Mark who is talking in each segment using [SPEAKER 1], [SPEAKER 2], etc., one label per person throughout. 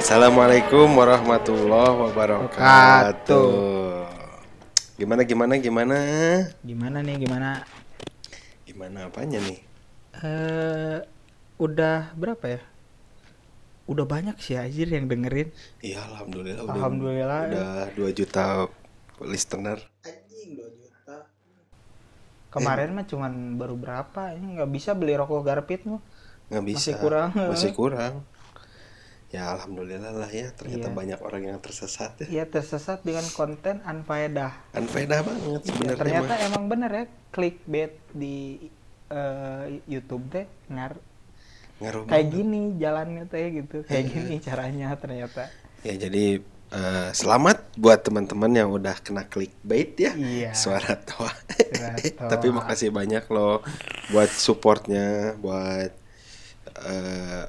[SPEAKER 1] Assalamualaikum warahmatullahi wabarakatuh. Gimana gimana gimana?
[SPEAKER 2] Gimana nih gimana?
[SPEAKER 1] Gimana apanya nih?
[SPEAKER 2] Eh udah berapa ya? Udah banyak sih Azir yang dengerin.
[SPEAKER 1] Iya alhamdulillah udah
[SPEAKER 2] Alhamdulillah.
[SPEAKER 1] udah 2 juta listener.
[SPEAKER 2] Anjing 2 juta. Kemarin mah cuman baru berapa? Ini nggak bisa beli rokok Garpit mah.
[SPEAKER 1] Nggak bisa.
[SPEAKER 2] Masih kurang.
[SPEAKER 1] Masih kurang. Ya alhamdulillah lah ya ternyata
[SPEAKER 2] Iya.
[SPEAKER 1] banyak orang yang tersesat ya.
[SPEAKER 2] Iya tersesat dengan konten unfaedah.
[SPEAKER 1] Kan faedah banget
[SPEAKER 2] Ya,
[SPEAKER 1] sebenarnya.
[SPEAKER 2] ternyata
[SPEAKER 1] mah.
[SPEAKER 2] emang bener ya clickbait di eh, YouTube teh ngar
[SPEAKER 1] ngaruh
[SPEAKER 2] kayak
[SPEAKER 1] banget.
[SPEAKER 2] gini jalannya teh gitu. Kayak gini caranya ternyata.
[SPEAKER 1] Ya jadi eh, selamat buat teman-teman yang udah kena clickbait ya.
[SPEAKER 2] Iya.
[SPEAKER 1] Suara toa. Tapi makasih banyak loh buat supportnya, buat eh,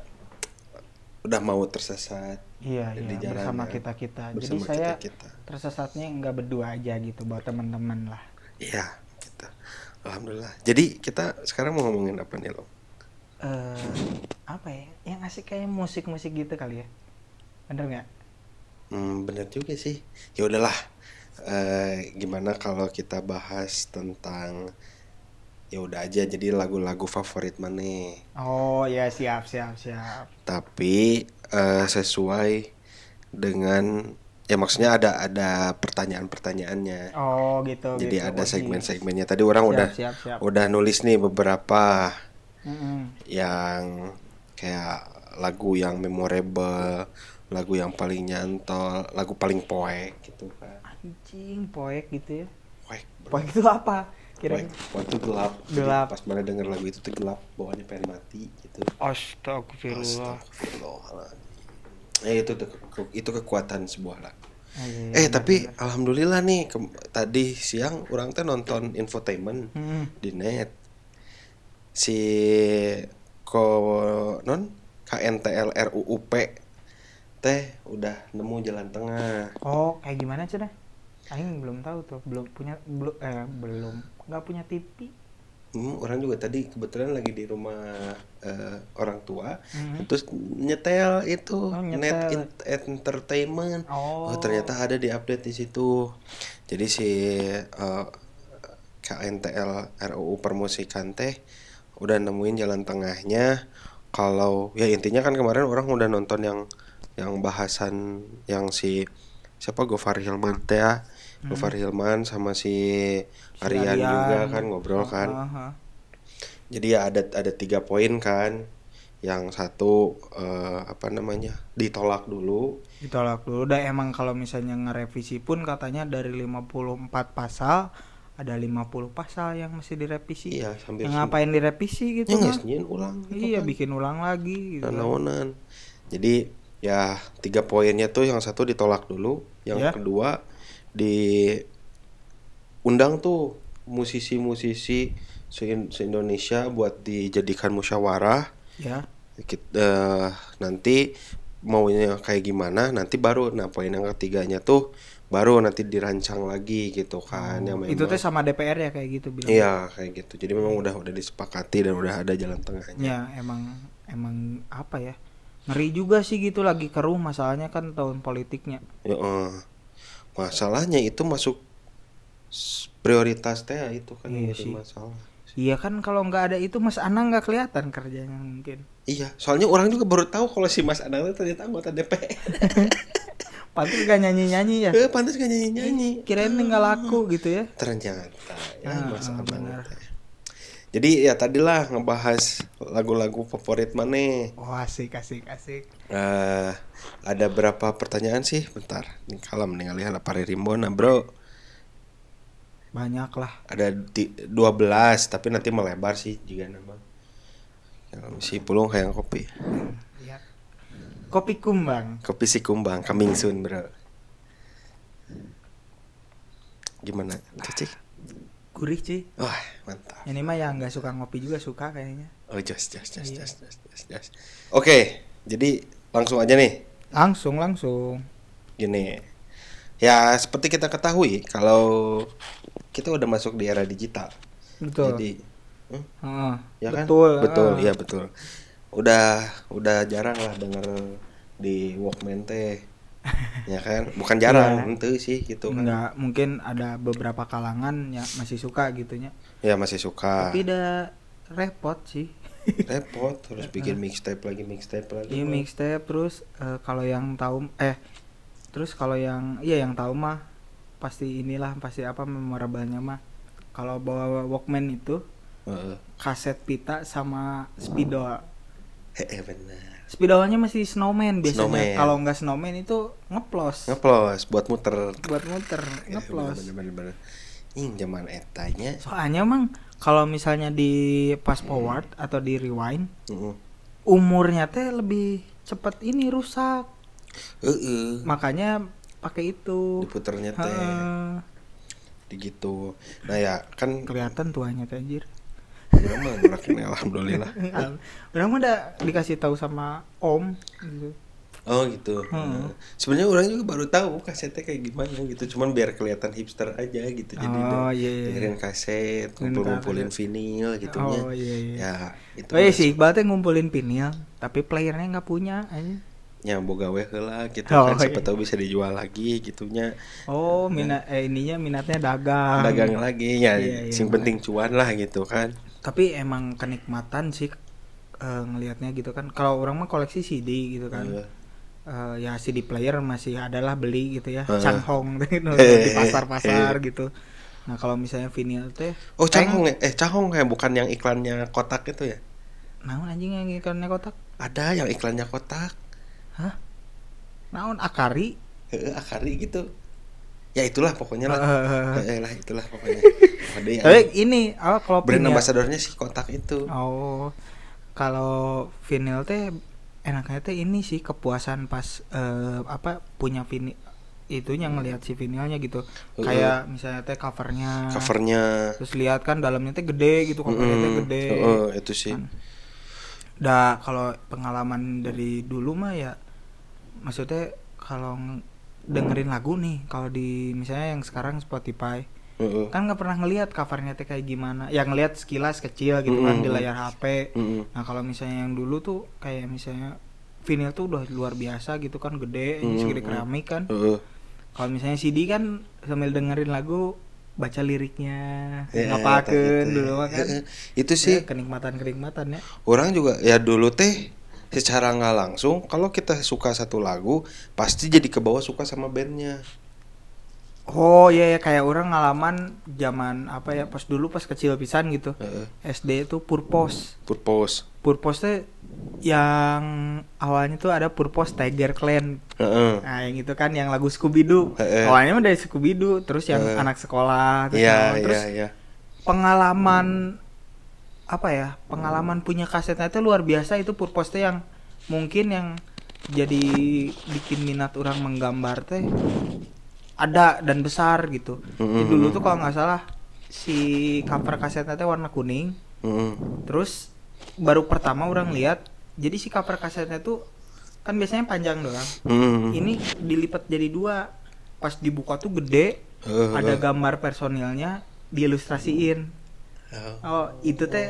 [SPEAKER 1] udah mau tersesat.
[SPEAKER 2] Iya,
[SPEAKER 1] di
[SPEAKER 2] iya
[SPEAKER 1] jalanan.
[SPEAKER 2] bersama kita kita. Jadi
[SPEAKER 1] Bersama
[SPEAKER 2] saya
[SPEAKER 1] kita-kita.
[SPEAKER 2] tersesatnya nggak berdua aja gitu buat teman-teman lah.
[SPEAKER 1] Iya, kita. Alhamdulillah. Jadi kita sekarang mau ngomongin apa nih lo?
[SPEAKER 2] eh apa ya? Yang asik kayak musik-musik gitu kali ya. Bener nggak?
[SPEAKER 1] Hmm, bener juga sih. Ya udahlah. Eh, gimana kalau kita bahas tentang ya udah aja jadi lagu-lagu favorit mana
[SPEAKER 2] Oh ya siap siap siap.
[SPEAKER 1] tapi eh, sesuai dengan ya maksudnya ada ada pertanyaan-pertanyaannya
[SPEAKER 2] Oh gitu.
[SPEAKER 1] jadi
[SPEAKER 2] gitu.
[SPEAKER 1] ada segmen-segmennya tadi orang
[SPEAKER 2] Siap,
[SPEAKER 1] udah
[SPEAKER 2] siap, siap.
[SPEAKER 1] udah nulis nih beberapa
[SPEAKER 2] Mm-mm.
[SPEAKER 1] yang kayak lagu yang memorable lagu yang paling nyantol lagu paling poek gitu kan
[SPEAKER 2] Anjing poek gitu ya.
[SPEAKER 1] poek
[SPEAKER 2] Poek itu apa? Kira
[SPEAKER 1] poek poek itu gelap Jadi
[SPEAKER 2] Gelap.
[SPEAKER 1] pas mana denger lagu itu tuh gelap bawaannya pengen mati gitu
[SPEAKER 2] Astagfirullah.
[SPEAKER 1] Astagfirullahaladzim. Eh itu tuh ke- itu kekuatan sebuah lagu.
[SPEAKER 2] Ah, iya, iya,
[SPEAKER 1] Eh tapi
[SPEAKER 2] bener.
[SPEAKER 1] alhamdulillah nih kem- tadi siang orang teh nonton infotainment
[SPEAKER 2] Mm-mm.
[SPEAKER 1] di net. Si konon KNTL RUUP teh udah nemu jalan tengah.
[SPEAKER 2] Oh kayak gimana cenah? Aing belum tahu tuh, belum punya belum eh belum nggak punya TV.
[SPEAKER 1] Hmm, orang juga tadi kebetulan lagi di rumah eh, orang tua,
[SPEAKER 2] Mhm.
[SPEAKER 1] terus nyetel itu
[SPEAKER 2] Oh,
[SPEAKER 1] net
[SPEAKER 2] nyetel.
[SPEAKER 1] in- entertainment.
[SPEAKER 2] Oh.
[SPEAKER 1] Oh ternyata ada di update di situ. Jadi si eh, KNTL RUU permusikan teh udah nemuin jalan tengahnya. Kalau ya intinya kan kemarin orang udah nonton yang yang bahasan yang si siapa Gofar Hilman teh ya. Gofar Hilman sama si Aryan,
[SPEAKER 2] Aryan.
[SPEAKER 1] juga kan ngobrol kan.
[SPEAKER 2] Aha.
[SPEAKER 1] Jadi ya ada ada tiga poin kan. Yang satu eh, apa namanya ditolak dulu.
[SPEAKER 2] ditolak dulu udah emang kalau misalnya ngerevisi pun katanya dari 54 pasal ada 50 pasal yang mesti direvisi
[SPEAKER 1] Iya sambil
[SPEAKER 2] yang ngapain direvisi gitu
[SPEAKER 1] Ya nyiin ulang gitu
[SPEAKER 2] iya
[SPEAKER 1] kan.
[SPEAKER 2] bikin ulang lagi gitu
[SPEAKER 1] Naonan. Jadi ya tiga poinnya tuh yang satu ditolak dulu, yang
[SPEAKER 2] Ya.
[SPEAKER 1] kedua di undang tuh musisi-musisi se- se-Indonesia buat dijadikan musyawarah.
[SPEAKER 2] ya.
[SPEAKER 1] Kit- eh, nanti maunya kayak gimana nanti baru. Nah poin yang ketiganya tuh baru nanti dirancang lagi gitu kan yang
[SPEAKER 2] Oh, itu
[SPEAKER 1] memang
[SPEAKER 2] teh sama DPR ya kayak gitu bilang
[SPEAKER 1] iya kayak gitu. Jadi memang udah udah disepakati dan udah ada jalan tengahnya.
[SPEAKER 2] Ya emang emang apa ya ngeri juga sih gitu lagi keruh masalahnya kan tahun politiknya
[SPEAKER 1] Ya, eh, masalahnya itu masuk prioritas teh itu kan
[SPEAKER 2] Iya sih.
[SPEAKER 1] masalah.
[SPEAKER 2] iya kan kalau nggak ada itu Mas Anang nggak kelihatan kerjanya mungkin
[SPEAKER 1] Iya, soalnya orang juga baru tahu kalau si Mas Anang itu ternyata anggota DPR.
[SPEAKER 2] pantas gak nyanyi nyanyi ya
[SPEAKER 1] Eh, pantas gak nyanyi nyanyi.
[SPEAKER 2] kirain nggak laku gitu ya
[SPEAKER 1] Ternyata ya
[SPEAKER 2] Ah,
[SPEAKER 1] Mas Anang. Jadi ya tadilah ngebahas lagu-lagu favorit mana.
[SPEAKER 2] oh asik asik asik
[SPEAKER 1] Eh, ada berapa pertanyaan sih? Bentar, ini kalem nih ngelihat lapar rimbona, Bro.
[SPEAKER 2] banyak lah
[SPEAKER 1] ada di 12 tapi nanti melebar sih juga nama yang si pulung kayak kopi
[SPEAKER 2] Lihat. kopi kumbang
[SPEAKER 1] kopi si kumbang coming soon bro gimana cicik
[SPEAKER 2] gurih sih
[SPEAKER 1] wah mantap
[SPEAKER 2] ini mah yang nggak suka ngopi juga suka kayaknya
[SPEAKER 1] oh jos jos jos
[SPEAKER 2] Iya.
[SPEAKER 1] jos jos jos, jos. oke jadi langsung aja nih
[SPEAKER 2] langsung langsung
[SPEAKER 1] gini Ya seperti kita ketahui kalau kita udah masuk di era digital.
[SPEAKER 2] Betul.
[SPEAKER 1] Jadi hmm,
[SPEAKER 2] Heeh,
[SPEAKER 1] ya kan?
[SPEAKER 2] betul.
[SPEAKER 1] Betul,
[SPEAKER 2] heeh.
[SPEAKER 1] iya betul. Udah udah jarang lah denger di Walkman teh. ya kan? Bukan jarang,
[SPEAKER 2] Iya.
[SPEAKER 1] ente sih gitu kan.
[SPEAKER 2] Enggak, mungkin ada beberapa kalangan yang masih suka gitunya.
[SPEAKER 1] Ya masih suka.
[SPEAKER 2] Tapi udah repot sih.
[SPEAKER 1] Repot terus bikin mixtape lagi mixtape lagi.
[SPEAKER 2] Iya mixtape terus eh, kalau yang tahu eh terus kalau yang iya yang tahu mah pasti inilah pasti apa memorablenya mah kalau bawa Walkman itu
[SPEAKER 1] Heeh.
[SPEAKER 2] kaset pita sama spidol.
[SPEAKER 1] Heeh, benar.
[SPEAKER 2] Spidolnya masih snowman biasanya.
[SPEAKER 1] Snowman.
[SPEAKER 2] Kalau nggak snowman itu ngeplos
[SPEAKER 1] Ngeplos buat muter.
[SPEAKER 2] buat muter
[SPEAKER 1] Ya,
[SPEAKER 2] ngeplos.
[SPEAKER 1] bener, bener, bener. Ing zaman etanya.
[SPEAKER 2] Soalnya emang kalau misalnya di fast forward atau di rewind
[SPEAKER 1] Heeh.
[SPEAKER 2] umurnya teh lebih cepet ini rusak.
[SPEAKER 1] Heeh.
[SPEAKER 2] Makanya pakai itu.
[SPEAKER 1] Diputernya teh
[SPEAKER 2] Heeh.
[SPEAKER 1] gitu. Nah ya kan
[SPEAKER 2] kelihatan tuanya teh anjir.
[SPEAKER 1] Orang mah ngerakin alhamdulillah.
[SPEAKER 2] Orang mah udah dikasih tahu sama om gitu.
[SPEAKER 1] Oh gitu.
[SPEAKER 2] Hmm.
[SPEAKER 1] Sebenarnya orang juga baru tahu kasetnya kayak gimana gitu. Cuman biar kelihatan hipster aja gitu. Jadi
[SPEAKER 2] Oh,
[SPEAKER 1] udah
[SPEAKER 2] iya, iya.
[SPEAKER 1] dengerin kaset, ngumpul-ngumpulin vinil gitu
[SPEAKER 2] Oh iya iya.
[SPEAKER 1] Ya, itu.
[SPEAKER 2] Oh iya sih, Iqbal ngumpulin vinil, tapi playernya nggak punya aja.
[SPEAKER 1] Ya boga we heula gitu
[SPEAKER 2] Oh,
[SPEAKER 1] kan siapa
[SPEAKER 2] iya.
[SPEAKER 1] tahu bisa dijual lagi gitunya.
[SPEAKER 2] Oh, minat eh ininya minatnya dagang.
[SPEAKER 1] Dagang lagi ya.
[SPEAKER 2] Iya, iya,
[SPEAKER 1] sing
[SPEAKER 2] benar.
[SPEAKER 1] penting cuan lah gitu kan.
[SPEAKER 2] Tapi emang kenikmatan sih eh, ngelihatnya gitu kan. Kalau orang mah koleksi CD gitu kan.
[SPEAKER 1] Iya.
[SPEAKER 2] Eh, ya CD player masih adalah beli gitu ya.
[SPEAKER 1] Heeh.
[SPEAKER 2] Changhong gitu,
[SPEAKER 1] Eh,
[SPEAKER 2] di pasar-pasar gitu. Nah, kalau misalnya vinyl teh
[SPEAKER 1] Oh,
[SPEAKER 2] Tank.
[SPEAKER 1] Cahong ya? Eh, Cahong ya bukan yang iklannya kotak itu ya?
[SPEAKER 2] naon anjing yang ikannya kotak?
[SPEAKER 1] Ada yang iklannya kotak.
[SPEAKER 2] Hah? Naon Akari?
[SPEAKER 1] Akari gitu. Ya itulah pokoknya lah.
[SPEAKER 2] Eh,
[SPEAKER 1] Heeh lah itulah pokoknya. Ada yang
[SPEAKER 2] Tapi ini oh, kalau
[SPEAKER 1] brand
[SPEAKER 2] vinyl-
[SPEAKER 1] ambassadornya si kotak itu.
[SPEAKER 2] Oh, kalau vinyl teh enaknya teh ini sih kepuasan pas eh, apa punya vinyl itunya ngelihat si vinylnya gitu.
[SPEAKER 1] Heeh.
[SPEAKER 2] Kayak misalnya teh covernya.
[SPEAKER 1] Covernya.
[SPEAKER 2] Terus lihat kan dalamnya teh gede gitu, covernya teh
[SPEAKER 1] Mm,
[SPEAKER 2] gede.
[SPEAKER 1] heeh, itu sih.
[SPEAKER 2] Kan. Kalau pengalaman dari dulu mah ya maksudnya kalau dengerin lagu nih kalau di misalnya yang sekarang Spotify
[SPEAKER 1] Heeh.
[SPEAKER 2] kan nggak pernah ngelihat covernya teh kayak gimana ya ngelihat sekilas kecil gitu kan di layar HP
[SPEAKER 1] Mm-mm.
[SPEAKER 2] nah kalau misalnya yang dulu tuh kayak misalnya vinyl tuh udah luar biasa gitu kan gede
[SPEAKER 1] Mm-mm.
[SPEAKER 2] segede keramik kan
[SPEAKER 1] Heeh.
[SPEAKER 2] kalau misalnya CD kan sambil dengerin lagu baca liriknya
[SPEAKER 1] Ya,
[SPEAKER 2] ngapakeun
[SPEAKER 1] gitu.
[SPEAKER 2] dulu kan.
[SPEAKER 1] Itu sih
[SPEAKER 2] kenikmatan kenikmatan ya
[SPEAKER 1] orang juga ya dulu teh secara nggak langsung kalau kita suka satu lagu pasti jadi ke bawah suka sama bandnya.
[SPEAKER 2] Oh iya ya kayak orang ngalaman zaman apa ya pas dulu pas kecil pisan gitu.
[SPEAKER 1] Heeh.
[SPEAKER 2] SD itu Purpose.
[SPEAKER 1] Purpose.
[SPEAKER 2] Purpose tuh yang awalnya tuh ada Purpose Tiger Clan.
[SPEAKER 1] Heeh.
[SPEAKER 2] Nah yang itu kan yang lagu Scooby Doo
[SPEAKER 1] Heeh.
[SPEAKER 2] Awalnya mah dari Scooby Doo Terus yang
[SPEAKER 1] Heeh.
[SPEAKER 2] anak sekolah terus,
[SPEAKER 1] iya
[SPEAKER 2] yang- terus
[SPEAKER 1] iya. iya
[SPEAKER 2] pengalaman Apa ya Pengalaman punya kasetnya itu luar biasa Itu Purpose yang Mungkin yang Jadi bikin minat orang menggambar teh Ada dan besar gitu Jadi
[SPEAKER 1] Mm-mm.
[SPEAKER 2] dulu tuh kalau nggak salah Si cover kasetnya teh warna kuning
[SPEAKER 1] Heeh.
[SPEAKER 2] Terus baru pertama orang lihat jadi si cover kasetnya tuh kan biasanya panjang doang.
[SPEAKER 1] Heeh.
[SPEAKER 2] Ini dilipat jadi dua. Pas dibuka tuh gede,
[SPEAKER 1] Heeh.
[SPEAKER 2] ada gambar personilnya diilustrasiin.
[SPEAKER 1] Oh.
[SPEAKER 2] Oh, itu teh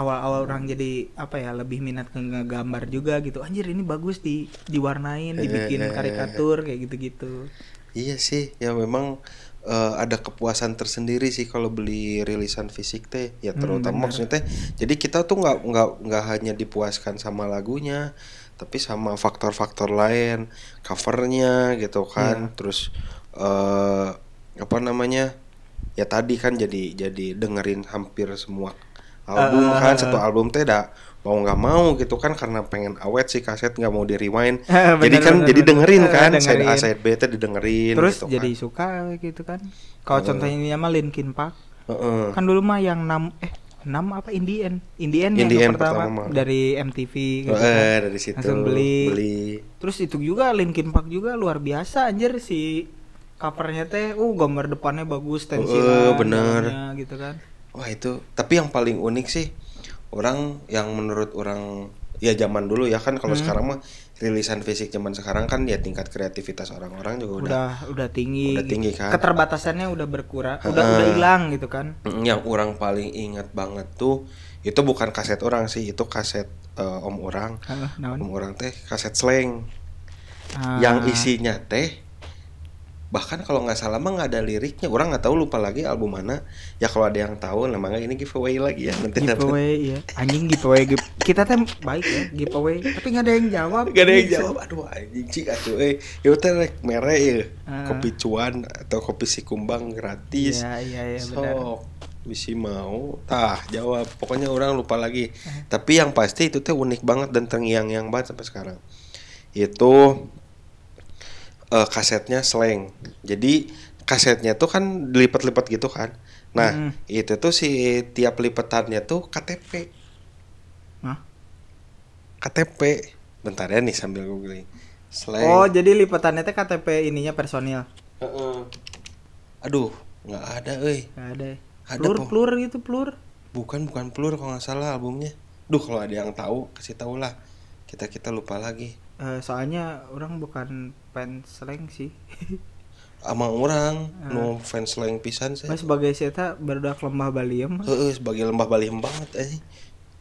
[SPEAKER 2] awal-awal orang jadi apa ya lebih minat ke ngegambar juga gitu. Anjir ini bagus di diwarnain, dibikin
[SPEAKER 1] Eh, eh, eh,
[SPEAKER 2] karikatur kayak gitu-gitu.
[SPEAKER 1] Iya sih, ya memang eh, ada kepuasan tersendiri sih kalau beli rilisan fisik teh, ya
[SPEAKER 2] Hmm,
[SPEAKER 1] terutama
[SPEAKER 2] bener.
[SPEAKER 1] maksudnya teh. Jadi kita tuh nggak nggak nggak hanya dipuaskan sama lagunya, tapi sama faktor-faktor lain, covernya gitu kan,
[SPEAKER 2] Iya.
[SPEAKER 1] terus eh apa namanya? Ya tadi kan jadi jadi dengerin hampir semua album
[SPEAKER 2] Eh,
[SPEAKER 1] kan,
[SPEAKER 2] eh,
[SPEAKER 1] satu album teh dah mau nggak mau gitu kan karena pengen awet sih kaset nggak mau di rewind
[SPEAKER 2] Eh,
[SPEAKER 1] jadi
[SPEAKER 2] bener,
[SPEAKER 1] kan
[SPEAKER 2] bener,
[SPEAKER 1] jadi
[SPEAKER 2] bener.
[SPEAKER 1] dengerin
[SPEAKER 2] Eh,
[SPEAKER 1] kan side A side B teh didengerin
[SPEAKER 2] Terus
[SPEAKER 1] gitu
[SPEAKER 2] jadi
[SPEAKER 1] kan.
[SPEAKER 2] suka gitu kan. Kalau
[SPEAKER 1] Eh.
[SPEAKER 2] contohnya ini mah Linkin Park.
[SPEAKER 1] Heeh.
[SPEAKER 2] kan dulu mah yang enam eh enam apa Indian Indian yang
[SPEAKER 1] Indian
[SPEAKER 2] pertama,
[SPEAKER 1] pertama
[SPEAKER 2] dari MTV gitu
[SPEAKER 1] Eh,
[SPEAKER 2] kan.
[SPEAKER 1] dari situ
[SPEAKER 2] langsung beli.
[SPEAKER 1] beli.
[SPEAKER 2] terus itu juga Linkin Park juga luar biasa anjir si covernya teh uh gambar depannya bagus tensilan
[SPEAKER 1] Eh, bener.
[SPEAKER 2] gitu kan
[SPEAKER 1] Wah itu, tapi yang paling unik sih orang yang menurut orang ya zaman dulu ya kan kalau
[SPEAKER 2] Hmm.
[SPEAKER 1] sekarang mah rilisan fisik zaman sekarang kan ya tingkat kreativitas orang-orang juga udah,
[SPEAKER 2] udah udah tinggi
[SPEAKER 1] udah
[SPEAKER 2] gitu.
[SPEAKER 1] tinggi kan.
[SPEAKER 2] keterbatasannya udah berkurang udah udah hilang gitu kan
[SPEAKER 1] yang orang paling ingat banget tuh itu bukan kaset orang sih itu kaset eh, om orang
[SPEAKER 2] naon?
[SPEAKER 1] om orang teh kaset slang
[SPEAKER 2] Ah,
[SPEAKER 1] yang isinya teh bahkan kalau nggak salah mah nggak ada liriknya. Orang nggak tahu lupa lagi album mana. Ya kalau ada yang tahu namanya ini giveaway lagi ya nanti
[SPEAKER 2] giveaway ya anjing giveaway give- kita teh baik ya giveaway. Tapi nggak ada yang jawab.
[SPEAKER 1] Gak ada yang
[SPEAKER 2] Bisa.
[SPEAKER 1] jawab. Aduh anjing cik atuh eh. Ya teh rek mere ya.
[SPEAKER 2] Ah.
[SPEAKER 1] kopi cuan atau kopi si kumbang gratis.
[SPEAKER 2] Iya iya iya benar.
[SPEAKER 1] Sok bisi mau. Tah jawab. Pokoknya orang lupa lagi.
[SPEAKER 2] Eh.
[SPEAKER 1] tapi yang pasti itu teh unik banget dan terngiang-ngiang banget sampai sekarang. Itu eh, kasetnya slang jadi kasetnya tuh kan dilipat-lipat gitu kan nah
[SPEAKER 2] Mm.
[SPEAKER 1] itu tuh si tiap lipetannya tuh KTP
[SPEAKER 2] Hah?
[SPEAKER 1] KTP bentar ya nih sambil googling slang
[SPEAKER 2] oh jadi lipatannya teh KTP ininya personil
[SPEAKER 1] Heeh. aduh nggak ada euy
[SPEAKER 2] nggak ada
[SPEAKER 1] Ada,
[SPEAKER 2] plur
[SPEAKER 1] Po.
[SPEAKER 2] plur gitu plur
[SPEAKER 1] Bukan bukan Plur kalau nggak salah albumnya. Duh kalau ada yang tahu kasih tahu lah. Kita kita lupa lagi.
[SPEAKER 2] Eh, soalnya orang bukan fans slang sih
[SPEAKER 1] Ama orang
[SPEAKER 2] Ah.
[SPEAKER 1] nu fans slang pisan saya.
[SPEAKER 2] Mas sebagai saya barudak lembah Baliem
[SPEAKER 1] Heeh sebagai lembah baliem banget eh.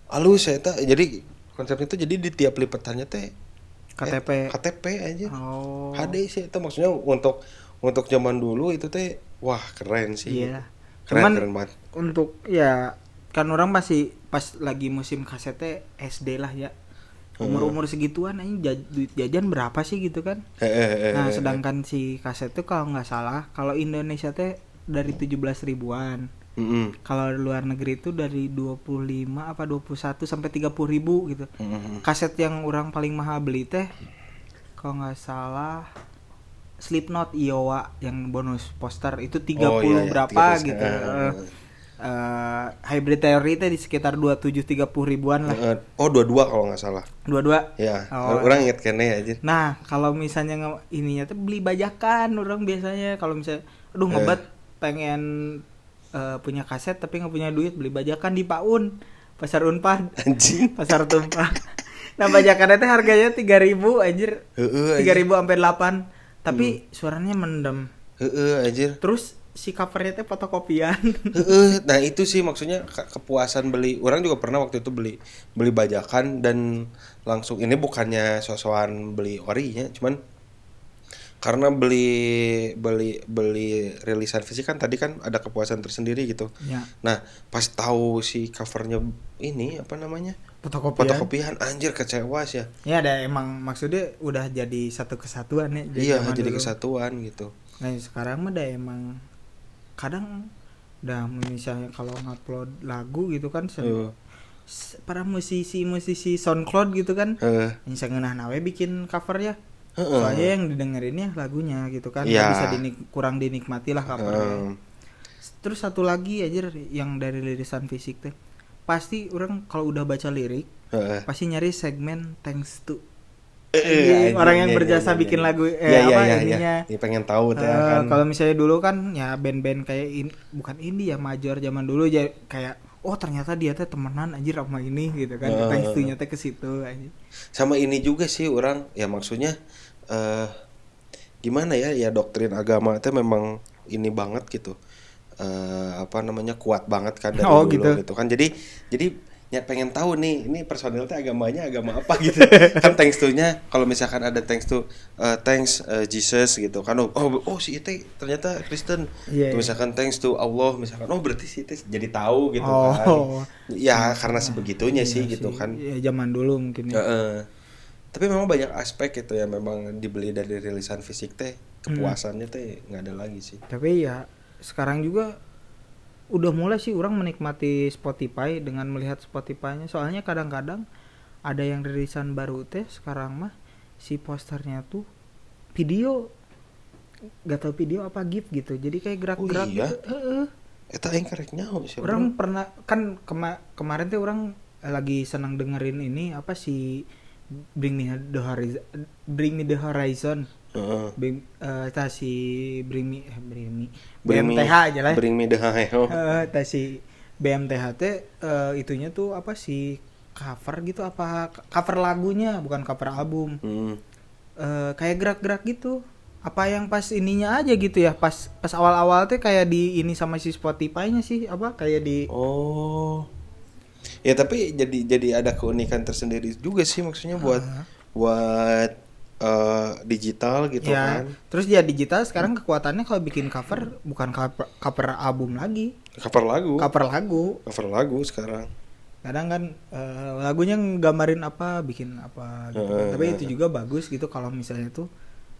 [SPEAKER 1] Alus saya tak jadi konsepnya itu jadi di tiap lipatannya teh
[SPEAKER 2] KTP
[SPEAKER 1] KTP aja.
[SPEAKER 2] oh
[SPEAKER 1] HD sih itu maksudnya untuk untuk zaman dulu itu teh wah keren sih.
[SPEAKER 2] iya
[SPEAKER 1] Keren
[SPEAKER 2] cuman
[SPEAKER 1] keren banget.
[SPEAKER 2] untuk ya kan orang masih pas lagi musim kasetnya SD lah ya umur umur segituan aja ja- duit jajan berapa sih gitu kan
[SPEAKER 1] Heeh,
[SPEAKER 2] nah
[SPEAKER 1] heeh,
[SPEAKER 2] sedangkan si kaset tuh kalau nggak salah kalau Indonesia teh dari 17 ribuan
[SPEAKER 1] heeh.
[SPEAKER 2] kalau luar negeri itu dari 25 apa 21 sampai 30 ribu gitu
[SPEAKER 1] Heeh.
[SPEAKER 2] kaset yang orang paling mahal beli teh kalau nggak salah Slipknot Iowa yang bonus poster itu 30
[SPEAKER 1] Oh, iya, iya,
[SPEAKER 2] berapa
[SPEAKER 1] 30,
[SPEAKER 2] gitu. Eh, eh, hybrid theory teh di sekitar 27 30 ribuan lah.
[SPEAKER 1] Heeh. Oh dua-dua kalau nggak salah.
[SPEAKER 2] Dua-dua.
[SPEAKER 1] Ya,
[SPEAKER 2] Oh.
[SPEAKER 1] orang inget kene aja.
[SPEAKER 2] Nah, kalau misalnya ininya tuh beli bajakan orang biasanya kalau misalnya aduh
[SPEAKER 1] Eh.
[SPEAKER 2] ngebet pengen eh, punya kaset tapi nggak punya duit beli bajakan di Paun, Pasar Unpad,
[SPEAKER 1] Anjing.
[SPEAKER 2] Pasar Tumpah. nah, bajakannya teh harganya 3000 anjir.
[SPEAKER 1] Heeh,
[SPEAKER 2] 3000 sampai 8. Tapi suaranya mendem.
[SPEAKER 1] Heeh, anjir.
[SPEAKER 2] Terus si covernya teh fotokopian.
[SPEAKER 1] Heeh, nah itu sih maksudnya ke- kepuasan beli. Orang juga pernah waktu itu beli beli bajakan dan langsung ini bukannya sosokan beli orinya, cuman karena beli beli beli rilisan fisik kan tadi kan ada kepuasan tersendiri gitu.
[SPEAKER 2] ya,
[SPEAKER 1] Nah, pas tahu si covernya ini apa namanya?
[SPEAKER 2] fotokopian.
[SPEAKER 1] Fotokopian anjir kecewa sih ya.
[SPEAKER 2] Ya ada emang maksudnya udah jadi satu kesatuan ya.
[SPEAKER 1] Iya, jadi
[SPEAKER 2] dulu.
[SPEAKER 1] kesatuan gitu.
[SPEAKER 2] Nah sekarang mah udah emang kadang udah misalnya kalau ngupload lagu gitu kan s- para musisi-musisi SoundCloud gitu kan bisa ngenah nawe bikin cover ya
[SPEAKER 1] Heeh.
[SPEAKER 2] soalnya yang didengerinnya lagunya gitu kan. Nggak bisa dinik- kurang dinikmati lah covernya
[SPEAKER 1] Heeh.
[SPEAKER 2] terus satu lagi aja yang dari lirisan fisik teh pasti orang kalau udah baca lirik
[SPEAKER 1] Heeh.
[SPEAKER 2] pasti nyari segmen thanks to
[SPEAKER 1] Eh,
[SPEAKER 2] Anjing, orang yang
[SPEAKER 1] iya,
[SPEAKER 2] berjasa
[SPEAKER 1] iya,
[SPEAKER 2] bikin
[SPEAKER 1] iya.
[SPEAKER 2] lagu eh
[SPEAKER 1] Iya, iya,
[SPEAKER 2] apa
[SPEAKER 1] iya,
[SPEAKER 2] ininya
[SPEAKER 1] iya. Iya, pengen tahu ya
[SPEAKER 2] Eh,
[SPEAKER 1] kan.
[SPEAKER 2] kalau misalnya dulu kan ya band-band kayak in, bukan indie ya major zaman dulu ya kayak oh ternyata dia teh temenan anjir sama ini gitu kan
[SPEAKER 1] Heeh.
[SPEAKER 2] thanks to-nya teh ke situ anjir.
[SPEAKER 1] sama ini juga sih orang ya maksudnya eh gimana ya ya doktrin agama itu memang ini banget gitu eh apa namanya kuat banget kan dari
[SPEAKER 2] Oh,
[SPEAKER 1] dulu
[SPEAKER 2] gitu.
[SPEAKER 1] gitu. kan jadi jadi ya pengen tahu nih ini personil teh agamanya agama apa gitu kan thanks to nya kalau misalkan ada thanks to eh, thanks eh, Jesus gitu kan oh oh, oh si itu ternyata Kristen
[SPEAKER 2] Iya,
[SPEAKER 1] Tuh,
[SPEAKER 2] iya.
[SPEAKER 1] misalkan thanks to Allah misalkan oh berarti si itu jadi tahu gitu
[SPEAKER 2] Oh.
[SPEAKER 1] kan ya karena sebegitunya
[SPEAKER 2] Iya
[SPEAKER 1] sih gitu kan
[SPEAKER 2] ya zaman dulu mungkin ya.
[SPEAKER 1] Heeh. Tapi memang banyak aspek gitu ya memang dibeli dari rilisan fisik teh kepuasannya teh nggak ada lagi sih.
[SPEAKER 2] tapi ya sekarang juga udah mulai sih orang menikmati Spotify dengan melihat Spotify-nya soalnya kadang-kadang ada yang rilisan baru teh sekarang mah si posternya tuh video gak tau video apa gift gitu jadi kayak gerak-gerak
[SPEAKER 1] Oh, iya?
[SPEAKER 2] gitu. Heeh.
[SPEAKER 1] Eta aing karek nyaho sih.
[SPEAKER 2] orang pernah kan kema- kemarin tuh orang lagi senang dengerin ini apa sih Bring Me the Horizon Bring Me the Horizon
[SPEAKER 1] Heeh.
[SPEAKER 2] Bring, eh, tah si Bring Me eh, Bring Me
[SPEAKER 1] Bring me-
[SPEAKER 2] BMTH aja lah
[SPEAKER 1] Bring me the high. oh.
[SPEAKER 2] Eh, tah si BMTH teh eh, itunya tuh apa sih cover gitu apa cover lagunya bukan cover album
[SPEAKER 1] Hmm.
[SPEAKER 2] Eh, kayak gerak-gerak gitu apa yang pas ininya aja gitu ya pas pas awal-awal tuh kayak di ini sama si Spotify-nya sih apa kayak di
[SPEAKER 1] Oh. Ya tapi jadi jadi ada keunikan tersendiri juga sih maksudnya buat buat eh, digital gitu
[SPEAKER 2] ya
[SPEAKER 1] kan.
[SPEAKER 2] terus dia digital sekarang kekuatannya kalau bikin cover bukan cover, cover album lagi
[SPEAKER 1] Cover lagu.
[SPEAKER 2] cover lagu
[SPEAKER 1] Cover lagu sekarang.
[SPEAKER 2] kadang kan eh, lagunya nggambarin apa bikin apa gitu kan.
[SPEAKER 1] Heeh,
[SPEAKER 2] tapi itu juga bagus gitu kalau misalnya tuh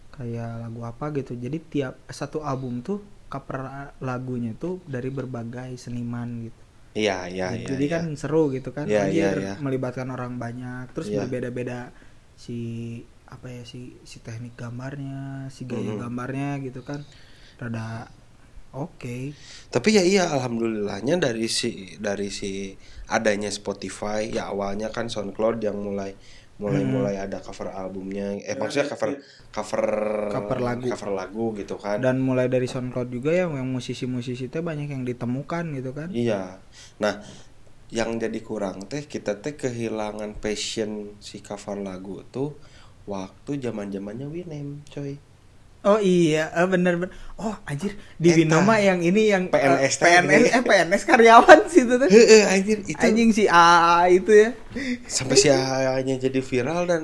[SPEAKER 2] kayak lagu apa gitu jadi tiap satu album tuh cover lagunya tuh dari berbagai seniman gitu
[SPEAKER 1] Iya, iya, iya.
[SPEAKER 2] jadi
[SPEAKER 1] iya.
[SPEAKER 2] kan seru gitu kan
[SPEAKER 1] Iya,
[SPEAKER 2] Anjir,
[SPEAKER 1] iya, iya.
[SPEAKER 2] melibatkan orang banyak terus
[SPEAKER 1] Iya.
[SPEAKER 2] berbeda-beda si apa ya si si teknik gambarnya si gaya
[SPEAKER 1] Mhm.
[SPEAKER 2] gambarnya gitu kan rada oke
[SPEAKER 1] Tapi ya iya alhamdulillahnya dari si dari si adanya Spotify ya awalnya kan SoundCloud yang mulai mulai
[SPEAKER 2] Hmm.
[SPEAKER 1] mulai ada cover albumnya eh maksudnya cover cover
[SPEAKER 2] Cover lagu.
[SPEAKER 1] cover lagu gitu kan.
[SPEAKER 2] dan mulai dari SoundCloud juga ya yang musisi-musisi teh banyak yang ditemukan gitu kan
[SPEAKER 1] Iya. Nah, yang jadi kurang teh kita teh kehilangan passion si cover lagu tuh waktu zaman-zamannya Winem, coy.
[SPEAKER 2] oh iya. Eh, bener bener. Oh anjir. Di. Winoma yang ini yang
[SPEAKER 1] PNS
[SPEAKER 2] eh,
[SPEAKER 1] teh
[SPEAKER 2] PNS eh PNS karyawan sih itu tuh.
[SPEAKER 1] Heeh, anjir itu.
[SPEAKER 2] Anjing si A itu ya.
[SPEAKER 1] Sampai si hanya jadi viral dan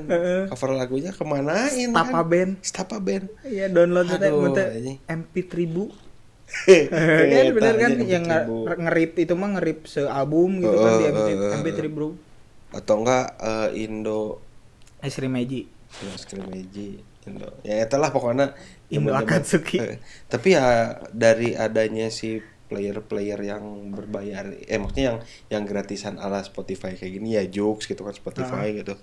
[SPEAKER 1] cover lagunya kemanain
[SPEAKER 2] Tapa
[SPEAKER 1] kan?
[SPEAKER 2] Band.
[SPEAKER 1] Stapa Band.
[SPEAKER 2] iya download
[SPEAKER 1] Aduh,
[SPEAKER 2] mun teh
[SPEAKER 1] anjing.
[SPEAKER 2] MP1000
[SPEAKER 1] Iya,
[SPEAKER 2] kan bener kan? Yang nge-
[SPEAKER 1] MP1000.
[SPEAKER 2] ngerip itu mah ngerip sealbum gitu kan di
[SPEAKER 1] Heeh,
[SPEAKER 2] MP3,
[SPEAKER 1] heeh,
[SPEAKER 2] MP3 bro
[SPEAKER 1] atau enggak eh, Indo
[SPEAKER 2] Esri Meji
[SPEAKER 1] Screen Magic, Indo ya itulah pokoknya
[SPEAKER 2] Indo Akatsuki.
[SPEAKER 1] Eh, tapi ya dari adanya si player-player yang berbayar eh maksudnya yang yang gratisan ala Spotify kayak gini ya Joox gitu kan Spotify gitu.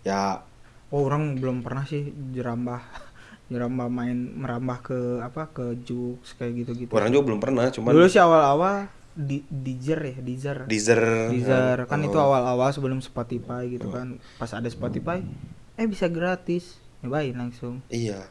[SPEAKER 1] Ya
[SPEAKER 2] oh orang belum pernah sih jerambah jerambah main merambah ke apa ke Jux kayak gitu gitu
[SPEAKER 1] orang juga belum pernah cuman
[SPEAKER 2] dulu sih awal-awal di Deezer ya Deezer
[SPEAKER 1] Deezer
[SPEAKER 2] Deezer kan itu
[SPEAKER 1] Oh.
[SPEAKER 2] awal-awal sebelum Spotify gitu kan. Pas ada Spotify eh bisa gratis. Nyobain langsung.
[SPEAKER 1] Iya.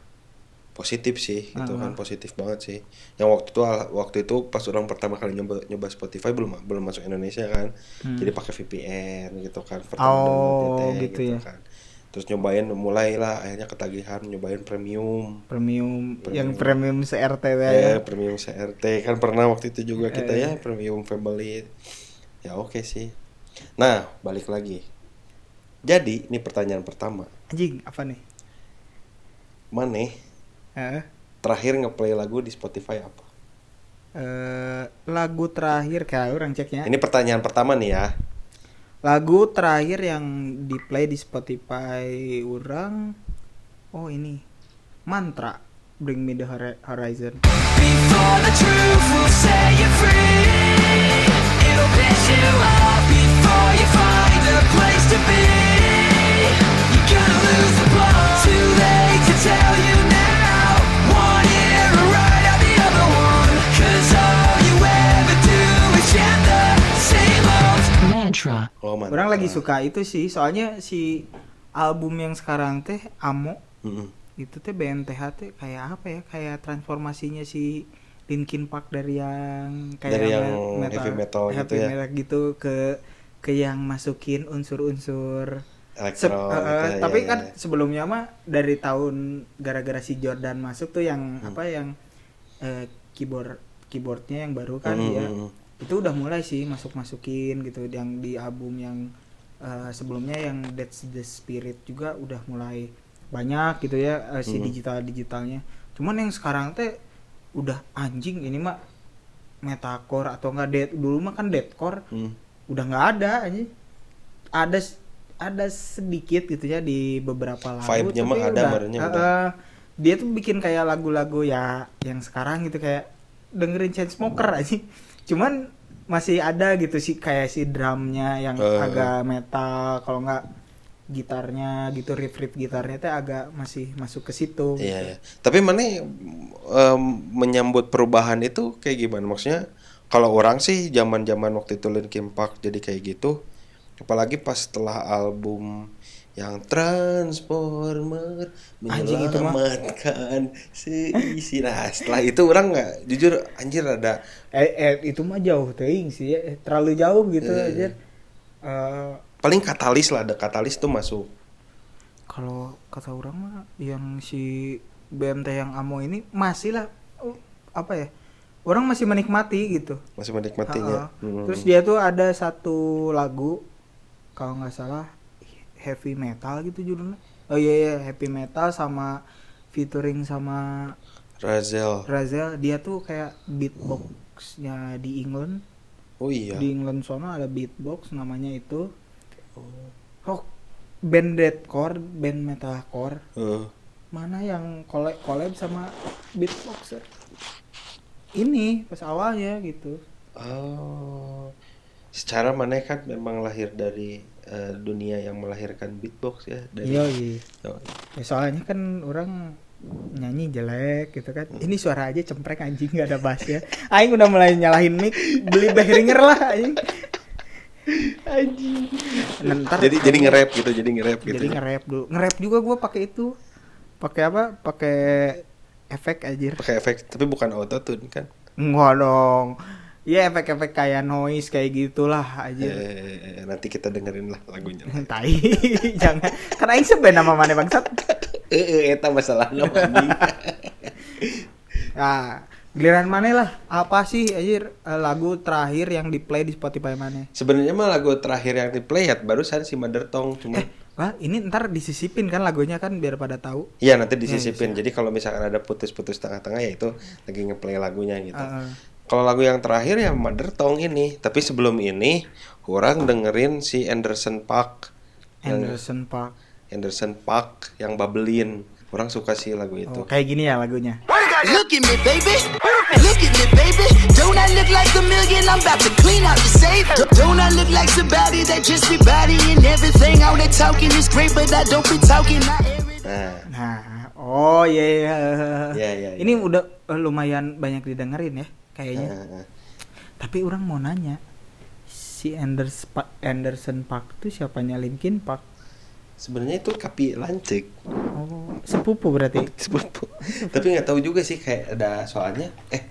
[SPEAKER 1] Positif sih itu kan. Positif banget sih. Yang waktu itu waktu itu pas orang pertama kali nyoba nyoba Spotify belum belum masuk Indonesia kan.
[SPEAKER 2] Hmm.
[SPEAKER 1] jadi pakai VPN gitu kan
[SPEAKER 2] Oh,
[SPEAKER 1] download
[SPEAKER 2] gitu ya.
[SPEAKER 1] kan. Terus nyobain mulailah akhirnya ketagihan nyobain premium.
[SPEAKER 2] Premium,
[SPEAKER 1] Premium.
[SPEAKER 2] yang premium. CRT
[SPEAKER 1] eh
[SPEAKER 2] ya.
[SPEAKER 1] Premium CRT kan pernah waktu itu juga kita
[SPEAKER 2] Eh.
[SPEAKER 1] ya premium family ya oke sih. Nah balik lagi jadi ini pertanyaan pertama.
[SPEAKER 2] Anjing apa nih?
[SPEAKER 1] Mana
[SPEAKER 2] Heeh.
[SPEAKER 1] terakhir ngeplay lagu di Spotify apa?
[SPEAKER 2] Eh, lagu terakhir kayak orang ceknya.
[SPEAKER 1] Ini pertanyaan pertama nih ya.
[SPEAKER 2] Lagu terakhir yang di play di Spotify orang oh ini. Mantra Bring Me the Hori- Horizon.
[SPEAKER 3] Before the truth will set you free It'll piss you off before you find a place to be Mantra.
[SPEAKER 1] Oh
[SPEAKER 2] orang lagi suka itu sih. Soalnya si album yang sekarang teh Amo
[SPEAKER 1] Mm-mm.
[SPEAKER 2] itu teh BNTH teh kayak apa ya? Kayak transformasinya si Linkin Park dari yang kayak
[SPEAKER 1] Dari yang
[SPEAKER 2] me-
[SPEAKER 1] heavy metal gitu
[SPEAKER 2] heavy
[SPEAKER 1] ya.
[SPEAKER 2] metal gitu ke ke yang masukin unsur-unsur
[SPEAKER 1] elektro
[SPEAKER 2] Sep- eh,
[SPEAKER 1] gitu,
[SPEAKER 2] eh,
[SPEAKER 1] ya,
[SPEAKER 2] tapi
[SPEAKER 1] ya,
[SPEAKER 2] kan
[SPEAKER 1] ya.
[SPEAKER 2] sebelumnya mah dari tahun gara-gara si Jordan masuk tuh yang
[SPEAKER 1] Hmm.
[SPEAKER 2] apa yang eh, keyboard keyboardnya yang baru kan
[SPEAKER 1] Hmm,
[SPEAKER 2] ya
[SPEAKER 1] hmm, hmm.
[SPEAKER 2] itu udah mulai sih masuk masukin gitu yang di album yang eh, sebelumnya yang That's the Spirit juga udah mulai banyak gitu ya eh, si
[SPEAKER 1] Hmm.
[SPEAKER 2] digital digitalnya cuman yang sekarang teh udah anjing ini mah metalcore atau enggak dead dulu mah kan deathcore
[SPEAKER 1] Hmm.
[SPEAKER 2] udah nggak ada aja ada ada sedikit gitu ya di beberapa lagu
[SPEAKER 1] Vibe-nya
[SPEAKER 2] tapi
[SPEAKER 1] mah ada,
[SPEAKER 2] udah,
[SPEAKER 1] barunya udah.
[SPEAKER 2] eh, dia tuh bikin kayak lagu-lagu ya yang sekarang gitu kayak dengerin Chainsmoker aja cuman masih ada gitu sih kayak si drumnya yang
[SPEAKER 1] Eh.
[SPEAKER 2] agak metal kalau nggak gitarnya gitu riff riff gitarnya tuh agak masih masuk ke situ
[SPEAKER 1] Iya, iya. Tapi mana em, menyambut perubahan itu kayak gimana? Maksudnya kalau orang sih zaman-zaman waktu itu Linkin Park jadi kayak gitu. Apalagi pas setelah album yang Transformer
[SPEAKER 2] Anjing itu mah.
[SPEAKER 1] menyelamatkan seisi nah setelah itu orang nggak jujur anjir ada
[SPEAKER 2] eh, eh, itu mah jauh teuing sih ya. terlalu jauh gitu
[SPEAKER 1] Eh.
[SPEAKER 2] aja Eh,
[SPEAKER 1] paling katalis lah ada katalis tuh masuk
[SPEAKER 2] Kalau kata orang mah yang si BMT yang Amo ini masih lah uh, apa ya? Orang masih menikmati gitu.
[SPEAKER 1] masih menikmatinya
[SPEAKER 2] Ha-ha.
[SPEAKER 1] Hmm.
[SPEAKER 2] Terus dia tuh ada satu lagu kalau nggak salah heavy metal gitu judulnya. Oh iya iya heavy metal sama featuring sama
[SPEAKER 1] Razel
[SPEAKER 2] Razel. Dia tuh kayak beatboxnya di England.
[SPEAKER 1] oh iya
[SPEAKER 2] Di England sono ada beatbox namanya itu. Oh, band deathcore, band metalcore.
[SPEAKER 1] Heeh.
[SPEAKER 2] Mana yang collab, collab sama beatboxer? Ini pas awalnya gitu.
[SPEAKER 1] Oh, secara mana kan memang lahir dari eh, dunia yang melahirkan beatbox ya dari
[SPEAKER 2] Iya, iya.
[SPEAKER 1] Oh,
[SPEAKER 2] Ya, soalnya kan orang nyanyi jelek gitu kan. Ini suara aja cemprek anjing nggak ada bassnya. Aing udah mulai nyalahin mic, beli Behringer lah anjing. Anjing. Nah, ntar
[SPEAKER 1] jadi jadi nge-rap gitu jadi nge-rap gitu
[SPEAKER 2] Jadi nge-rap dulu. Nge-rap juga gua pakai itu. Pakai apa? Pakai efek anjir.
[SPEAKER 1] pakai efek tapi bukan auto tune kan
[SPEAKER 2] Enggak dong. Iya efek-efek kayak noise kayak gitulah anjir.
[SPEAKER 1] eh, nanti kita dengerin lah lagunya
[SPEAKER 2] Tai, jangan. Kan aing seben nama mana bangsat.
[SPEAKER 1] eh eh, eta masalahnya anjing.
[SPEAKER 2] Nah, giliran mana lah? Apa sih eh, lagu terakhir yang di play di Spotify mana?
[SPEAKER 1] sebenarnya mah lagu terakhir yang di play ya barusan si Mother Tongue cuma
[SPEAKER 2] Eh, wah ini ntar disisipin kan lagunya kan biar pada tahu.
[SPEAKER 1] Iya nanti disisipin. Jadi kalau misalkan ada putus-putus tengah-tengah ya itu lagi ngeplay lagunya gitu.
[SPEAKER 2] Heeh.
[SPEAKER 1] Kalau lagu yang terakhir ya Mother Tongue ini. Tapi sebelum ini orang dengerin si Anderson Park. Yang
[SPEAKER 2] Anderson Park.
[SPEAKER 1] Anderson Park yang Babelin. Orang suka sih lagu itu.
[SPEAKER 2] Oh, kayak gini ya lagunya.
[SPEAKER 3] Look at me, baby. Look at me, baby. Don't I look like a million? I'm about to clean out the safe. Don't I look like somebody that just be bodying everything? All that talking is great, but I don't be talking.
[SPEAKER 1] Nah,
[SPEAKER 2] Nah, oh iya iya.
[SPEAKER 1] Iya, iya,
[SPEAKER 2] Ini udah eh, lumayan banyak didengerin ya kayaknya. Tapi orang mau nanya, si Anders Pa- Anderson Park tuh siapanya Linkin Park?
[SPEAKER 1] sebenarnya itu kapi lancik.
[SPEAKER 2] Oh, sepupu berarti.
[SPEAKER 1] Sepupu. Tapi nggak tahu juga sih kayak ada soalnya. Eh,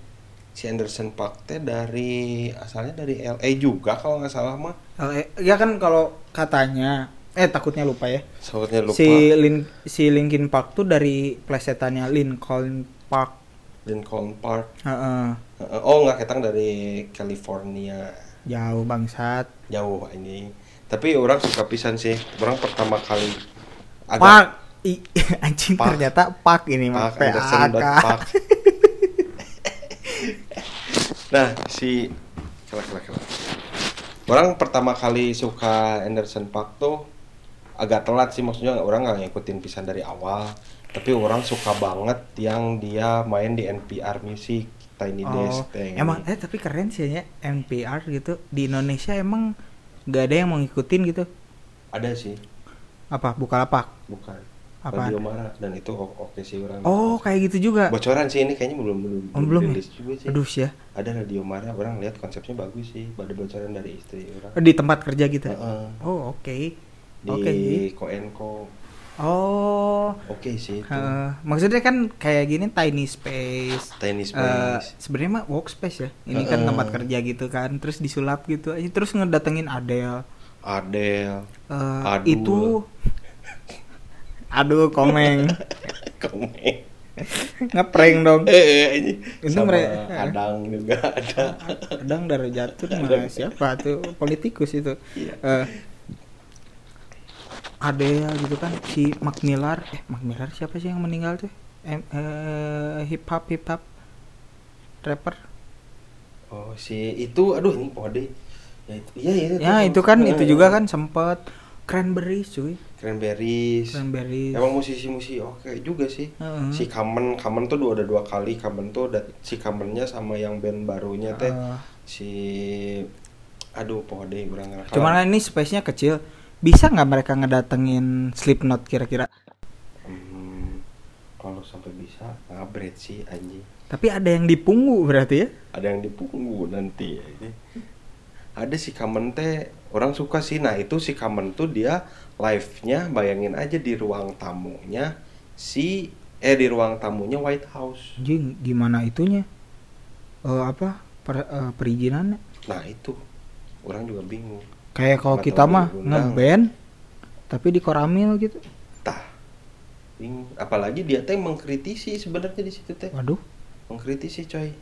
[SPEAKER 1] si Anderson Park teh dari asalnya dari LA juga kalau nggak salah mah.
[SPEAKER 2] Eh, ya kan kalau katanya, eh takutnya lupa ya.
[SPEAKER 1] Soalnya lupa.
[SPEAKER 2] Si Lin si Linkin Park tuh dari plesetannya Lincoln Park.
[SPEAKER 1] Lincoln Park.
[SPEAKER 2] Heeh.
[SPEAKER 1] Heeh. Oh nggak ketang dari California
[SPEAKER 2] jauh bangsat.
[SPEAKER 1] jauh ini. Tapi orang suka pisan sih. Orang pertama kali
[SPEAKER 2] Park. I, anjing
[SPEAKER 1] Park.
[SPEAKER 2] ternyata Park ini mah
[SPEAKER 1] Park Anderson
[SPEAKER 2] PAK.
[SPEAKER 1] Nah si kela kela kela. Orang pertama kali suka Anderson Park tuh agak telat sih maksudnya orang nggak ngikutin pisan dari awal. Tapi orang suka banget yang dia main di NPR Music Tiny Desk
[SPEAKER 2] Oh,
[SPEAKER 1] teh.
[SPEAKER 2] emang eh tapi keren sih ya NPR gitu. Di Indonesia emang nggak ada yang mau ngikutin gitu.
[SPEAKER 1] Ada sih.
[SPEAKER 2] Apa Bukalapak?
[SPEAKER 1] Bukan.
[SPEAKER 2] Apaan?
[SPEAKER 1] Radio Mara dan itu oke sih orang.
[SPEAKER 2] Oh kayak gitu juga.
[SPEAKER 1] Bocoran sih ini kayaknya belum belum
[SPEAKER 2] Oh, belum ya?
[SPEAKER 1] rilis juga sih.
[SPEAKER 2] Aduh ya.
[SPEAKER 1] Ada radio Mara orang lihat konsepnya bagus sih ada bocoran dari istri orang.
[SPEAKER 2] Di tempat kerja gitu?
[SPEAKER 1] Heeh.
[SPEAKER 2] oh oke.
[SPEAKER 1] Di
[SPEAKER 2] oke.
[SPEAKER 1] Koenko
[SPEAKER 2] oh.
[SPEAKER 1] Oke sih itu.
[SPEAKER 2] Eh, maksudnya kan kayak gini tiny space.
[SPEAKER 1] Tiny
[SPEAKER 2] Eh,
[SPEAKER 1] Space.
[SPEAKER 2] sebenarnya mah workspace ya. Ini kan
[SPEAKER 1] Heeh.
[SPEAKER 2] tempat kerja gitu kan terus disulap gitu aja. Terus ngedatengin Adele.
[SPEAKER 1] Adele.
[SPEAKER 2] Eh,
[SPEAKER 1] Adul.
[SPEAKER 2] itu. Aduh komeng.
[SPEAKER 1] Komeng.
[SPEAKER 2] Ngeprank dong.
[SPEAKER 1] Eh ini.
[SPEAKER 2] Itu
[SPEAKER 1] sama
[SPEAKER 2] mere-
[SPEAKER 1] Adang juga ada.
[SPEAKER 2] Kadang dari jatuh mah siapa tuh? Politikus itu.
[SPEAKER 1] Iya.
[SPEAKER 2] Eh, Adele gitu kan si Mac Miller eh Mac Miller siapa sih yang meninggal tuh em, eh, hip hop hip hop rapper
[SPEAKER 1] oh si itu aduh ini pode ya itu iya iya
[SPEAKER 2] ya itu kan itu juga kan sempet Cranberries cuy
[SPEAKER 1] Cranberries
[SPEAKER 2] Cranberries
[SPEAKER 1] Emang musisi-musisi oke juga sih.
[SPEAKER 2] Heeh.
[SPEAKER 1] Si Kamen, Kamen tuh dua ada dua kali. Kamen tuh ada si Kamennya sama yang band barunya teh
[SPEAKER 2] Heeh.
[SPEAKER 1] si aduh poho deh urang ngaran.
[SPEAKER 2] cuman ini space nya kecil bisa nggak mereka ngedatengin Slipknot kira-kira
[SPEAKER 1] Hmm, kalau sampai bisa ngabret sih anjing.
[SPEAKER 2] tapi ada yang di punggu berarti ya
[SPEAKER 1] Ada yang dipunggu nanti ya ini. Ada si Kamen teh orang suka sih. Nah, itu si Kamen tuh dia live-nya bayangin aja di ruang tamunya si eh di ruang tamunya White House.
[SPEAKER 2] Anjing gimana itunya Eh apa per, eh, perizinannya
[SPEAKER 1] Nah itu orang juga bingung.
[SPEAKER 2] Kayak kalau kita mah ngeband tapi di koramil gitu.
[SPEAKER 1] tah. Apalagi dia teh mengkritisi sebenarnya di situ teh.
[SPEAKER 2] Waduh.
[SPEAKER 1] mengkritisi coy.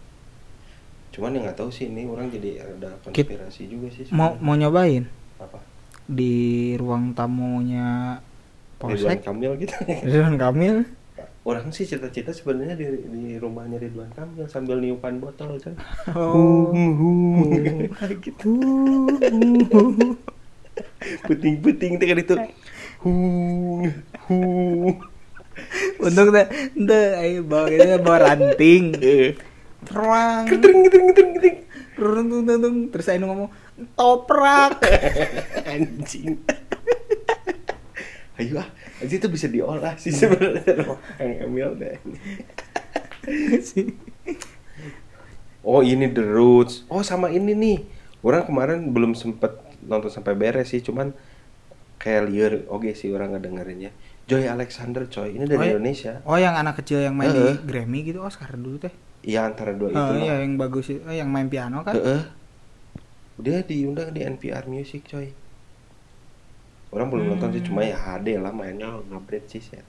[SPEAKER 1] Cuman yang nggak tahu sih ini orang jadi ada konspirasi juga sih
[SPEAKER 2] Mau mau nyobain?
[SPEAKER 1] Apa?
[SPEAKER 2] Di ruang tamunya
[SPEAKER 1] Ridwan
[SPEAKER 2] Polsek
[SPEAKER 1] Kamil gitu.
[SPEAKER 2] Ridwan Kamil.
[SPEAKER 1] Orang sih cita-cita sebenarnya di, di rumahnya Ridwan Kamil sambil niupan botol coy
[SPEAKER 2] Oh.
[SPEAKER 1] gitu puting-puting teh kan itu hung hung
[SPEAKER 2] Untung teh teh ayo bawa gitu bawa ranting.
[SPEAKER 1] Eh,
[SPEAKER 2] Terang.
[SPEAKER 1] getring getring getring getring
[SPEAKER 2] Turun tung tung tung. Terus Ainu ngomong toprak.
[SPEAKER 1] anjing ayo ah aja itu bisa diolah sih sebenarnya loh Kang Emil deh oh ini The Roots oh sama ini nih orang kemarin belum sempet nonton sampai beres sih cuman kayak liar oke sih orang ngedengerinnya Joy Alexander coy ini dari
[SPEAKER 2] Oh, iya?
[SPEAKER 1] Indonesia
[SPEAKER 2] Oh yang anak kecil yang main di
[SPEAKER 1] Heeh.
[SPEAKER 2] Grammy gitu Oscar dulu teh.
[SPEAKER 1] iya antara dua itu
[SPEAKER 2] Oh
[SPEAKER 1] lah.
[SPEAKER 2] iya yang bagus itu eh, yang main piano kan.
[SPEAKER 1] Heeh. Dia diundang di NPR Music coy. Orang belum nonton sih cuma ya HD lah mainnya ngabret sih saya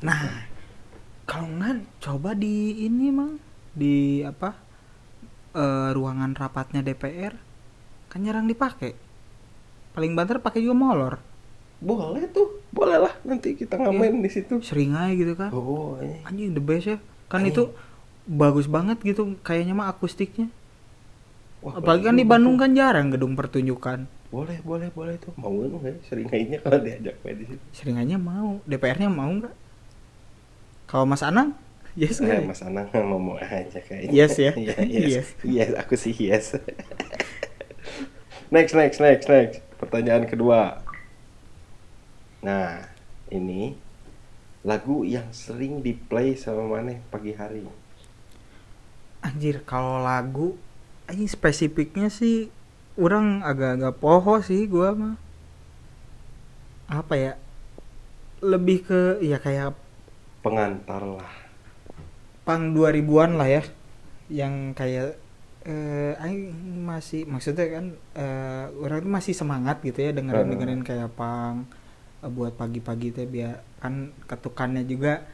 [SPEAKER 2] Nah, kalau nggak coba di ini mang di apa eh, ruangan rapatnya DPR kan jarang dipakai. Paling banter pakai juga molor.
[SPEAKER 1] Boleh tuh, boleh lah nanti kita ngamen di situ.
[SPEAKER 2] Sering aja gitu kan.
[SPEAKER 1] Oh, eh.
[SPEAKER 2] Anjing the best ya. Kan
[SPEAKER 1] Anjing.
[SPEAKER 2] itu bagus banget gitu kayaknya mah akustiknya.
[SPEAKER 1] Wah,
[SPEAKER 2] Apalagi kan di Bandung kan jarang gedung pertunjukan.
[SPEAKER 1] Boleh, boleh, boleh tuh. Mau nggak? Sering kayaknya kalau diajak main di situ.
[SPEAKER 2] Sering aja mau. DPR-nya mau nggak? Kalau Mas Anang, yes
[SPEAKER 1] Eh,
[SPEAKER 2] nggak?
[SPEAKER 1] Mas Anang mau mau aja kayaknya.
[SPEAKER 2] Yes ya?
[SPEAKER 1] Iya, yes.
[SPEAKER 2] Yes.
[SPEAKER 1] yes. aku sih yes. next, next, next, next. Pertanyaan kedua. Nah, ini lagu yang sering di play sama Maneh pagi hari.
[SPEAKER 2] Anjir, kalau lagu ini spesifiknya sih orang agak-agak poho sih gua mah. Apa ya? Lebih ke ya kayak
[SPEAKER 1] Pengantar lah.
[SPEAKER 2] pang 2000-an lah ya. Yang kayak eh masih maksudnya kan eh orang tuh masih semangat gitu ya dengerin dengerin kayak pang eh, buat pagi-pagi teh biar kan ketukannya juga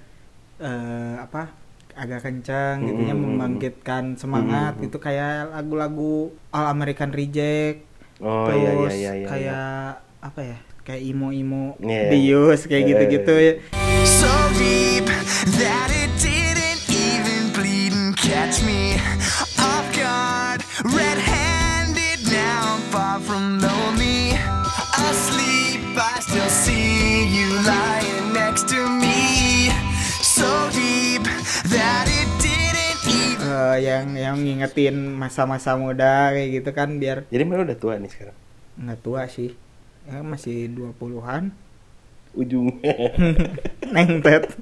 [SPEAKER 2] eh apa agak kencang gitu ya
[SPEAKER 1] Hmm.
[SPEAKER 2] membangkitkan semangat
[SPEAKER 1] Hmm.
[SPEAKER 2] gitu kayak lagu-lagu All American Reject
[SPEAKER 1] Oh
[SPEAKER 2] terus
[SPEAKER 1] iya iya iya iya.
[SPEAKER 2] kayak apa ya kayak imo-imo
[SPEAKER 1] Iya.
[SPEAKER 2] Dius kayak
[SPEAKER 1] Iya,
[SPEAKER 2] gitu-gitu
[SPEAKER 1] iya.
[SPEAKER 2] ya
[SPEAKER 3] So deep that it didn't even bleed and catch me off guard. Red handed, now I'm far from lonely. Asleep, I still see you lying next to me.
[SPEAKER 2] Eh, yang yang ngingetin masa-masa muda kayak gitu kan biar
[SPEAKER 1] Jadi mana udah tua nih sekarang?
[SPEAKER 2] nggak tua sih ya masih 20-an
[SPEAKER 1] Ujung.
[SPEAKER 2] nengtet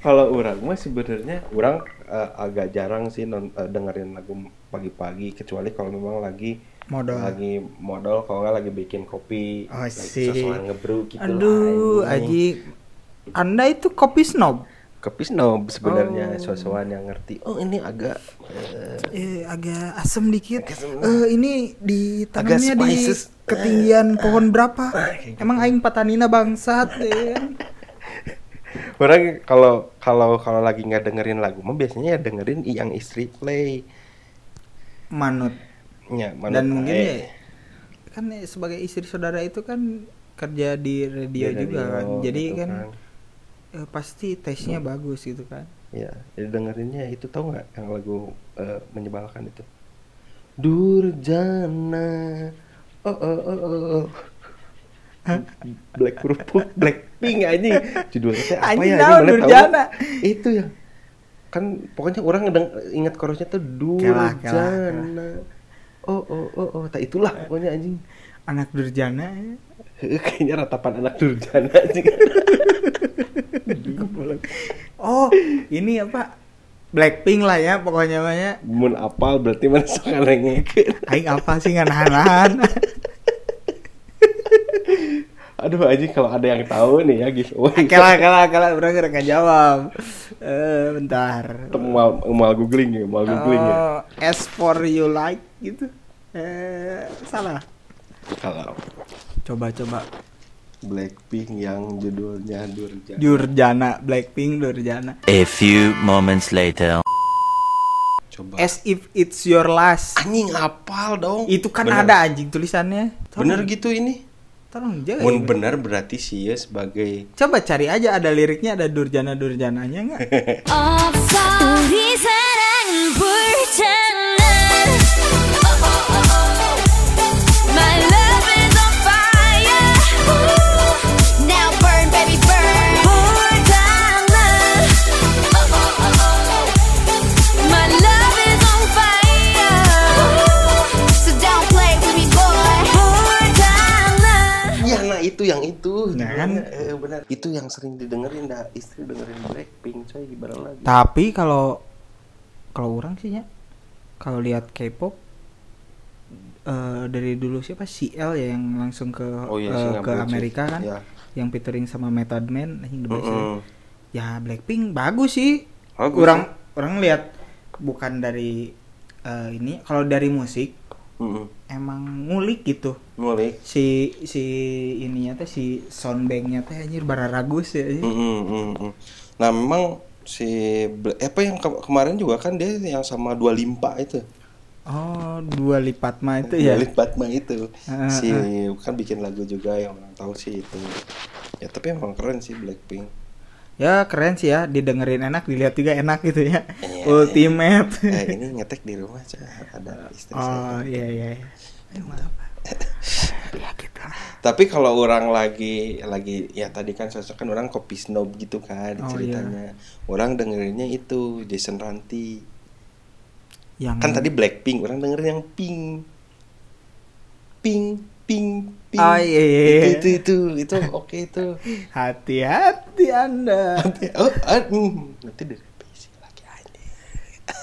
[SPEAKER 1] Kalau orang mah sebenarnya orang eh, agak jarang sih non, eh, dengerin lagu pagi-pagi kecuali kalau memang lagi
[SPEAKER 2] modal
[SPEAKER 1] lagi modal kalau nggak lagi bikin kopi
[SPEAKER 2] Oh,
[SPEAKER 1] lagi
[SPEAKER 2] sih.
[SPEAKER 1] sesuatu ngebrew gitu
[SPEAKER 2] aduh
[SPEAKER 1] lah,
[SPEAKER 2] Aji. Anda itu kopi snob?
[SPEAKER 1] Kopi snob sebenarnya
[SPEAKER 2] Oh.
[SPEAKER 1] sesuatu yang ngerti. Oh ini agak eh,
[SPEAKER 2] eh, agak asem dikit.
[SPEAKER 1] Agak asem.
[SPEAKER 2] Eh, ini ditanamnya
[SPEAKER 1] Agak
[SPEAKER 2] di ketinggian pohon berapa?
[SPEAKER 1] Gitu.
[SPEAKER 2] emang aing patanina bangsat ya.
[SPEAKER 1] orang kalau kalau kalau lagi nggak dengerin lagu mah biasanya ya dengerin yang istri play.
[SPEAKER 2] Manut.
[SPEAKER 1] Ya, manut
[SPEAKER 2] dan mungkin ya kan eh, sebagai istri saudara itu kan kerja di radio
[SPEAKER 1] Di
[SPEAKER 2] juga
[SPEAKER 1] radio,
[SPEAKER 2] kan jadi
[SPEAKER 1] gitu
[SPEAKER 2] kan, eh, pasti tesnya bagus gitu kan
[SPEAKER 1] Ya, jadi dengerinnya itu tau nggak yang lagu eh, menyebalkan itu? Durjana. Oh oh oh oh. Black kerupuk, Blackpink anjing. Judulnya teh apa
[SPEAKER 2] Anjing
[SPEAKER 1] ya?
[SPEAKER 2] tahu,
[SPEAKER 1] mana tahu?
[SPEAKER 2] Durjana.
[SPEAKER 1] Itu ya. Kan pokoknya orang ngedeng, ingat chorusnya tuh Durjana. Oh oh oh oh, tak itulah pokoknya anjing.
[SPEAKER 2] anak durjana ya.
[SPEAKER 1] Kayaknya ratapan anak Durjana anjing.
[SPEAKER 2] oh ini apa? Blackpink lah ya pokoknya banyak
[SPEAKER 1] Mun apal berarti mana ngelengekeun.
[SPEAKER 2] Aing apa sih nggak nahan
[SPEAKER 1] Aduh anjing kalau ada yang tahu nih ya giveaway.
[SPEAKER 2] kalah kalah kalah. Orang nggak jawab. Eh bentar.
[SPEAKER 1] Mal, mal googling ya, mal googling ya.
[SPEAKER 2] oh, as for you like gitu. Eh salah.
[SPEAKER 1] Kalau
[SPEAKER 2] coba coba
[SPEAKER 1] Blackpink yang judulnya Durjana.
[SPEAKER 2] Durjana Blackpink Durjana
[SPEAKER 4] A few moments later.
[SPEAKER 1] Coba.
[SPEAKER 2] as if it's your last
[SPEAKER 1] Anjing hafal dong.
[SPEAKER 2] itu kan
[SPEAKER 1] Bener.
[SPEAKER 2] ada anjing tulisannya
[SPEAKER 1] Bener gitu ini.
[SPEAKER 2] tolong jaga
[SPEAKER 1] Mun
[SPEAKER 2] ya.
[SPEAKER 1] bener berarti sih ya sebagai
[SPEAKER 2] coba cari aja ada liriknya ada Durjana Durjananya nggak
[SPEAKER 1] itu yang itu
[SPEAKER 2] Nah,
[SPEAKER 1] Judulnya,
[SPEAKER 2] kan?
[SPEAKER 1] eh, benar itu yang sering didengerin dah istri dengerin Blackpink coy gimana lagi
[SPEAKER 2] tapi kalau kalau orang sih ya kalau lihat K-pop eh, dari dulu siapa CL ya yang langsung ke
[SPEAKER 1] Oh iya, sih,
[SPEAKER 2] ke. Amerika kan
[SPEAKER 1] Iya.
[SPEAKER 2] yang featuring sama Method Man anjing the best ya. Ya Blackpink bagus sih
[SPEAKER 1] Bagus,
[SPEAKER 2] orang
[SPEAKER 1] ya.
[SPEAKER 2] orang lihat bukan dari eh, ini kalau dari musik
[SPEAKER 1] Mm-mm.
[SPEAKER 2] Emang ngulik gitu.
[SPEAKER 1] Ngulik.
[SPEAKER 2] Si si ininya teh si soundbanknya teh anjir bararagus ya anjir.
[SPEAKER 1] Mm-mm, mm-mm. nah memang si Bla- apa yang ke- kemarin juga kan dia yang sama dua limpa itu.
[SPEAKER 2] Oh dua lipat mah itu ya?
[SPEAKER 1] Dua lipat mah itu.
[SPEAKER 2] Ah,
[SPEAKER 1] si kan bikin lagu juga yang orang tahu sih itu. Ya tapi emang keren sih Blackpink
[SPEAKER 2] ya keren sih ya didengerin enak dilihat juga enak gitu ya
[SPEAKER 1] Iya,
[SPEAKER 2] ultimate
[SPEAKER 1] eh ini ngetek di rumah Cah. ada istri
[SPEAKER 2] oh
[SPEAKER 1] saya
[SPEAKER 2] iya iya iya. Ya gitu
[SPEAKER 1] Tapi kalau orang lagi lagi ya tadi kan sosok kan orang kopi snob gitu kan
[SPEAKER 2] Oh,
[SPEAKER 1] ceritanya. Orang dengerinnya itu Jason Ranti.
[SPEAKER 2] yang
[SPEAKER 1] Kan tadi Blackpink, orang dengerin yang Pink. Pink, Pink, Pink.
[SPEAKER 2] Oh, iya, iya, iya.
[SPEAKER 1] Itu itu itu, itu oke itu.
[SPEAKER 2] hati-hati anda
[SPEAKER 1] Oh, ah, hmm, nanti direvisi lagi aja.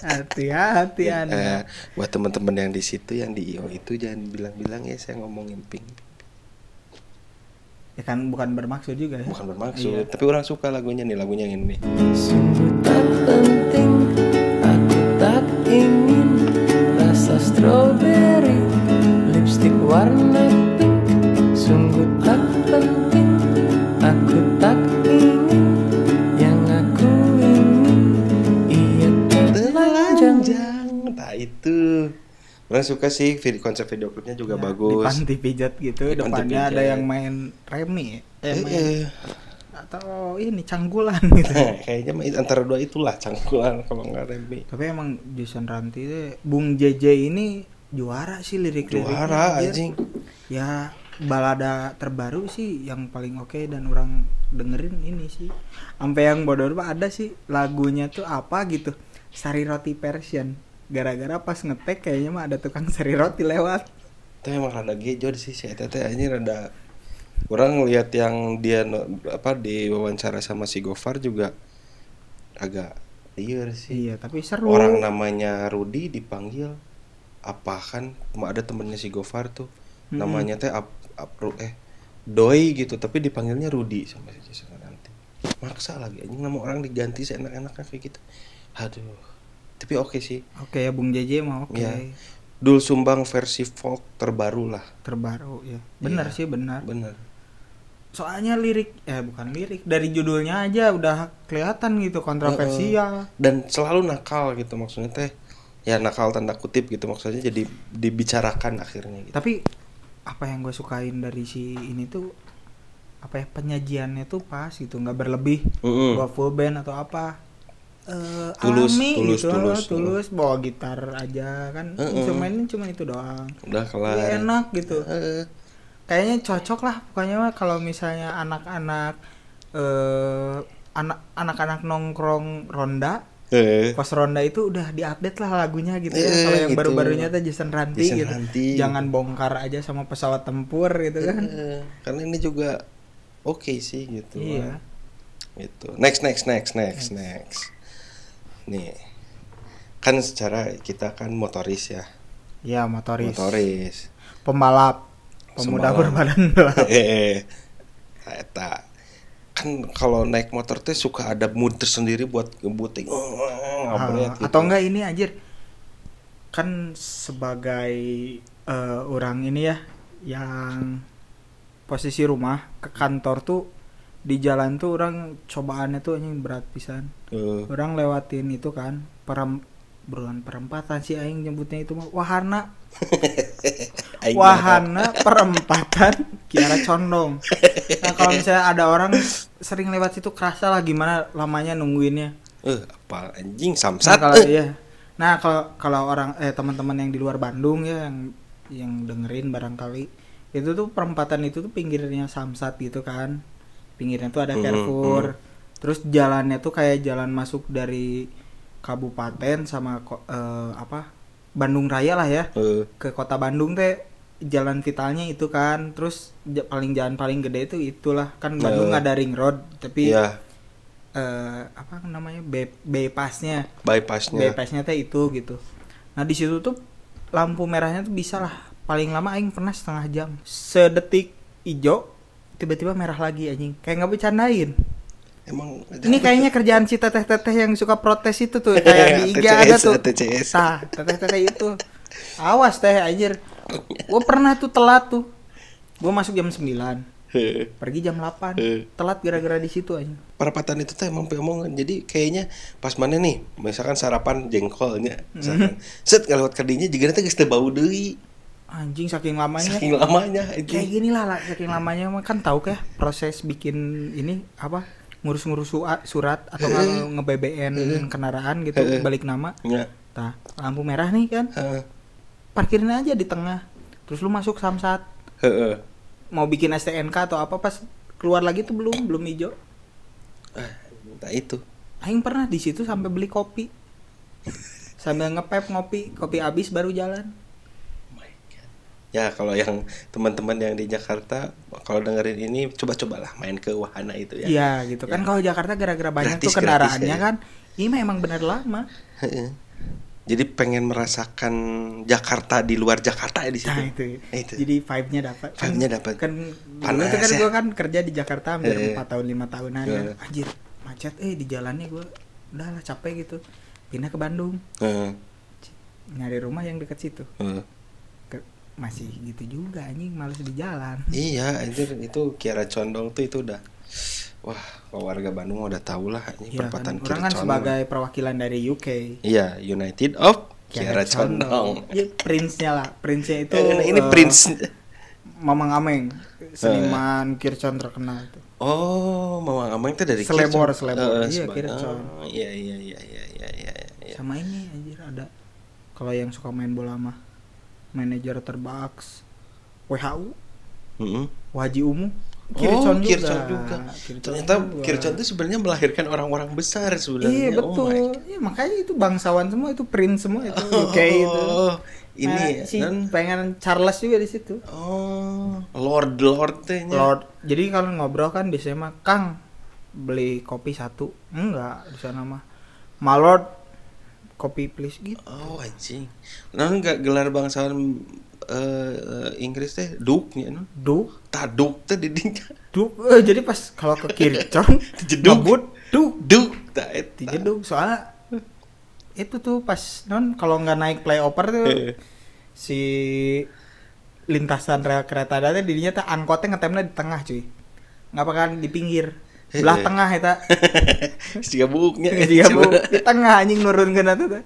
[SPEAKER 2] hati-hati anda
[SPEAKER 1] Eh, buat teman-teman yang di situ yang di IO itu jangan bilang-bilang ya saya ngomongin Pink.
[SPEAKER 2] ya kan bukan bermaksud juga ya
[SPEAKER 1] Bukan bermaksud,
[SPEAKER 2] Iya.
[SPEAKER 1] tapi orang suka lagunya nih, lagunya yang ini nih.
[SPEAKER 5] Sungguh tak penting Aku tak ingin Rasa strawberry Lipstick warna
[SPEAKER 1] Nah itu Orang suka sih video, konsep video klipnya juga
[SPEAKER 2] Ya, di
[SPEAKER 1] bagus.
[SPEAKER 2] panti pijat gitu
[SPEAKER 1] Di
[SPEAKER 2] depannya ada
[SPEAKER 1] pijat.
[SPEAKER 2] yang main remi eh,
[SPEAKER 1] Eh,
[SPEAKER 2] main,
[SPEAKER 1] eh.
[SPEAKER 2] atau ini canggulan gitu.
[SPEAKER 1] Kayaknya antara dua itulah cangkulan kalau nggak Remi.
[SPEAKER 2] Tapi emang Jason Ranti deh Bung JJ ini juara sih lirik-liriknya
[SPEAKER 1] Juara
[SPEAKER 2] anjir.
[SPEAKER 1] anjing.
[SPEAKER 2] Ya balada terbaru sih yang paling oke dan orang dengerin ini sih. Sampai yang bodoh ada sih lagunya tuh apa gitu sari roti version gara-gara pas ngetek kayaknya mah ada tukang sari roti lewat.
[SPEAKER 1] Itu emang rada gejo sih si Eta teh anjing rada Orang lihat yang dia apa di wawancara sama si Gofar juga agak liar sih.
[SPEAKER 2] iya tapi seru.
[SPEAKER 1] Orang namanya Rudi dipanggil apa kan? Ada temennya si Gofar tuh.
[SPEAKER 2] Mm-mm.
[SPEAKER 1] namanya teh ap, ap- eh Doi gitu tapi dipanggilnya Rudi sama si Jason nanti. Maksa lagi anjing nama orang diganti seenak-enaknya kayak gitu. Aduh tapi oke sih.
[SPEAKER 2] Oke ya Bung JJ mah oke.
[SPEAKER 1] Ya. Dul Sumbang versi folk terbaru lah.
[SPEAKER 2] Terbaru ya. Benar
[SPEAKER 1] Iya.
[SPEAKER 2] sih benar.
[SPEAKER 1] Bener
[SPEAKER 2] soalnya lirik eh bukan lirik dari judulnya aja udah kelihatan gitu kontroversial.
[SPEAKER 1] Dan selalu nakal gitu maksudnya teh. Ya nakal tanda kutip gitu maksudnya jadi dibicarakan akhirnya gitu.
[SPEAKER 2] Tapi apa yang gue sukain dari si ini tuh apa ya penyajiannya tuh pas gitu nggak berlebih.
[SPEAKER 1] Mm-mm.
[SPEAKER 2] bawa full band atau apa eh
[SPEAKER 1] Tulus,
[SPEAKER 2] alami
[SPEAKER 1] tulus,
[SPEAKER 2] gitu
[SPEAKER 1] tulus.
[SPEAKER 2] tulus bawa gitar aja kan
[SPEAKER 1] Mm-mm.
[SPEAKER 2] instrumennya cuma itu doang.
[SPEAKER 1] Udah kelar.
[SPEAKER 2] Ya, enak gitu.
[SPEAKER 1] Eh,
[SPEAKER 2] kayaknya cocok lah pokoknya kalau misalnya anak-anak eh anak anak-anak nongkrong ronda
[SPEAKER 1] eh.
[SPEAKER 2] pos ronda itu udah diupdate lah lagunya gitu ya.
[SPEAKER 1] Eh,
[SPEAKER 2] kalau yang
[SPEAKER 1] gitu.
[SPEAKER 2] baru-barunya tuh Jason Ranti
[SPEAKER 1] Jason
[SPEAKER 2] gitu.
[SPEAKER 1] Ranti.
[SPEAKER 2] jangan bongkar aja sama pesawat tempur gitu kan.
[SPEAKER 1] Eh, karena ini juga oke sih gitu.
[SPEAKER 2] Iya.
[SPEAKER 1] Gitu. Next next next next. next nih kan secara kita kan motoris ya.
[SPEAKER 2] Ya motoris.
[SPEAKER 1] Motoris.
[SPEAKER 2] Pembalap. Pemuda
[SPEAKER 1] Sembalap.
[SPEAKER 2] berbadan
[SPEAKER 1] Eh, Nah, eta. Kan kalau naik motor teh suka ada mood tersendiri buat ngebuting.
[SPEAKER 2] Ah,
[SPEAKER 1] ngabret gitu.
[SPEAKER 2] atau enggak ini anjir. Kan sebagai eh, orang ini ya yang posisi rumah ke kantor tuh di jalan tuh orang cobaannya tuh anjing berat pisan
[SPEAKER 1] Eh,
[SPEAKER 2] orang lewatin itu kan perem perempatan sih aing nyebutnya itu mah wahana wahana perempatan Kiara Condong nah kalau misalnya ada orang sering lewat situ kerasa lah gimana lamanya nungguinnya
[SPEAKER 1] Eh, apa anjing
[SPEAKER 2] Nah,
[SPEAKER 1] samsat
[SPEAKER 2] kalau
[SPEAKER 1] eh.
[SPEAKER 2] iya. Nah, kalau kalau orang eh teman-teman yang di luar Bandung ya yang yang dengerin barangkali itu tuh perempatan itu tuh pinggirnya Samsat gitu kan. Pinggirnya tuh ada
[SPEAKER 1] Hmm,
[SPEAKER 2] Carrefour. Terus jalannya tuh kayak jalan masuk dari kabupaten sama eh, apa? Bandung Raya lah ya.
[SPEAKER 1] Eh,
[SPEAKER 2] Ke kota Bandung teh jalan vitalnya itu kan. Terus paling jalan paling gede itu itulah kan Bandung
[SPEAKER 1] Eh.
[SPEAKER 2] ada ring road tapi
[SPEAKER 1] iya
[SPEAKER 2] eh, apa namanya bypassnya
[SPEAKER 1] bypassnya
[SPEAKER 2] bypassnya teh itu gitu nah di situ tuh lampu merahnya tuh bisa lah paling lama aing pernah setengah jam sedetik ijo tiba-tiba merah lagi anjing. Kayak nggak bercandain.
[SPEAKER 1] Emang
[SPEAKER 2] ini kayaknya kerjaan si teteh-teteh yang suka protes itu tuh kayak di IG ada tuh.
[SPEAKER 1] TCS.
[SPEAKER 2] nah teteh-teteh itu. Awas teh anjir. Gue pernah tuh telat tuh. Gue masuk jam 9
[SPEAKER 1] Heeh.
[SPEAKER 2] pergi jam 8
[SPEAKER 1] Eh.
[SPEAKER 2] telat gara-gara di situ anjing.
[SPEAKER 1] Perapatan itu teh emang omongan jadi kayaknya pas mana nih misalkan sarapan jengkolnya misalkan. Set ngelewat kerdinya juga nanti teu bau deui
[SPEAKER 2] anjing saking lamanya.
[SPEAKER 1] Saking lamanya
[SPEAKER 2] kayak
[SPEAKER 1] anjing.
[SPEAKER 2] gini lah, saking lamanya. Kan tahu kayak proses bikin ini apa ngurus-ngurus surat atau nge nge-BBN kendaraan gitu balik nama.
[SPEAKER 1] Ya.
[SPEAKER 2] Nah lampu merah nih kan. Parkirin aja di tengah. Terus lu masuk samsat. Mau bikin STNK atau apa pas keluar lagi tuh belum belum hijau.
[SPEAKER 1] Ah nah itu.
[SPEAKER 2] Aing pernah di situ sampai beli kopi. Sambil ngepep ngopi kopi habis baru jalan
[SPEAKER 1] ya kalau yang teman-teman yang di Jakarta kalau dengerin ini coba-cobalah main ke wahana itu ya
[SPEAKER 2] iya gitu kan kalau Jakarta gara-gara banyak
[SPEAKER 1] Gratis,
[SPEAKER 2] tuh kendaraannya
[SPEAKER 1] gratis, ya.
[SPEAKER 2] kan ini mah emang bener lama
[SPEAKER 1] jadi pengen merasakan Jakarta di luar Jakarta ya di situ
[SPEAKER 2] Nah itu,
[SPEAKER 1] Nah, itu.
[SPEAKER 2] jadi vibe-nya dapat.
[SPEAKER 1] Vibe-nya dapat.
[SPEAKER 2] Kan
[SPEAKER 1] Panas
[SPEAKER 2] dulu tuh kan
[SPEAKER 1] ya.
[SPEAKER 2] gue kan kerja di Jakarta hampir
[SPEAKER 1] Eh.
[SPEAKER 2] 4 tahun lima tahunan ya. Anjir, macet eh di jalannya gue udah lah capek gitu. Pindah ke Bandung,
[SPEAKER 1] Heeh,
[SPEAKER 2] nyari rumah yang deket situ.
[SPEAKER 1] heeh.
[SPEAKER 2] Masih gitu juga anjing males di jalan.
[SPEAKER 1] Iya, anjir itu Kiara Condong tuh itu udah wah, warga Bandung udah tau lah ini
[SPEAKER 2] Iya
[SPEAKER 1] perempatan
[SPEAKER 2] kan,
[SPEAKER 1] Kiara
[SPEAKER 2] orang kan
[SPEAKER 1] Condong.
[SPEAKER 2] sebagai perwakilan dari UK.
[SPEAKER 1] Iya, United of Kiara Condong.
[SPEAKER 2] Ya, prince-nya lah, prince-nya itu.
[SPEAKER 1] Eh, ini
[SPEAKER 2] eh,
[SPEAKER 1] Prince.
[SPEAKER 2] Mamang Ameng, seniman Kircon terkenal itu.
[SPEAKER 1] Oh, Mama Ameng itu dari
[SPEAKER 2] Selebor,
[SPEAKER 1] Kircon.
[SPEAKER 2] selebor.
[SPEAKER 1] Eh,
[SPEAKER 2] Iya, Kircon.
[SPEAKER 1] Oh, iya iya iya iya iya iya. iya.
[SPEAKER 2] sama ini anjir ada kalau yang suka main bola mah manajer terbaks WHO
[SPEAKER 1] Mm-mm.
[SPEAKER 2] Waji Umu
[SPEAKER 1] oh,
[SPEAKER 2] Kircon juga.
[SPEAKER 1] Kircon juga.
[SPEAKER 2] Kircon
[SPEAKER 1] Ternyata
[SPEAKER 2] juga.
[SPEAKER 1] Kircon itu sebenarnya melahirkan orang-orang besar sebenarnya.
[SPEAKER 2] iya
[SPEAKER 1] Oh
[SPEAKER 2] betul
[SPEAKER 1] my
[SPEAKER 2] iya, makanya itu bangsawan semua itu prince semua itu UK itu
[SPEAKER 1] Oh, ini
[SPEAKER 2] Nah,
[SPEAKER 1] ya,
[SPEAKER 2] si
[SPEAKER 1] dan
[SPEAKER 2] pengen Charles juga di situ
[SPEAKER 1] oh, Lord Lord tehnya.
[SPEAKER 2] Lord jadi kalau ngobrol kan biasanya mah Kang beli kopi satu enggak di sana mah my lord kopi please gitu
[SPEAKER 1] Oh, anjing. Nah, enggak gelar bangsawan eh, eh, Inggris teh duknya non.
[SPEAKER 2] duk
[SPEAKER 1] Taduk teh didinya.
[SPEAKER 2] duk eh, jadi pas kalau ke Kircon
[SPEAKER 1] Jeduk.
[SPEAKER 2] ngebut duk
[SPEAKER 1] Duk tak eta.
[SPEAKER 2] di jeduk soalnya itu tuh pas non kalau nggak naik playover tuh si lintasan rel kereta ada dirinya tuh angkotnya ngetemnya di tengah cuy nggak bakal di pinggir belah tengah eta
[SPEAKER 1] Siga buknya.
[SPEAKER 2] dia bu di tengah anjing nurun ke tuh.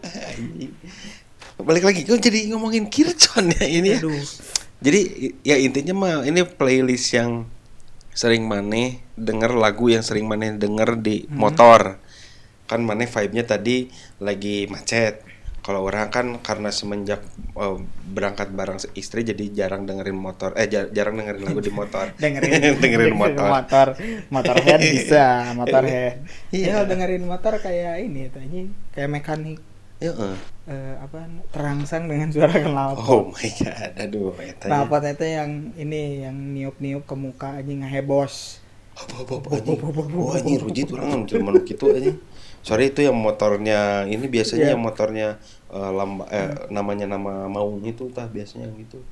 [SPEAKER 1] Balik lagi, kok jadi ngomongin Kircon ya ini ya.
[SPEAKER 2] aduh
[SPEAKER 1] Jadi ya intinya mah ini playlist yang sering maneh denger lagu yang sering maneh denger di
[SPEAKER 2] Hmm.
[SPEAKER 1] motor. Kan maneh vibe-nya tadi lagi macet. Kalau orang kan karena semenjak eh, berangkat bareng istri jadi jarang dengerin motor. Eh jar- jarang dengerin lagu di motor.
[SPEAKER 2] dengerin
[SPEAKER 1] dengerin motor.
[SPEAKER 2] motor motorhead bisa motorhead
[SPEAKER 1] Iya.
[SPEAKER 2] ya dengerin motor kayak ini tanya kayak mekanik
[SPEAKER 1] Heeh.
[SPEAKER 2] eh, apa terangsang dengan suara knalpot
[SPEAKER 1] Oh my god, aduh
[SPEAKER 2] apa itu yang ini yang niup-niup ke muka anjing ngehebos.
[SPEAKER 1] Apa apa apa anjing. Wah anjing rujit orang zaman gitu anjing sorry itu yang motornya ini biasanya
[SPEAKER 2] yeah.
[SPEAKER 1] yang motornya uh, lamba, eh, namanya nama maung itu tah biasanya gitu.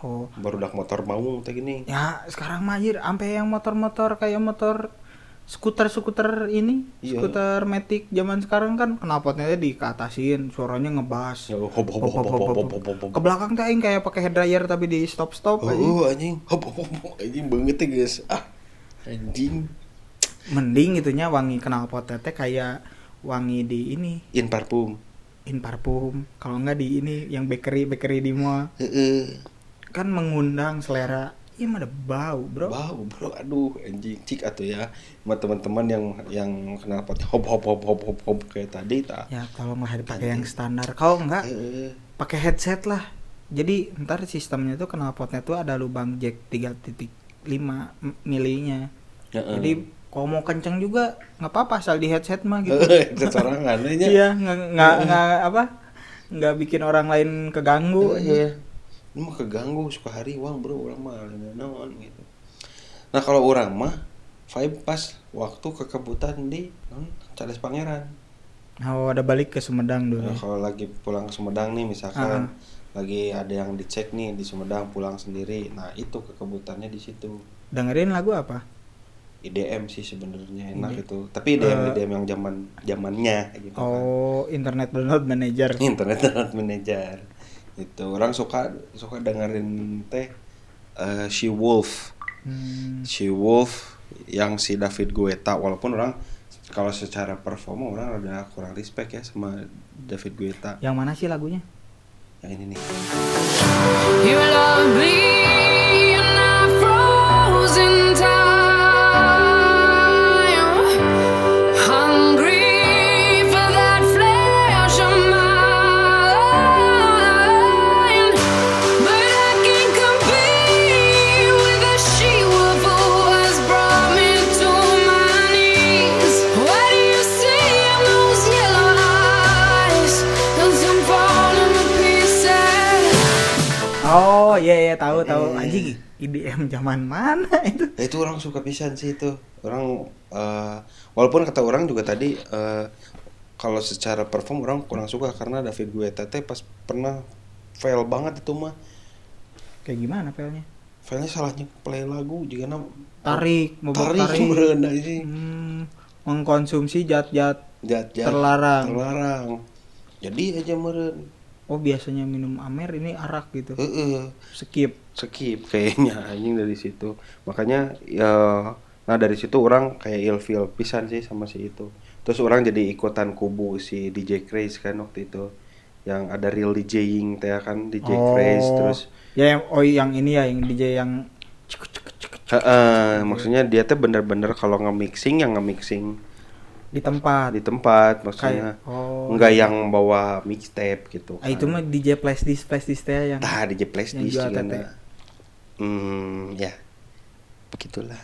[SPEAKER 2] Oh.
[SPEAKER 1] Baru dak motor maung teh gini.
[SPEAKER 2] Ya sekarang majir sampai yang motor-motor kayak motor skuter-skuter ini
[SPEAKER 1] iya.
[SPEAKER 2] skuter metik zaman sekarang kan knalpotnya di dikatasin suaranya ngebas. Ke belakang teh aing kayak pakai head dryer tapi di stop stop
[SPEAKER 1] oh anjing. hop hop hop anjing banget ya guys. Ah anjing.
[SPEAKER 2] Mending itunya wangi knalpotnya teh kayak wangi di ini,
[SPEAKER 1] in parfum
[SPEAKER 2] in parfum. Kalau enggak di ini yang bakery bakery di mall kan mengundang selera. Iya mah ada bau, Bro.
[SPEAKER 1] Bau bro, aduh anjing cik atuh ya sama teman-teman yang yang kenal pot hop hop hop hop hop hop kayak tadi tak
[SPEAKER 2] Ya tolonglah dipakai yang standar. Kalau enggak
[SPEAKER 1] Heeh.
[SPEAKER 2] pakai headset lah. Jadi ntar sistemnya tuh knalpotnya tuh ada lubang jack 3.5 m- milinya.
[SPEAKER 1] Heeh.
[SPEAKER 2] Jadi kalau mau kenceng juga nggak apa-apa asal di headset mah gitu.
[SPEAKER 1] Heeh, sesorangan aja.
[SPEAKER 2] iya nggak nggak apa nggak bikin orang lain keganggu aja.
[SPEAKER 1] Heeh. Ini mah keganggu suka hari uang bro, orang mah naon gitu. Nah kalau orang mah vibe pas waktu kekebutan di non, Charles Pangeran.
[SPEAKER 2] Oh ada balik ke Sumedang dulu.
[SPEAKER 1] Nah, kalau lagi pulang ke Sumedang nih misalkan lagi ada yang dicek nih di Sumedang pulang sendiri. Nah, itu kekebutannya di situ.
[SPEAKER 2] Dengerin lagu apa?
[SPEAKER 1] IDM sih sebenarnya enak
[SPEAKER 2] Ide-
[SPEAKER 1] itu. Tapi IDM
[SPEAKER 2] Eh,
[SPEAKER 1] IDM yang zaman zamannya gitu kan.
[SPEAKER 2] Oh Internet Download Manager.
[SPEAKER 1] Internet Download Manager. Itu orang suka suka dengerin teh eh, She Wolf.
[SPEAKER 2] Hmm.
[SPEAKER 1] She Wolf yang si David Guetta walaupun orang kalau secara performa orang ada kurang respect ya sama David Guetta.
[SPEAKER 2] Yang mana sih lagunya?
[SPEAKER 1] Yang ini nih.
[SPEAKER 6] You love me
[SPEAKER 2] Oh iya iya tahu tahu anjing IDM zaman mana itu?
[SPEAKER 1] Nah, itu orang suka pisan sih itu. Orang eh, walaupun kata orang juga tadi eh, kalau secara perform orang kurang suka karena David Guetta teh pas pernah fail banget itu mah.
[SPEAKER 2] Kayak gimana filenya?
[SPEAKER 1] Failnya salahnya play lagu juga nam
[SPEAKER 2] Tarik, mau
[SPEAKER 1] tarik,
[SPEAKER 2] tarik.
[SPEAKER 1] anjing.
[SPEAKER 2] Hmm, mengkonsumsi zat-zat
[SPEAKER 1] Jat, jat,
[SPEAKER 2] Terlarang.
[SPEAKER 1] Terlarang. Jadi aja meren.
[SPEAKER 2] Oh biasanya minum amer ini arak gitu.
[SPEAKER 1] Heeh.
[SPEAKER 2] Skip.
[SPEAKER 1] skip kayaknya anjing dari situ makanya ya nah dari situ orang kayak ilfeel pisan sih sama si itu terus orang jadi ikutan kubu si DJ Craze kan waktu itu yang ada real DJing teh kan DJ Craze terus
[SPEAKER 2] ya yang oh yang ini ya yang DJ yang
[SPEAKER 1] Heeh, maksudnya dia tuh bener-bener kalau nge-mixing yang nge-mixing
[SPEAKER 2] di tempat.
[SPEAKER 1] di tempat maksudnya
[SPEAKER 2] Kayak- oh,
[SPEAKER 1] nggak yang bawa mixtape gitu
[SPEAKER 2] Ah, itu mah DJ flash disk flash disk teh yang
[SPEAKER 1] Tah DJ Place
[SPEAKER 2] yang jual
[SPEAKER 1] nah. Hmm, ya. Begitulah.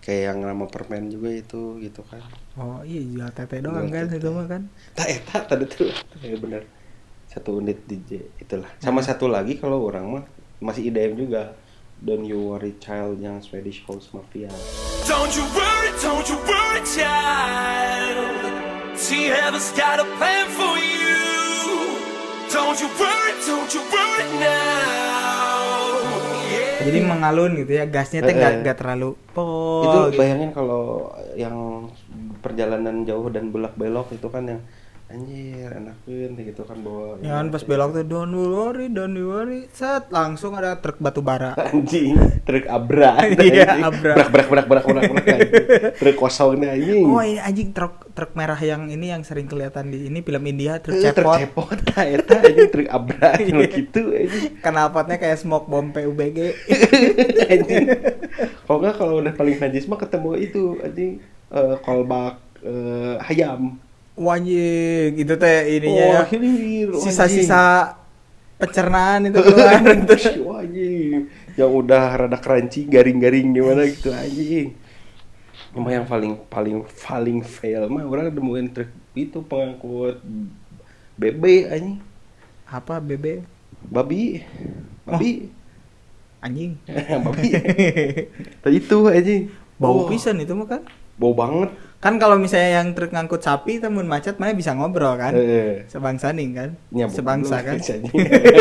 [SPEAKER 1] Kayak yang nama permen juga itu gitu kan.
[SPEAKER 2] Oh iya jual tete doang
[SPEAKER 1] Jual
[SPEAKER 2] kan
[SPEAKER 1] tete.
[SPEAKER 2] itu mah kan.
[SPEAKER 1] Tak eta tadi tuh. Ya bener. Satu unit DJ itulah. Sama satu lagi kalau orang mah masih IDM juga. Don't You Worry Child yang Swedish House Mafia.
[SPEAKER 3] Don't you worry, don't you worry, child. See, heaven's got a plan for you. Don't you worry, don't you worry now. Yeah.
[SPEAKER 2] Jadi mengalun gitu ya gasnya teh nggak
[SPEAKER 1] Eh, eh.
[SPEAKER 2] nggak terlalu po.
[SPEAKER 1] itu
[SPEAKER 2] gitu.
[SPEAKER 1] bayangin kalau yang perjalanan jauh dan belok-belok itu kan yang anjir enakin gitu kan bawa
[SPEAKER 2] Ya kan pas belok tuh don't worry, don't worry. Set langsung ada truk batu bara.
[SPEAKER 1] anjing truk abrak
[SPEAKER 2] Iya,
[SPEAKER 1] brak brak brak brak brak anjing. truk kosong nih anjing
[SPEAKER 2] Oh ini anjing truk truk merah yang ini yang sering kelihatan di ini film India truk
[SPEAKER 1] Eh, truk
[SPEAKER 2] cepot.
[SPEAKER 1] cepot eta anjing truk abrak yang gitu anjing
[SPEAKER 2] Knalpotnya kayak smoke bomb PUBG.
[SPEAKER 1] anjing kalau nggak kalau udah paling najis mah ketemu itu anjing eh, kolbak eh, ayam
[SPEAKER 2] Wajing itu teh ininya ya.
[SPEAKER 1] Oh, ini,
[SPEAKER 2] Sisa-sisa pencernaan itu keluar itu.
[SPEAKER 1] Wah, anjing. Yang udah rada crunchy, garing-garing gimana gitu anjing. Cuma yang paling paling paling fail mah orang nemuin truk itu pengangkut BB anjing.
[SPEAKER 2] Apa BB?
[SPEAKER 1] Babi. Babi.
[SPEAKER 2] Anjing.
[SPEAKER 1] Babi. Tadi itu anjing.
[SPEAKER 2] Bau
[SPEAKER 1] Wah,
[SPEAKER 2] pisan itu mah kan.
[SPEAKER 1] Bau banget.
[SPEAKER 2] Kan kalau misalnya yang truk ngangkut sapi temun macet mana bisa ngobrol kan?
[SPEAKER 1] Heeh.
[SPEAKER 2] sebangsa nih kan?
[SPEAKER 1] Nyambung
[SPEAKER 2] sebangsa
[SPEAKER 1] dulu
[SPEAKER 2] kan?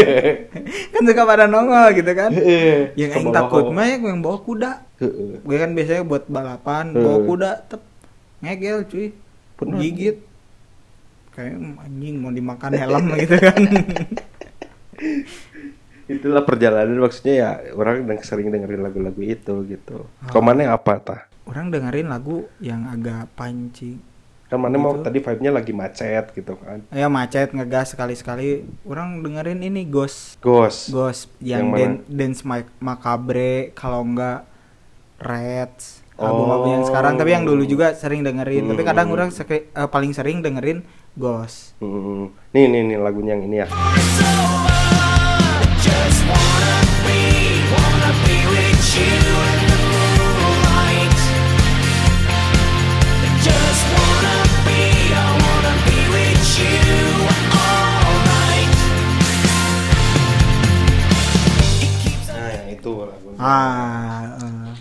[SPEAKER 2] kan suka pada nongol gitu kan?
[SPEAKER 1] Heeh.
[SPEAKER 2] yang
[SPEAKER 1] Kebawa-
[SPEAKER 2] takut mah yang bawa kuda. Gue kan biasanya buat balapan bawa kuda tep ngegel cuy.
[SPEAKER 1] Bener.
[SPEAKER 2] gigit. Kayak "Hmm, anjing mau dimakan helm gitu kan.
[SPEAKER 1] Itulah perjalanan maksudnya ya orang yang sering dengerin lagu-lagu itu gitu. Kalau mana apa tah?
[SPEAKER 2] Orang dengerin lagu yang agak pancing
[SPEAKER 1] Kan mana mau
[SPEAKER 2] Gitu.
[SPEAKER 1] tadi vibe-nya lagi macet gitu kan.
[SPEAKER 2] ya macet ngegas sekali-sekali orang dengerin ini Ghost
[SPEAKER 1] Ghost.
[SPEAKER 2] Ghost yang,
[SPEAKER 1] Yang
[SPEAKER 2] dan- dance ma- macabre kalau enggak Reds album-album yang
[SPEAKER 1] Oh.
[SPEAKER 2] sekarang tapi yang dulu juga sering dengerin tapi kadang
[SPEAKER 1] Hmm.
[SPEAKER 2] orang seke- eh, paling sering dengerin Ghost
[SPEAKER 1] Hmm. Nih nih nih lagunya yang ini ya.
[SPEAKER 3] Just wanna be, wanna be with you
[SPEAKER 2] ah eh.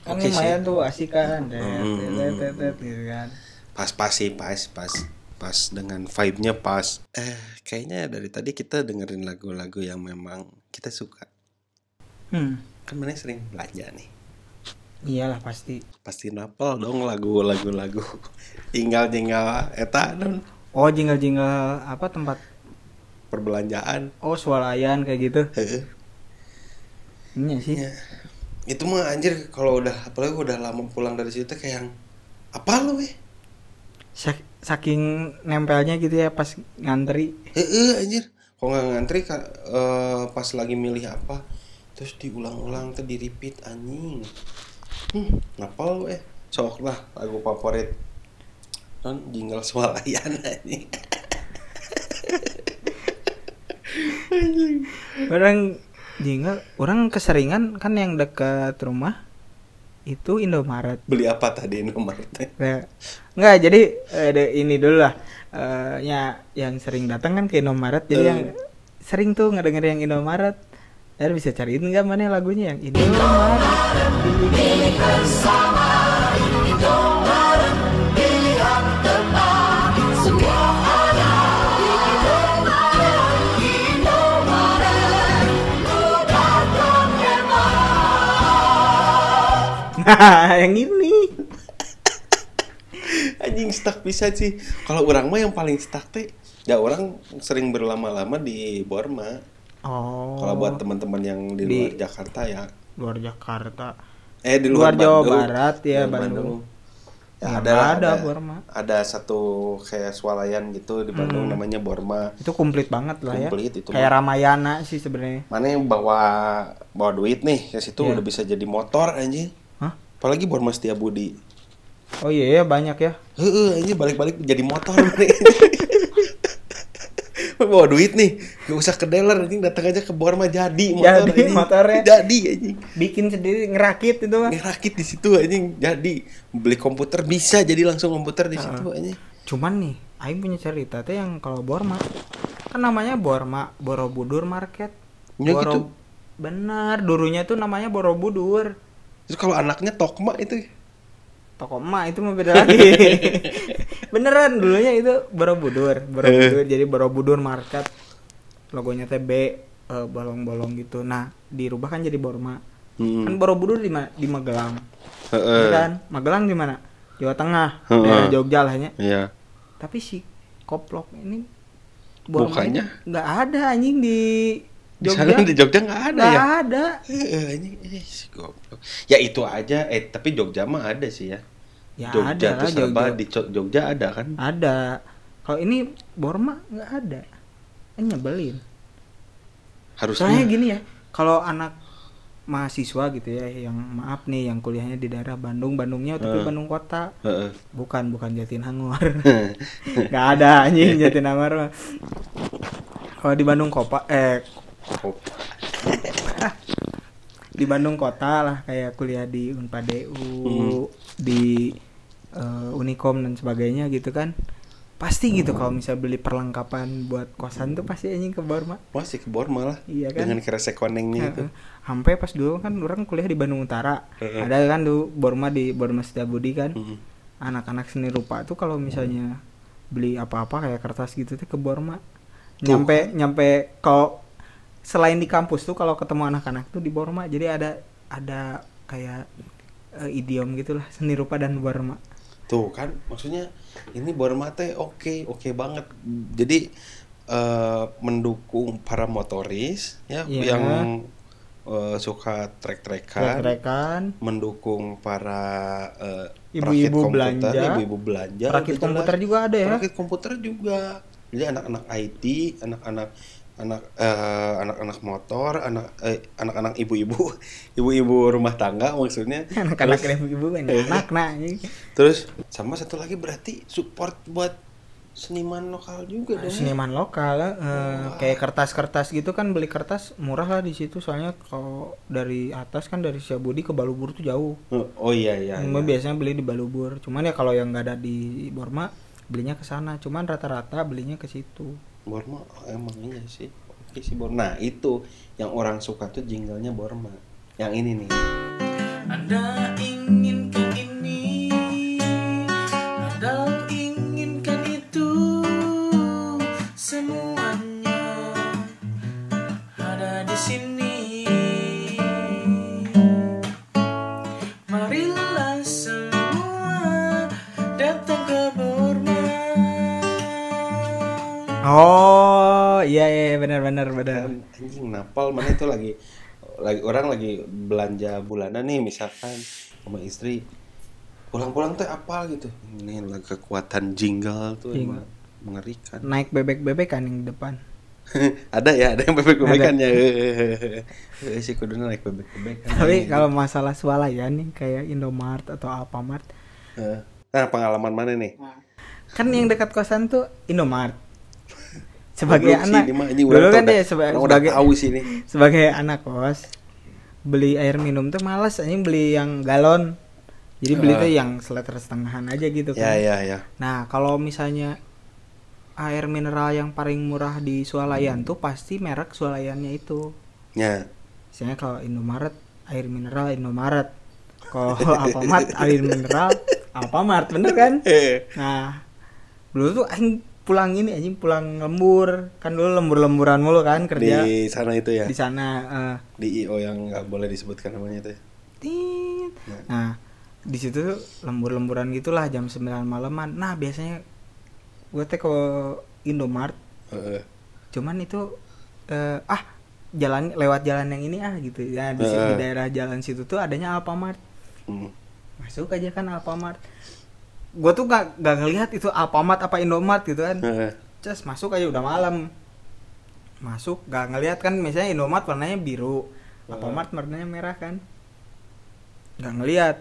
[SPEAKER 2] kan
[SPEAKER 1] Oke
[SPEAKER 2] lumayan
[SPEAKER 1] sih.
[SPEAKER 2] tuh asik kan
[SPEAKER 1] Hmm.
[SPEAKER 2] gitu kan
[SPEAKER 1] Pas pas sih, pas pas pas dengan vibe-nya pas. Eh, kayaknya dari tadi kita dengerin lagu-lagu yang memang kita suka.
[SPEAKER 2] hmm
[SPEAKER 1] Kan mana sering belanja nih.
[SPEAKER 2] iyalah pasti
[SPEAKER 1] Pasti napal dong lagu-lagu lagu. Tinggal-tinggal eta non
[SPEAKER 2] oh jingle-jingle apa tempat
[SPEAKER 1] perbelanjaan.
[SPEAKER 2] oh swalayan kayak gitu Ini sih
[SPEAKER 1] Iya. Itu mah anjir kalau udah apalagi udah lama pulang dari situ kayak yang apa lu weh?
[SPEAKER 2] Sak- saking nempelnya gitu ya pas ngantri
[SPEAKER 1] Heeh anjir. Kok nggak ngantri ka- eh, pas lagi milih apa terus diulang-ulang tuh di repeat anjing. Hmm, napal weh. Sok lah lagu favorit. Kan jingle swalayan anjing.
[SPEAKER 2] orang jingle orang keseringan kan yang dekat rumah itu Indomaret
[SPEAKER 1] Beli apa tadi teh?
[SPEAKER 2] Nah, Nggak, jadi eh, ada ini dulu lah. Eh, ya, yang sering datang kan ke Indomaret, jadi
[SPEAKER 1] Eh.
[SPEAKER 2] yang sering tuh ngedenger yang Indomaret. Dari bisa cariin nggak mana lagunya yang Indomaret. yang ini.
[SPEAKER 1] Anjing stuck bisa sih. Kalau orang mah yang paling stuck teh ya orang sering berlama-lama di Borma.
[SPEAKER 2] Oh.
[SPEAKER 1] Kalau buat teman-teman yang di,
[SPEAKER 2] Di-
[SPEAKER 1] luar Jakarta ya.
[SPEAKER 2] luar Jakarta.
[SPEAKER 1] Eh di
[SPEAKER 2] Luar
[SPEAKER 1] luar,
[SPEAKER 2] Jawa
[SPEAKER 1] Bandung.
[SPEAKER 2] Barat, ya,
[SPEAKER 1] Luar
[SPEAKER 2] Bandung.
[SPEAKER 1] Ya,
[SPEAKER 2] Ya,
[SPEAKER 1] ada,
[SPEAKER 2] ada
[SPEAKER 1] ada,
[SPEAKER 2] Borma.
[SPEAKER 1] ada satu kayak swalayan gitu di Bandung
[SPEAKER 2] Hmm.
[SPEAKER 1] namanya Borma.
[SPEAKER 2] Itu komplit banget lah ya.
[SPEAKER 1] Komplit itu
[SPEAKER 2] Kayak
[SPEAKER 1] mah.
[SPEAKER 2] Ramayana sih sebenarnya.
[SPEAKER 1] Mana yang bawa bawa duit nih ke situ
[SPEAKER 2] Iya.
[SPEAKER 1] udah bisa jadi motor anjing. Apalagi Borma Setiabudi.
[SPEAKER 2] Oh iya ya banyak ya.
[SPEAKER 1] Heeh, anjing balik-balik jadi motor nih. bawa duit nih, gak usah ke dealer anjing datang aja ke Borma jadi motor
[SPEAKER 2] Jadi
[SPEAKER 1] anjing.
[SPEAKER 2] motornya.
[SPEAKER 1] Jadi anjing.
[SPEAKER 2] Bikin sendiri ngerakit itu mah.
[SPEAKER 1] Ngerakit di situ anjing jadi beli komputer bisa jadi langsung komputer di situ anjing.
[SPEAKER 2] Cuman nih, Aing punya cerita teh yang kalau Borma kan namanya Borma Borobudur Market.
[SPEAKER 1] Ya gitu.
[SPEAKER 2] Benar, dulunya tuh namanya Borobudur.
[SPEAKER 1] Terus kalau anaknya Tokma itu
[SPEAKER 2] Toko emak itu mah beda lagi. Beneran dulunya itu Borobudur, Borobudur jadi Borobudur Market. Logonya teh B eh, bolong-bolong gitu. Nah, dirubah kan jadi Borma.
[SPEAKER 1] Hmm.
[SPEAKER 2] Kan Borobudur di ma- di Magelang.
[SPEAKER 1] Heeh.
[SPEAKER 2] Iya kan? Magelang di mana? Jawa Tengah,
[SPEAKER 1] Heeh.
[SPEAKER 2] daerah Jogja lah ya.
[SPEAKER 1] Iya.
[SPEAKER 2] Tapi si koplok ini ini nggak ada anjing Di Jogja.
[SPEAKER 1] sana di Jogja nggak ada
[SPEAKER 2] Nggak
[SPEAKER 1] ya?
[SPEAKER 2] ada.
[SPEAKER 1] Eh, si goblok. Ya itu aja. Eh tapi Jogja mah ada sih ya.
[SPEAKER 2] Ya
[SPEAKER 1] Jogja
[SPEAKER 2] ada
[SPEAKER 1] tuh
[SPEAKER 2] lah Jogja.
[SPEAKER 1] di Jogja ada kan?
[SPEAKER 2] Ada. Kalau ini Borma nggak ada. Kan nyebelin.
[SPEAKER 1] Harusnya.
[SPEAKER 2] Soalnya gini ya, kalau anak mahasiswa gitu ya, yang maaf nih, yang kuliahnya di daerah Bandung, Bandungnya tapi
[SPEAKER 1] Eh.
[SPEAKER 2] Bandung kota,
[SPEAKER 1] Heeh.
[SPEAKER 2] bukan bukan Jatinangor, nggak ada anjing Jatinangor. Kalau di Bandung Kopa, eh di Bandung kota lah kayak kuliah di Unpadu,
[SPEAKER 1] Hmm.
[SPEAKER 2] di eh, Unikom dan sebagainya gitu kan. Pasti gitu kalau misal beli perlengkapan buat kosan tuh pasti anjing ke Borma.
[SPEAKER 1] Masih ke Borma lah.
[SPEAKER 2] Iya kan?
[SPEAKER 1] Dengan kresek konengnya itu.
[SPEAKER 2] Sampai pas dulu kan orang kuliah di Bandung Utara.
[SPEAKER 1] Heeh.
[SPEAKER 2] Ada kan dulu Borma di Borma Setiabudi kan. Anak-anak seni rupa tuh kalau misalnya beli apa-apa kayak kertas gitu tuh ke Borma nyampe nyampe kalau selain di kampus tuh kalau ketemu anak-anak tuh di Borma jadi ada ada kayak eh, idiom gitulah seni rupa dan Borma
[SPEAKER 1] Tuh kan maksudnya ini Borma teh oke oke banget. Jadi eh, mendukung para motoris ya
[SPEAKER 2] Iya.
[SPEAKER 1] yang eh, suka trek-trekan,
[SPEAKER 2] Trek-trekan.
[SPEAKER 1] mendukung para eh,
[SPEAKER 2] Ibu-ibu belanja.
[SPEAKER 1] ibu-ibu belanja,
[SPEAKER 2] Perakit
[SPEAKER 1] udah
[SPEAKER 2] komputer juga ada ya?
[SPEAKER 1] Perakit komputer juga. Jadi anak-anak IT, anak-anak anak eh, anak-anak motor, anak eh, anak-anak ibu-ibu, ibu-ibu rumah tangga maksudnya.
[SPEAKER 2] anak-anak
[SPEAKER 1] Terus-
[SPEAKER 2] ibu kan nah ini.
[SPEAKER 1] Terus sama satu lagi berarti support buat seniman lokal juga dong.
[SPEAKER 2] seniman lokal eh, kayak kertas-kertas gitu kan beli kertas murah lah di situ soalnya kalau dari atas kan dari Siabudi ke Balubur tuh jauh
[SPEAKER 1] Oh iya iya.
[SPEAKER 2] Cuma
[SPEAKER 1] iya.
[SPEAKER 2] biasanya beli di Balubur cuman ya kalau yang nggak ada di Borma belinya ke sana cuman rata-rata belinya ke situ
[SPEAKER 1] Borma emang iya sih. Oke sih Borma. Nah, itu yang orang suka tuh jinglenya Borma. Yang ini nih.
[SPEAKER 5] Anda inginkan ini Anda inginkan itu Semuanya
[SPEAKER 2] oh iya iya benar-benar benar
[SPEAKER 1] Kan anjing napal mana itu lagi lagi orang lagi belanja bulanan nih misalkan sama istri. Pulang-pulang tuh apa gitu. Ini lah kekuatan jingle tuh
[SPEAKER 2] Jingle.
[SPEAKER 1] emang mengerikan.
[SPEAKER 2] Naik bebek-bebek kan yang di depan.
[SPEAKER 1] Ada ya ada yang bebek-bebekannya eh sih kudu naik bebek-bebekan.
[SPEAKER 2] Tapi kalau masalah swalayan nih kayak Indomart atau Alfamart
[SPEAKER 1] Eh, nah pengalaman mana nih?
[SPEAKER 2] Kan yang dekat kosan tuh Indomart sebagai
[SPEAKER 1] sih
[SPEAKER 2] anak.
[SPEAKER 1] ini mah, anjing,
[SPEAKER 2] dulu kan
[SPEAKER 1] udah-
[SPEAKER 2] seba-
[SPEAKER 1] orang
[SPEAKER 2] sebagai
[SPEAKER 1] tahu sih ini.
[SPEAKER 2] sebagai anak kos beli air minum tuh males anjing beli yang galon. Jadi beli
[SPEAKER 1] Ah.
[SPEAKER 2] tuh yang seliter setengahan aja gitu kan.
[SPEAKER 1] ya ya. Ya
[SPEAKER 2] nah kalau misalnya air mineral yang paling murah di swalayan tuh pasti merek swalayannya itu.
[SPEAKER 1] Ya.
[SPEAKER 2] Misalnya kalau Indomaret air mineral Indomaret. Kalau Alfamart air mineral Alfamart bener kan? Nah, dulu tuh pulang ini anjing pulang lembur. Kan dulu lembur-lemburan mulu kan kerja di,
[SPEAKER 1] di sana itu ya
[SPEAKER 2] sana eh,
[SPEAKER 1] di io yang nggak boleh disebutkan namanya tuh ya.
[SPEAKER 2] tit. Nah, di situ tuh lembur-lemburan gitulah jam 9 malaman. Nah, biasanya gue teh ke Indomart,
[SPEAKER 1] Heeh.
[SPEAKER 2] cuman itu eh, ah jalan lewat jalan yang ini ah gitu. Ya di, situ- di
[SPEAKER 1] Heeh.
[SPEAKER 2] daerah jalan situ tuh adanya Alfamart.
[SPEAKER 1] Hmm.
[SPEAKER 2] Masuk aja kan Alfamart. Gue tuh gak, gak ngelihat itu Alfamart apa Indomart gitu kan. Cas masuk aja udah malam. Masuk gak ngelihat kan misalnya Indomart warnanya biru, Alfamart warnanya merah kan. Gak ngelihat.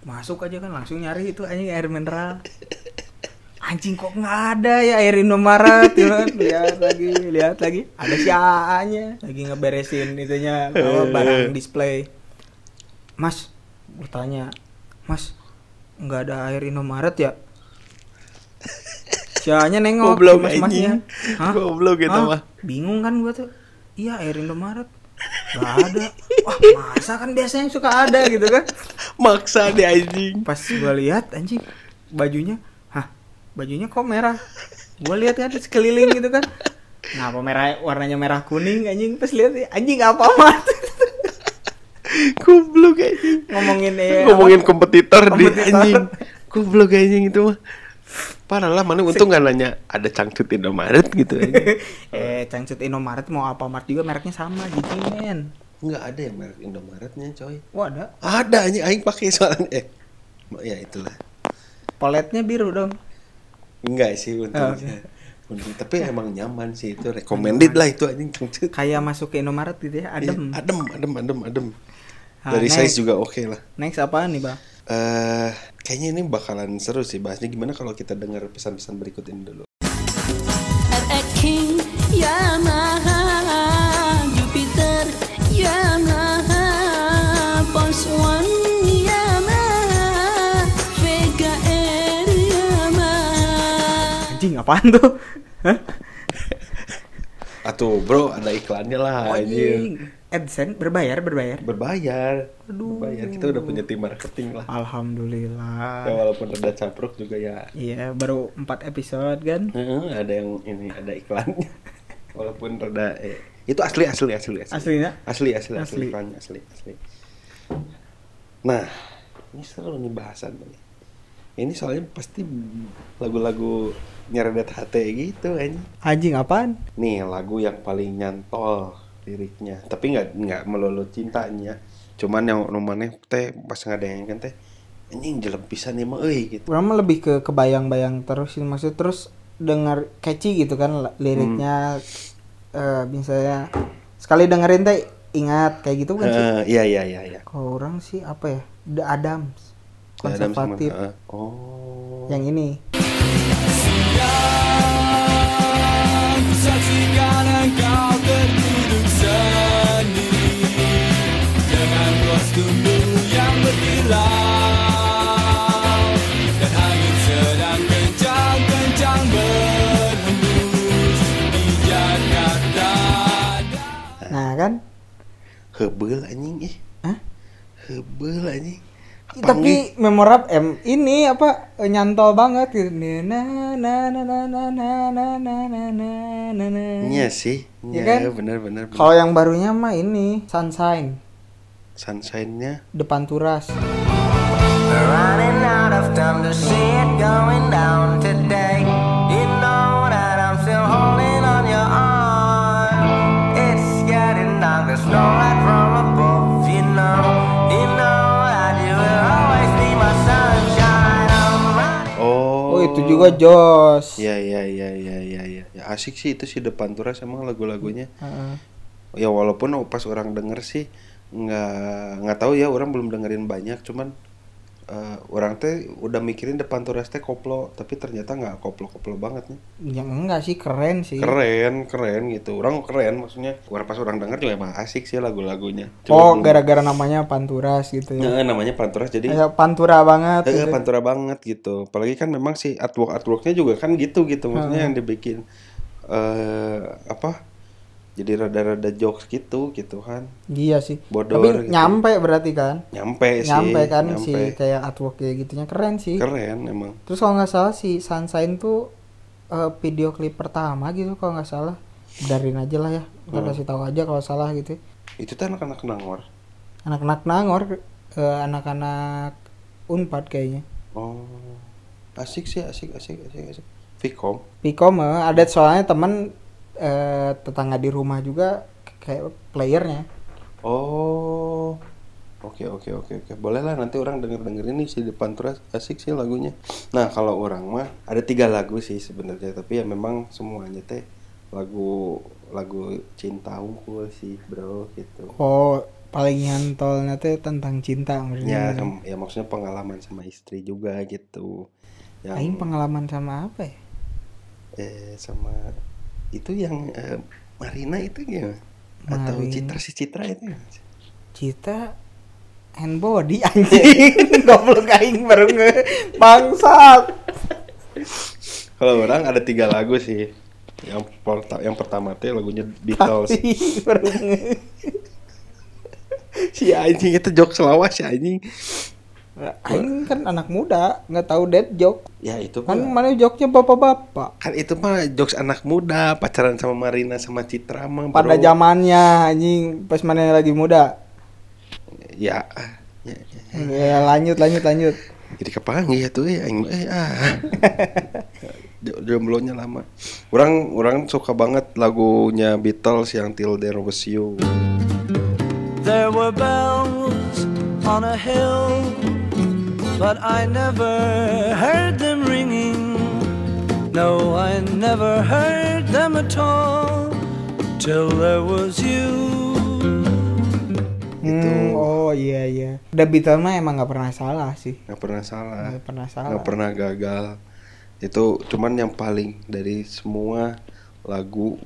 [SPEAKER 2] Masuk aja kan langsung nyari itu anjing air mineral. Anjing kok nggak ada ya air Indomaret gitu kan. Lihat lagi, lihat lagi. Ada si AA-nya lagi ngeberesin itunya apa barang display. Mas, bertanya, Mas, nggak ada air Indomaret ya? Sianya nengok
[SPEAKER 1] Goblok,
[SPEAKER 2] mas-masnya.
[SPEAKER 1] Goblok gitu
[SPEAKER 2] Hah?
[SPEAKER 1] mah.
[SPEAKER 2] Bingung kan gua tuh. Iya air Indomaret. Gak ada. Wah masa kan biasanya suka ada gitu kan.
[SPEAKER 1] maksa deh anjing
[SPEAKER 2] Pas gua lihat anjing bajunya, hah bajunya kok merah. Gua lihat kan sekeliling gitu kan. Nah, apa merah warnanya merah kuning anjing pas lihat anjing apa amat
[SPEAKER 1] goblok anjing.
[SPEAKER 2] Ngomongin eh,
[SPEAKER 1] ngomongin kompetitor, di
[SPEAKER 2] Kompetitor.
[SPEAKER 1] anjing. Goblok anjing itu mah. Parah lah mana untung nggak nanya ada cangcut Indomaret gitu anjing.
[SPEAKER 2] eh cangcut Indomaret mau apa? Mart juga mereknya sama jijimen.
[SPEAKER 1] nggak ada yang merek Indomaretnya coy.
[SPEAKER 2] Wah ada.
[SPEAKER 1] ada anjing aing pakai soalnya. Eh ya itulah.
[SPEAKER 2] Poletnya biru dong.
[SPEAKER 1] enggak sih
[SPEAKER 2] Oh,
[SPEAKER 1] untungnya Untung- tapi emang nyaman sih itu recommended lah itu anjing cangcut
[SPEAKER 2] Kayak masuk ke Indomaret gitu ya, adem.
[SPEAKER 1] Iya, adem adem adem adem
[SPEAKER 2] Ah,
[SPEAKER 1] dari
[SPEAKER 2] next.
[SPEAKER 1] size juga oke lah
[SPEAKER 2] Next apaan nih, Bang?
[SPEAKER 1] eh kayaknya ini bakalan seru sih bahasnya gimana kalau kita dengar pesan-pesan berikut ini dulu
[SPEAKER 6] King Yamaha Jupiter Yamaha Pulse One Yamaha Vega Air Yamaha
[SPEAKER 2] Anjing apaan tuh? Hah?
[SPEAKER 1] Atuh bro ada iklannya lah
[SPEAKER 2] Oh,
[SPEAKER 1] anjir
[SPEAKER 2] anjing. AdSense berbayar berbayar.
[SPEAKER 1] berbayar
[SPEAKER 2] Aduh.
[SPEAKER 1] berbayar kita udah punya tim marketing lah
[SPEAKER 2] Alhamdulillah.
[SPEAKER 1] ya, walaupun rada capruk juga ya
[SPEAKER 2] Iya, baru 4 episode kan.
[SPEAKER 1] Heeh, ada yang ini ada iklannya walaupun rada eh, itu asli asli asli asli
[SPEAKER 2] Aslinya?
[SPEAKER 1] asli asli asli
[SPEAKER 2] Asli.
[SPEAKER 1] asli asli nah ini seru nih bahasan nih ini soalnya pasti lagu-lagu nyeredet hati gitu ini
[SPEAKER 2] Anjing apaan?
[SPEAKER 1] nih lagu yang paling nyantol liriknya tapi nggak nggak melulu cintanya cuman yang rumahnya teh pas ngadengin teh anjing jelek pisan nih mah euy gitu
[SPEAKER 2] Orang mah lebih ke kebayang-bayang terus sih maksud terus dengar catchy gitu kan liriknya eh misalnya sekali dengerin teh ingat kayak gitu kan sih.
[SPEAKER 1] Eh, iya iya iya iya
[SPEAKER 2] Kalau orang sih apa ya? The Adams.
[SPEAKER 1] Ada sama-
[SPEAKER 2] Konservatif.
[SPEAKER 1] eh, oh
[SPEAKER 2] Yang ini.
[SPEAKER 3] Saksikan engkau
[SPEAKER 1] Hebel anjing ih
[SPEAKER 2] Hah?
[SPEAKER 1] Hebel anjing
[SPEAKER 2] Ih, Tapi memorab em ini apa eh, nyantol banget gitu. Na na na na na na na na na na na na.
[SPEAKER 1] Iya sih
[SPEAKER 2] Iya
[SPEAKER 1] Iya
[SPEAKER 2] kan?
[SPEAKER 1] bener bener, bener.
[SPEAKER 2] Kalau yang barunya mah ini Sunshine
[SPEAKER 1] Sunshine-nya
[SPEAKER 2] depan turas.
[SPEAKER 7] Running out of time to see it going down
[SPEAKER 2] itu juga Jos.
[SPEAKER 1] Iya iya iya iya iya iya ya, asik sih itu sih depan turas emang lagu-lagunya
[SPEAKER 2] Heeh.
[SPEAKER 1] ya walaupun pas orang denger sih nggak nggak tahu ya orang belum dengerin banyak cuman eh, orang teh udah mikirin depan turas teh koplo tapi ternyata nggak koplo-koplo banget nih
[SPEAKER 2] Yang enggak sih keren sih.
[SPEAKER 1] keren keren gitu orang keren maksudnya orang pas orang denger juga emang asik sih lagu-lagunya
[SPEAKER 2] Oh, gara-gara namanya Panturas gitu ya.
[SPEAKER 1] Eh, namanya panturas jadi
[SPEAKER 2] Kayak Pantura banget
[SPEAKER 1] Eh,
[SPEAKER 2] gitu.
[SPEAKER 1] pantura banget gitu. Apalagi kan memang si artwork artworknya juga kan gitu gitu. Maksudnya yang dibikin eh apa? Jadi rada-rada jokes gitu gitu kan.
[SPEAKER 2] Iya sih.
[SPEAKER 1] Bodor
[SPEAKER 2] Tapi
[SPEAKER 1] gitu.
[SPEAKER 2] nyampe berarti kan?
[SPEAKER 1] Nyampe sih.
[SPEAKER 2] nyampe kan si
[SPEAKER 1] nyampe.
[SPEAKER 2] kayak artwork kayak gitunya keren sih.
[SPEAKER 1] Keren emang.
[SPEAKER 2] Terus kalau nggak salah si Sunshine tuh eh, video klip pertama gitu kalau nggak salah. Darin aja lah ya. Ntar
[SPEAKER 1] Hmm.
[SPEAKER 2] kasih tahu aja kalau salah gitu.
[SPEAKER 1] Itu tuh anak-anak nangor.
[SPEAKER 2] Anak-anak Nangor, eh, anak-anak Unpad kayaknya.
[SPEAKER 1] Oh. Asik sih, asik, asik, asik, asik. Vicom.
[SPEAKER 2] Pikom eh, ada soalnya teman eh, tetangga di rumah juga kayak playernya.
[SPEAKER 1] Oh. Oke oke oke oke boleh lah nanti orang denger dengerin nih si depan turas asik sih lagunya. Nah kalau orang mah ada tiga lagu sih sebenarnya tapi ya memang semuanya teh lagu lagu cinta unggul sih bro gitu.
[SPEAKER 2] Oh, paling nyantolnya teh tentang cinta
[SPEAKER 1] Ya,
[SPEAKER 2] maksudnya.
[SPEAKER 1] sem- ya maksudnya pengalaman sama istri juga gitu.
[SPEAKER 2] Aing
[SPEAKER 1] Yang
[SPEAKER 2] pengalaman sama apa ya?
[SPEAKER 1] eh sama itu yang eh, Marina itu ya atau
[SPEAKER 2] Marina.
[SPEAKER 1] Citra si Citra itu?
[SPEAKER 2] Cita hand body anjing goblok aing baru nge bangsat
[SPEAKER 1] Kalau orang ada tiga lagu sih. Yang perta- yang pertama teh lagunya Beatles. si anjing itu jok selawas si anjing.
[SPEAKER 2] Aing kan anak muda nggak tahu dead joke.
[SPEAKER 1] Ya itu
[SPEAKER 2] kan
[SPEAKER 1] mah
[SPEAKER 2] mana joknya bapak-bapak?
[SPEAKER 1] Kan itu mah jokes anak muda pacaran sama Marina sama Citra mah
[SPEAKER 2] pada
[SPEAKER 1] bro.
[SPEAKER 2] zamannya anjing pas mana lagi muda?
[SPEAKER 1] Ya, ya, ya.
[SPEAKER 2] ya lanjut lanjut lanjut.
[SPEAKER 1] Jadi kepanggil ya tuh ya aing mah, eh ah. Jo- jomblonya lama. Orang orang suka banget lagunya Beatles yang Till There Was You.
[SPEAKER 3] There were bells on a hill, but I never heard them ringing. No, I never heard them at all till there was you.
[SPEAKER 2] Hmm, oh iya iya. The Beatles mah emang nggak pernah salah sih.
[SPEAKER 1] Nggak pernah salah.
[SPEAKER 2] Nggak pernah salah.
[SPEAKER 1] Nggak pernah gagal. Itu cuman yang paling dari semua lagu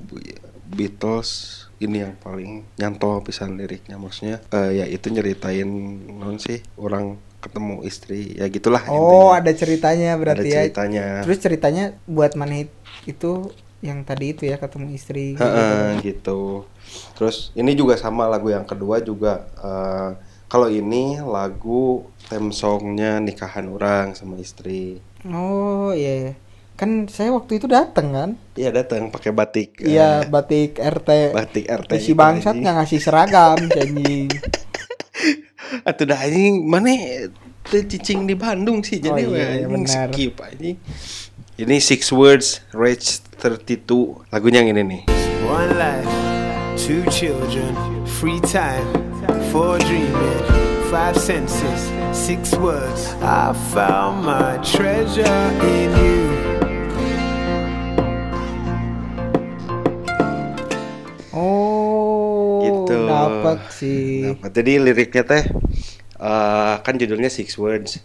[SPEAKER 1] Beatles ini yang paling nyantol pisan liriknya. Maksudnya eh, ya itu nyeritain non sih orang ketemu istri ya gitulah
[SPEAKER 2] Oh,
[SPEAKER 1] intinya.
[SPEAKER 2] ada ceritanya
[SPEAKER 1] Ada
[SPEAKER 2] berarti ya.
[SPEAKER 1] ceritanya
[SPEAKER 2] Terus ceritanya buat mana itu yang tadi itu ya ketemu istri.
[SPEAKER 1] Heeh, gitu. Terus ini juga sama lagu yang kedua juga eh, kalau ini lagu theme songnya nikahan orang sama istri.
[SPEAKER 2] Oh iya. Kan saya waktu itu datang kan.
[SPEAKER 1] Iya datang pakai batik.
[SPEAKER 2] Iya batik RT.
[SPEAKER 1] batik RT.
[SPEAKER 2] Si bangsat nggak ngasih seragam anjing.
[SPEAKER 1] Atuh dah anjing mana teu cicing di Bandung sih
[SPEAKER 2] Oh
[SPEAKER 1] jadi
[SPEAKER 2] iya,
[SPEAKER 1] we,
[SPEAKER 2] iya,
[SPEAKER 1] anjing
[SPEAKER 2] benar.
[SPEAKER 1] skip anjing. Ini Six Words Rage 32 lagunya yang ini nih.
[SPEAKER 8] One life, two children, free time, four dreaming, five senses, six words. I found my treasure in you.
[SPEAKER 2] Dapat sih.
[SPEAKER 1] Dapat. Jadi liriknya teh eh, kan judulnya Six Words.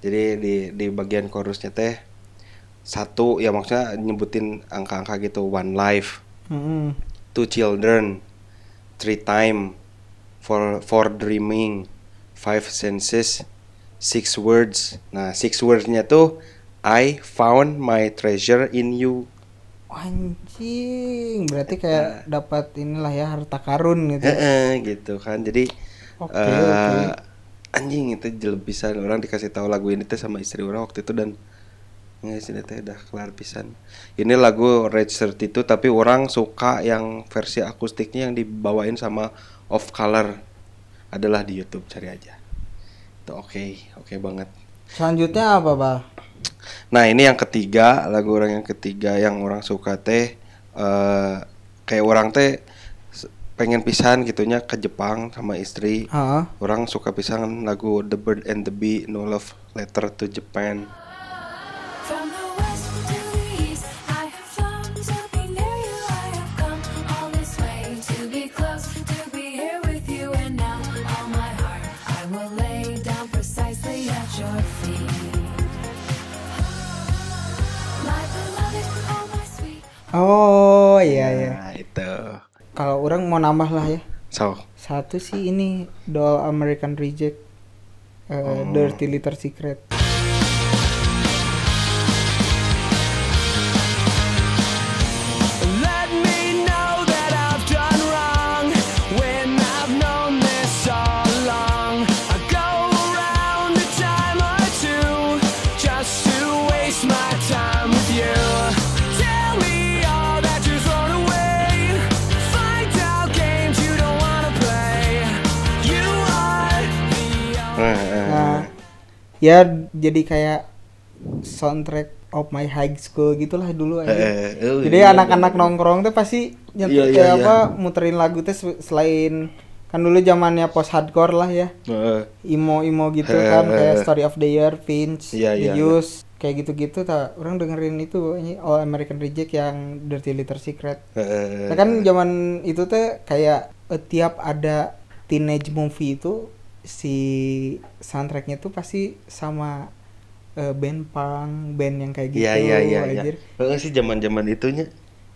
[SPEAKER 1] Jadi di di bagian chorusnya teh satu ya maksudnya nyebutin angka-angka gitu one life,
[SPEAKER 2] Mm-mm.
[SPEAKER 1] two children, three time, for for dreaming, five senses, six words. Nah six wordsnya tuh I found my treasure in you.
[SPEAKER 2] Anjing, berarti kayak dapat inilah ya harta karun gitu.
[SPEAKER 1] Heeh, gitu kan. Jadi
[SPEAKER 2] Oke,
[SPEAKER 1] eh,
[SPEAKER 2] oke.
[SPEAKER 1] anjing itu jelek pisan orang dikasih tahu lagu ini teh sama istri orang waktu itu dan nggak sini teh udah kelar pisan. Ini lagu Rage 32 tapi orang suka yang versi akustiknya yang dibawain sama Off Color. Adalah di YouTube cari aja. Itu oke oke banget.
[SPEAKER 2] Selanjutnya apa, Bah?
[SPEAKER 1] Nah ini yang ketiga lagu orang yang ketiga yang orang suka teh eh kayak orang teh pengen pisan gitunya ke Jepang sama istri.
[SPEAKER 2] Heeh.
[SPEAKER 1] Orang suka pisan lagu The Bird and the Bee No Love Letter to Japan.
[SPEAKER 6] Oh,
[SPEAKER 2] iya iya.
[SPEAKER 1] Nah itu.
[SPEAKER 2] Kalau orang mau nambah lah ya.
[SPEAKER 1] So
[SPEAKER 2] Satu sih ini Doll American Reject eh,
[SPEAKER 1] Oh.
[SPEAKER 2] Dirty Little Secret. Ya jadi kayak soundtrack of my high school gitulah dulu aja.
[SPEAKER 1] Eh, eh, oh,
[SPEAKER 2] Jadi
[SPEAKER 1] iya,
[SPEAKER 2] anak-anak
[SPEAKER 1] bener.
[SPEAKER 2] nongkrong tuh pasti nyetir
[SPEAKER 1] Iya, iya, iya.
[SPEAKER 2] apa muterin lagu tuh se- selain kan dulu zamannya post hardcore lah ya.
[SPEAKER 1] eh,
[SPEAKER 2] Imo-imo gitu
[SPEAKER 1] Eh,
[SPEAKER 2] kan
[SPEAKER 1] eh,
[SPEAKER 2] kayak
[SPEAKER 1] eh.
[SPEAKER 2] Story of the Year, Finch,
[SPEAKER 1] Iya,
[SPEAKER 2] The
[SPEAKER 1] iya, iya.
[SPEAKER 2] Kayak gitu-gitu tak orang dengerin itu ini All American Reject yang Dirty Little Secret.
[SPEAKER 1] eh,
[SPEAKER 2] Nah, kan zaman itu teh kayak eh, tiap ada teenage movie itu si soundtracknya tuh pasti sama eh, band punk, band yang kayak gitu
[SPEAKER 1] Iya iya iya iya.
[SPEAKER 2] anjir.
[SPEAKER 1] Heeh sih zaman-zaman itunya.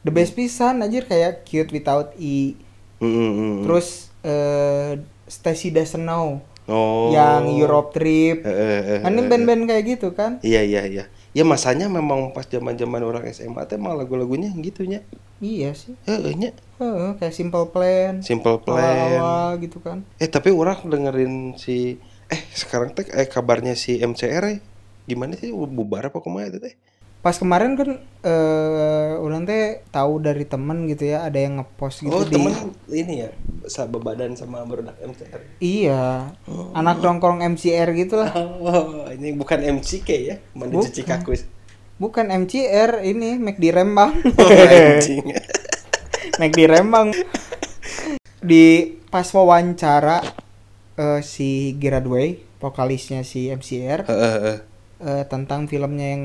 [SPEAKER 2] The best pisan anjir kayak Cute Without E.
[SPEAKER 1] Mm, mm, mm.
[SPEAKER 2] Terus eh Stacy Doesn't Know
[SPEAKER 1] oh
[SPEAKER 2] yang Europe Trip.
[SPEAKER 1] Eh, eh, eh,
[SPEAKER 2] Kan ini band-band kayak gitu kan?
[SPEAKER 1] Iya iya iya. Ya masanya memang pas zaman-zaman orang SMA teh emang lagu-lagunya gitunya.
[SPEAKER 2] Iya sih.
[SPEAKER 1] Heeh nya.
[SPEAKER 2] Heeh, kayak Simple Plan.
[SPEAKER 1] Simple Plan.
[SPEAKER 2] Awal-awal gitu kan.
[SPEAKER 1] Eh tapi orang dengerin si eh sekarang teh eh kabarnya si MCR eh. gimana sih bubar apa kumaha itu teh?
[SPEAKER 2] Pas kemarin kan eh orang teh tahu dari temen gitu ya ada yang ngepost gitu
[SPEAKER 1] oh
[SPEAKER 2] di
[SPEAKER 1] temen ini ya sahabat badan sama berudak MCR.
[SPEAKER 2] Iya. Anak nongkrong MCR gitu lah.
[SPEAKER 1] Oh ini bukan MCK ya? Mana
[SPEAKER 2] Bukan.
[SPEAKER 1] cuci kakus?
[SPEAKER 2] Bukan MCR ini Mac di Rembang.
[SPEAKER 1] Oh,
[SPEAKER 2] di Rembang. Di pas wawancara eh, si Giradway, vokalisnya si MCR
[SPEAKER 1] Heeh, heeh.
[SPEAKER 2] eh, tentang filmnya yang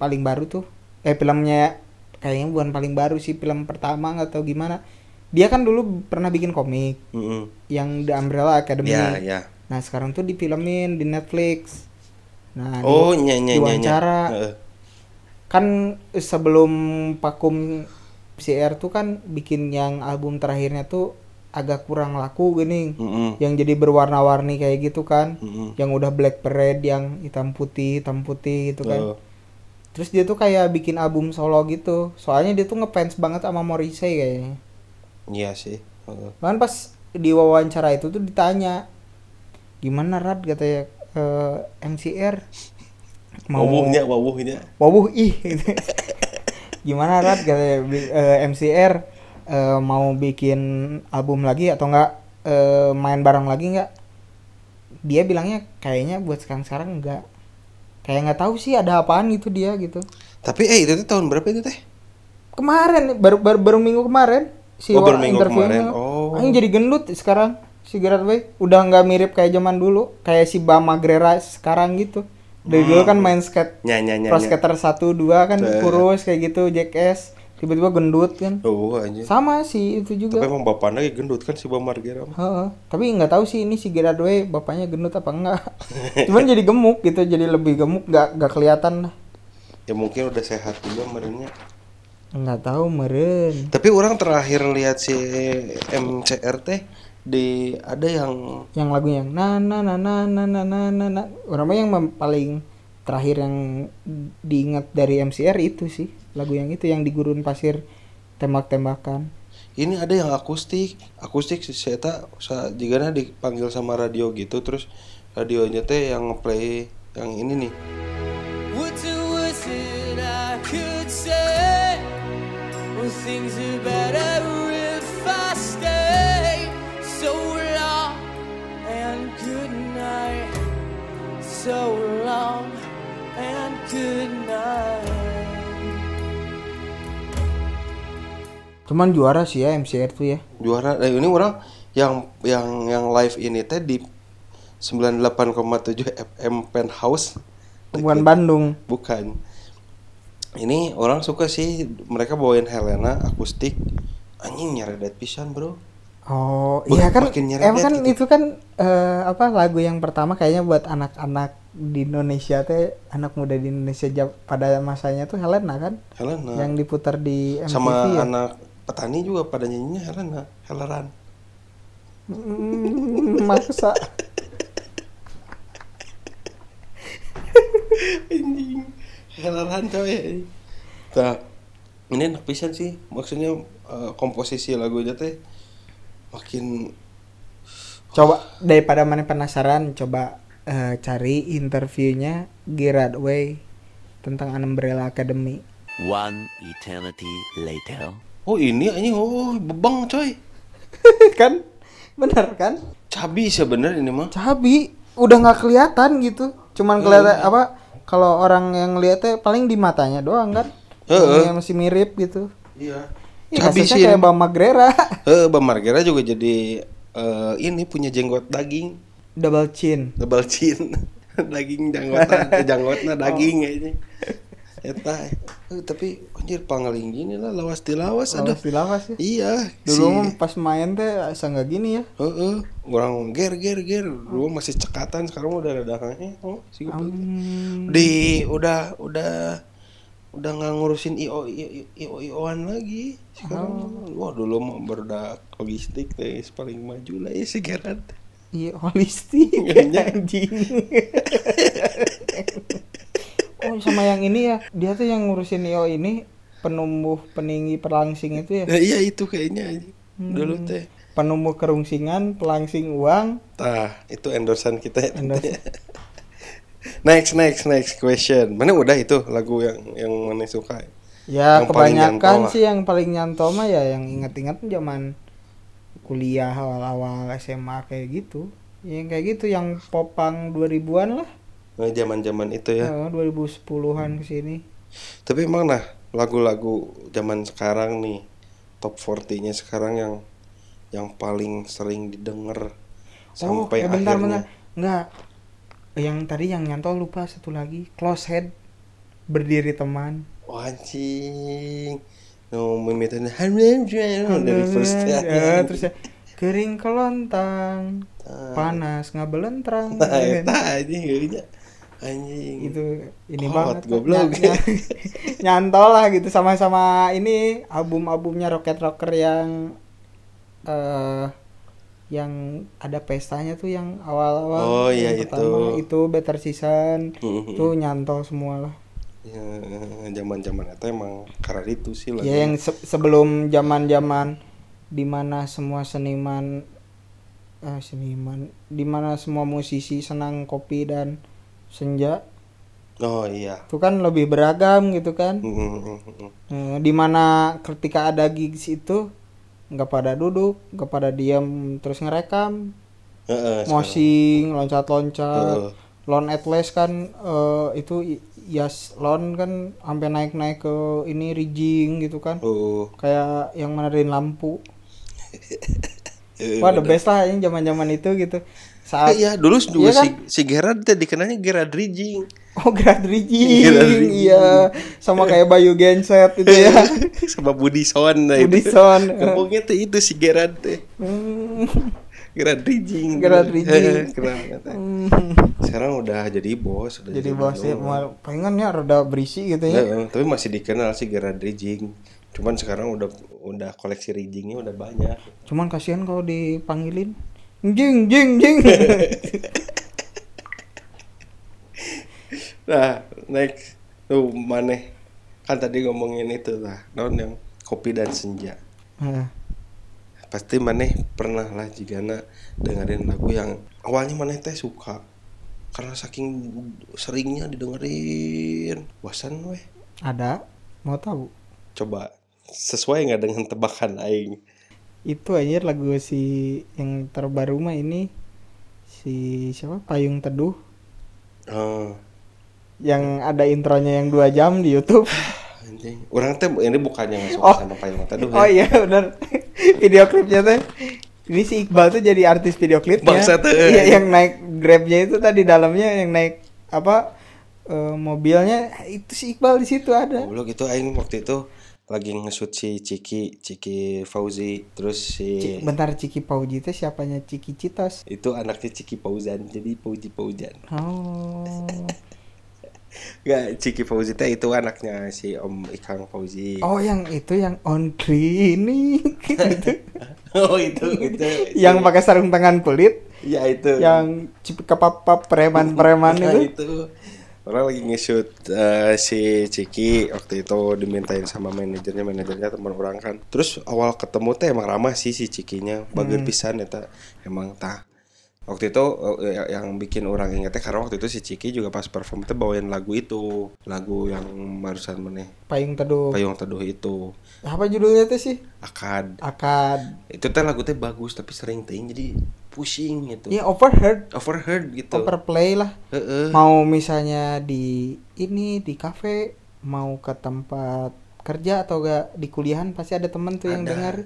[SPEAKER 2] paling baru tuh. Eh filmnya kayaknya bukan paling baru sih, film pertama nggak tahu gimana. Dia kan dulu pernah bikin komik
[SPEAKER 1] Mm-mm.
[SPEAKER 2] yang The Umbrella Academy.
[SPEAKER 1] Ya ya.
[SPEAKER 2] Nah sekarang tuh difilmin di Netflix. Nah, di-
[SPEAKER 1] Oh nya nya nya. nya.
[SPEAKER 2] diwawancara.
[SPEAKER 1] Heeh.
[SPEAKER 2] kan sebelum Pakum CR tuh kan bikin yang album terakhirnya tuh agak kurang laku gini.
[SPEAKER 1] Mm-mm.
[SPEAKER 2] Yang jadi berwarna-warni kayak gitu kan.
[SPEAKER 1] Mm-mm.
[SPEAKER 2] Yang udah Black Parade yang hitam putih, hitam putih gitu kan.
[SPEAKER 1] Oh.
[SPEAKER 2] Terus dia tuh kayak bikin album solo gitu. Soalnya dia tuh ngefans banget sama Morrissey kayaknya.
[SPEAKER 1] Iya sih.
[SPEAKER 2] Bahkan pas di wawancara itu tuh ditanya gimana Rad? katanya eh, MCR mau
[SPEAKER 1] Wawuhnya, wawuhnya.
[SPEAKER 2] wawuh ih. Gitu. gimana Rad? katanya bi- eh, MCR eh, mau bikin album lagi atau enggak? Eh, main bareng lagi enggak? Dia bilangnya kayaknya buat sekarang sekarang enggak kayak nggak tahu sih ada apaan gitu dia gitu
[SPEAKER 1] Tapi eh itu tuh tahun berapa itu teh?
[SPEAKER 2] kemarin baru baru, baru minggu kemarin si
[SPEAKER 1] Oh, baru minggu
[SPEAKER 2] interviewnya.
[SPEAKER 1] kemarin. Oh.
[SPEAKER 2] Anjing jadi gendut sekarang si Gerard Way udah nggak mirip kayak zaman dulu kayak si Bama Grera sekarang gitu dari dulu kan main skate
[SPEAKER 1] Nya nya nya.
[SPEAKER 2] pro skater satu dua kan kurus kayak gitu Jackass tiba-tiba gendut kan
[SPEAKER 1] Oh anjir.
[SPEAKER 2] sama sih itu
[SPEAKER 1] Tapi
[SPEAKER 2] juga
[SPEAKER 1] emang bapaknya kayak gendut kan si Bam Margera mah.
[SPEAKER 2] Heeh. tapi nggak tahu sih ini si Gerard Way bapaknya gendut apa enggak cuman jadi gemuk gitu jadi lebih gemuk nggak nggak kelihatan lah
[SPEAKER 1] Ya mungkin udah sehat juga merenya.
[SPEAKER 2] nggak tahu meren
[SPEAKER 1] Tapi orang terakhir lihat si MCR teh di ada yang
[SPEAKER 2] yang lagunya yang na na na na na na na na na orang yang paling terakhir yang diingat dari MCR itu sih lagu yang itu yang di gurun pasir tembak-tembakan
[SPEAKER 1] ini ada yang akustik akustik si Seta sa jika dipanggil sama radio gitu terus radionya teh yang ngeplay yang ini nih
[SPEAKER 8] What was it I could say? Well, things are better if I stay. So long and good night. So long and good night.
[SPEAKER 2] Cuman juara sih ya MCR tuh ya.
[SPEAKER 1] Juara. Eh, ini orang yang yang yang live ini teh di 98,7 FM Penthouse.
[SPEAKER 2] Bukan Bandung.
[SPEAKER 1] Bukan. Ini orang suka sih mereka bawain Helena akustik. Anjing nyeredet pisan bro.
[SPEAKER 2] Oh iya kan? emang kan
[SPEAKER 1] gitu.
[SPEAKER 2] itu kan eh, apa lagu yang pertama kayaknya buat anak-anak di Indonesia teh anak muda di Indonesia pada masanya tuh Helena kan?
[SPEAKER 1] Helena.
[SPEAKER 2] Yang diputar di MTV
[SPEAKER 1] sama
[SPEAKER 2] ya?
[SPEAKER 1] anak petani juga pada nyanyinya Helena Heleran.
[SPEAKER 2] Mm, maksa.
[SPEAKER 1] Anjing. Heleran coy. Nah ini enak pisan sih. Maksudnya eh, komposisi lagunya teh makin
[SPEAKER 2] coba daripada mana penasaran coba eh, cari interviewnya Gerard Way tentang Umbrella Academy.
[SPEAKER 4] One eternity later.
[SPEAKER 1] Oh ini anjing. Oh bebang coy.
[SPEAKER 2] Kan? Bener kan?
[SPEAKER 1] Cabi sebenernya ini mah.
[SPEAKER 2] Cabi. Udah nggak kelihatan gitu. Cuman kelihatan apa kalau orang yang lihatnya paling di matanya doang kan?
[SPEAKER 1] Heeh.
[SPEAKER 2] yang masih mirip gitu.
[SPEAKER 1] Iya.
[SPEAKER 2] Ya,
[SPEAKER 1] cabi sih.
[SPEAKER 2] kayak
[SPEAKER 1] ini.
[SPEAKER 2] Bang Magrera.
[SPEAKER 1] Eh, Bang Margera juga jadi eh, ini punya jenggot daging.
[SPEAKER 2] Double chin.
[SPEAKER 1] Double chin. Daging janggotna janggotna daging kayaknya eta eh, tapi anjir pangaling gini lah lawas tilawas aduh
[SPEAKER 2] lawas di lawas ya?
[SPEAKER 1] Iya
[SPEAKER 2] dulu
[SPEAKER 1] si-
[SPEAKER 2] pas main teh asa nggak gini ya?
[SPEAKER 1] Heeh, orang ger ger ger. Dulu masih cekatan sekarang udah ada dahangnya oh si.
[SPEAKER 2] Hmm,
[SPEAKER 1] di udah udah udah nggak ngurusin io io io ioan lagi. Sekarang wah dulu mah berdak logistik teh paling maju lah ya Gerard.
[SPEAKER 2] Iya holistik.
[SPEAKER 1] Iya.
[SPEAKER 2] anjing oh sama yang ini ya. Dia tuh yang ngurusin Io ini penumbuh peninggi pelangsing itu ya?
[SPEAKER 1] Nah, iya itu kayaknya. Anjing. dulu teh.
[SPEAKER 2] Penumbuh kerungsingan pelangsing uang.
[SPEAKER 1] Tah itu endorsan kita ya.
[SPEAKER 2] Endorse.
[SPEAKER 1] next next next question. Mana udah itu lagu yang yang mana suka?
[SPEAKER 2] Ya
[SPEAKER 1] Yang
[SPEAKER 2] kebanyakan sih yang paling nyantol mah ya yang inget-inget zaman kuliah awal-awal SMA kayak gitu. Yang kayak gitu yang popang 2000-an lah
[SPEAKER 1] nah, zaman zaman itu ya
[SPEAKER 2] Eh, 2010-an ke sini
[SPEAKER 1] Tapi emang nah lagu-lagu zaman sekarang nih top 40-nya sekarang yang yang paling sering didengar sampai
[SPEAKER 2] oh, eh, bentar,
[SPEAKER 1] akhirnya.
[SPEAKER 2] bentar. Enggak. Yang tadi yang nyantol lupa satu lagi. Close head. Berdiri teman.
[SPEAKER 1] Wah, anjing. No, mimitannya dari first
[SPEAKER 2] Ya, terus ya, kering kelontang.
[SPEAKER 1] Ah.
[SPEAKER 2] Panas ngabelentrang.
[SPEAKER 1] Nah, eta anjing geunya. Anjing.
[SPEAKER 2] itu ini
[SPEAKER 1] Hot,
[SPEAKER 2] banget
[SPEAKER 1] goblok.
[SPEAKER 2] Ny- ny- nyantol lah gitu sama-sama ini album-albumnya Rocket Rocker yang eh yang ada pestanya tuh yang awal-awal
[SPEAKER 1] Oh, iya,
[SPEAKER 2] pertama
[SPEAKER 1] itu.
[SPEAKER 2] itu Better Season itu nyantol semua lah
[SPEAKER 1] ya zaman-zaman itu emang karena itu sih lagu.
[SPEAKER 2] Ya yang se- sebelum zaman-zaman di mana semua seniman eh, seniman di mana semua musisi senang kopi dan senja
[SPEAKER 1] Oh iya.
[SPEAKER 2] itu kan lebih beragam gitu kan
[SPEAKER 1] Mm, mm, mm, mm.
[SPEAKER 2] Eh, di mana ketika ada gigs itu nggak pada duduk nggak pada diam terus ngerekam
[SPEAKER 1] Heeh, sekarang.
[SPEAKER 2] mosing loncat-loncat
[SPEAKER 1] Heeh.
[SPEAKER 2] lon atlas kan eh, itu yas lon kan sampai naik-naik ke ini rigging gitu kan
[SPEAKER 1] Oh.
[SPEAKER 2] kayak yang menerin lampu
[SPEAKER 1] Eh,
[SPEAKER 2] wah the best lah ini zaman-zaman itu gitu saat
[SPEAKER 1] iya, dulu juga
[SPEAKER 2] Iya kan?
[SPEAKER 1] si, si Gerard teh dikenalnya Gerard Ridging.
[SPEAKER 2] oh Grad rigging. iya sama kayak Bayu Genset itu ya
[SPEAKER 1] Sama Budi Son nah itu.
[SPEAKER 2] Budi Son.
[SPEAKER 1] Ngomongnya tuh itu si Gerard teh.
[SPEAKER 2] Hmm.
[SPEAKER 1] Gerard Ridging.
[SPEAKER 2] Gerard
[SPEAKER 1] kenalnya teh. Sekarang udah jadi bos, udah
[SPEAKER 2] jadi bos ya mal- pengennya rada berisi gitu
[SPEAKER 1] Ya,
[SPEAKER 2] ya
[SPEAKER 1] eh, tapi masih dikenal sih Gerard Ridging. Cuman sekarang udah udah koleksi riggingnya udah banyak.
[SPEAKER 2] cuman kasihan kalau dipanggilin jing jing jing.
[SPEAKER 1] Nah, next. Tuh maneh kan tadi ngomongin itu lah, non yang kopi dan senja.
[SPEAKER 2] Nah,
[SPEAKER 1] Pasti maneh pernah lah jika dengerin lagu yang awalnya maneh teh suka. Karena saking seringnya didengerin. Bosan weh.
[SPEAKER 2] Ada? Mau tahu?
[SPEAKER 1] Coba. Sesuai nggak dengan tebakan aing
[SPEAKER 2] itu aja lagu si yang terbaru mah ini si siapa Payung Teduh
[SPEAKER 1] oh,
[SPEAKER 2] yang ada intronya yang dua jam di YouTube.
[SPEAKER 1] anjing orang teh ini bukannya suka
[SPEAKER 2] Oh.
[SPEAKER 1] sama payung teduh
[SPEAKER 2] Oh
[SPEAKER 1] ya
[SPEAKER 2] iya benar. video klipnya teh. Ini si Iqbal tuh jadi artis video klipnya.
[SPEAKER 1] Bangsat, eh.
[SPEAKER 2] Iya yang naik grabnya itu tadi dalamnya yang naik apa eh, mobilnya itu si Iqbal di situ ada.
[SPEAKER 1] Goblok itu aing waktu itu lagi nge-shoot si Ciki, Ciki Fauzi, terus si
[SPEAKER 2] Ci- bentar Ciki Pauji teh siapanya Ciki Citos.
[SPEAKER 1] itu anaknya Ciki Fauzan, jadi Fauzi Fauzan.
[SPEAKER 2] Oh.
[SPEAKER 1] Gak, Ciki Fauzi teh itu anaknya si Om Ikang Fauzi.
[SPEAKER 2] Oh yang itu yang on klinik gitu.
[SPEAKER 1] Oh, itu itu.
[SPEAKER 2] yang pakai sarung tangan kulit
[SPEAKER 1] ya itu.
[SPEAKER 2] yang cip kepapa preman-preman
[SPEAKER 1] Nah,
[SPEAKER 2] itu.
[SPEAKER 1] itu. Orang lagi nge-shoot eh, si Ciki waktu itu dimintain sama manajernya, manajernya teman orang kan. Terus awal ketemu teh emang ramah sih si Cikinya, bager pisan eta. Emang tah. Waktu itu eh, ya- yang bikin orang ingetnya karena waktu itu si Ciki juga pas perform teh bawain lagu itu, lagu yang barusan meneh
[SPEAKER 2] Payung Teduh.
[SPEAKER 1] Payung Teduh itu,
[SPEAKER 2] Apa judulnya tuh sih?
[SPEAKER 1] Akad.
[SPEAKER 2] Akad.
[SPEAKER 1] Itu teh lagu teh bagus tapi sering ting jadi pusing gitu.
[SPEAKER 2] Ya overheard,
[SPEAKER 1] Overheard gitu.
[SPEAKER 2] overplay lah.
[SPEAKER 1] Heeh.
[SPEAKER 2] Mau misalnya di ini di kafe, mau ke tempat kerja atau gak di kuliahan pasti ada temen tuh yang
[SPEAKER 1] Ada.
[SPEAKER 2] dengar.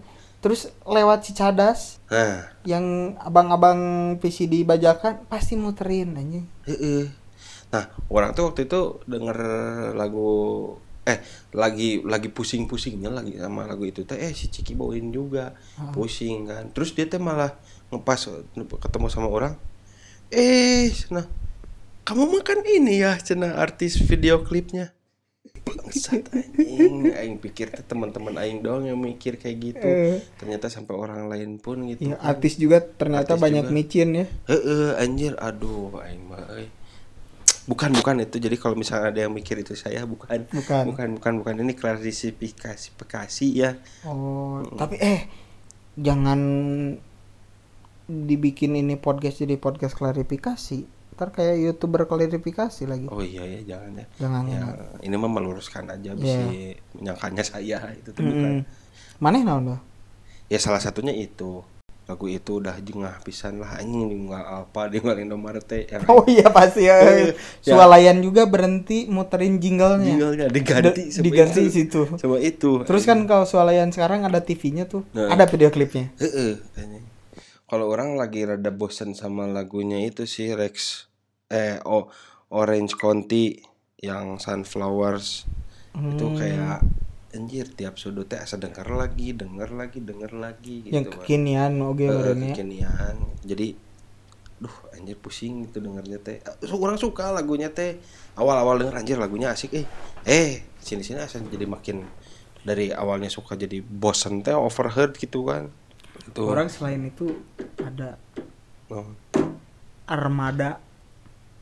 [SPEAKER 2] Terus lewat Cicadas
[SPEAKER 1] Nah,
[SPEAKER 2] yang abang-abang PCD bajakan pasti muterin anjing.
[SPEAKER 1] Heeh. Nah, orang tuh waktu itu denger lagu eh lagi lagi pusing-pusingnya lagi sama lagu itu teh. Eh si Ciki bawain juga. Pusing kan. Terus dia teh malah ngepas ketemu sama orang. Eh nah kamu makan ini ya cina artis video klipnya. Bangsat aing aing pikir teh teman-teman aing doang yang mikir kayak gitu.
[SPEAKER 2] Eh.
[SPEAKER 1] ternyata sampai orang lain pun gitu
[SPEAKER 2] Ya, artis juga ternyata
[SPEAKER 1] Artis
[SPEAKER 2] banyak
[SPEAKER 1] juga.
[SPEAKER 2] micin ya.
[SPEAKER 1] Heeh, anjir, aduh, aing mah. Bukan, bukan itu. Jadi kalau misalnya ada yang mikir itu saya bukan.
[SPEAKER 2] Bukan.
[SPEAKER 1] Bukan, bukan, bukan. Ini klarifikasi Bekasi ya.
[SPEAKER 2] Oh, tapi eh jangan dibikin ini podcast jadi podcast klarifikasi. Ntar kayak youtuber klarifikasi lagi.
[SPEAKER 1] Oh iya ya, jangan ya.
[SPEAKER 2] Jangan.
[SPEAKER 1] Ya, ini mah meluruskan aja bisa
[SPEAKER 2] Iya.
[SPEAKER 1] menyangkanya saya itu tuh bukan.
[SPEAKER 2] Maneh naon tuh?
[SPEAKER 1] Ya salah satunya itu. Lagu itu udah jengah pisan lah anjing nggak apa di Indomaret teh yang
[SPEAKER 2] Oh iya pasti ya.
[SPEAKER 1] Ya.
[SPEAKER 2] Sualayan juga berhenti muterin jinglenya.
[SPEAKER 1] jinglenya diganti
[SPEAKER 2] Da-
[SPEAKER 1] sama
[SPEAKER 2] diganti
[SPEAKER 1] itu.
[SPEAKER 2] situ.
[SPEAKER 1] Sama itu.
[SPEAKER 2] Terus kan kalau sualayan sekarang ada TV-nya tuh,
[SPEAKER 1] Nah.
[SPEAKER 2] ada video klipnya.
[SPEAKER 1] Heeh. Kalau orang lagi rada bosen sama lagunya itu sih Rex eh oh Orange County yang Sunflowers itu
[SPEAKER 2] Hmm.
[SPEAKER 1] kayak anjir tiap sudut teh asa denger lagi, denger lagi, denger lagi gitu.
[SPEAKER 2] yang kekinian oke
[SPEAKER 1] Eh,
[SPEAKER 2] orangnya.
[SPEAKER 1] kekinian. Jadi duh anjir pusing gitu dengernya teh. Eh, Orang suka lagunya teh. Awal-awal denger anjir lagunya asik eh. Eh, sini-sini asa jadi makin dari awalnya suka jadi bosen teh overheard gitu kan. Itu.
[SPEAKER 2] Orang selain itu ada
[SPEAKER 1] Oh.
[SPEAKER 2] Armada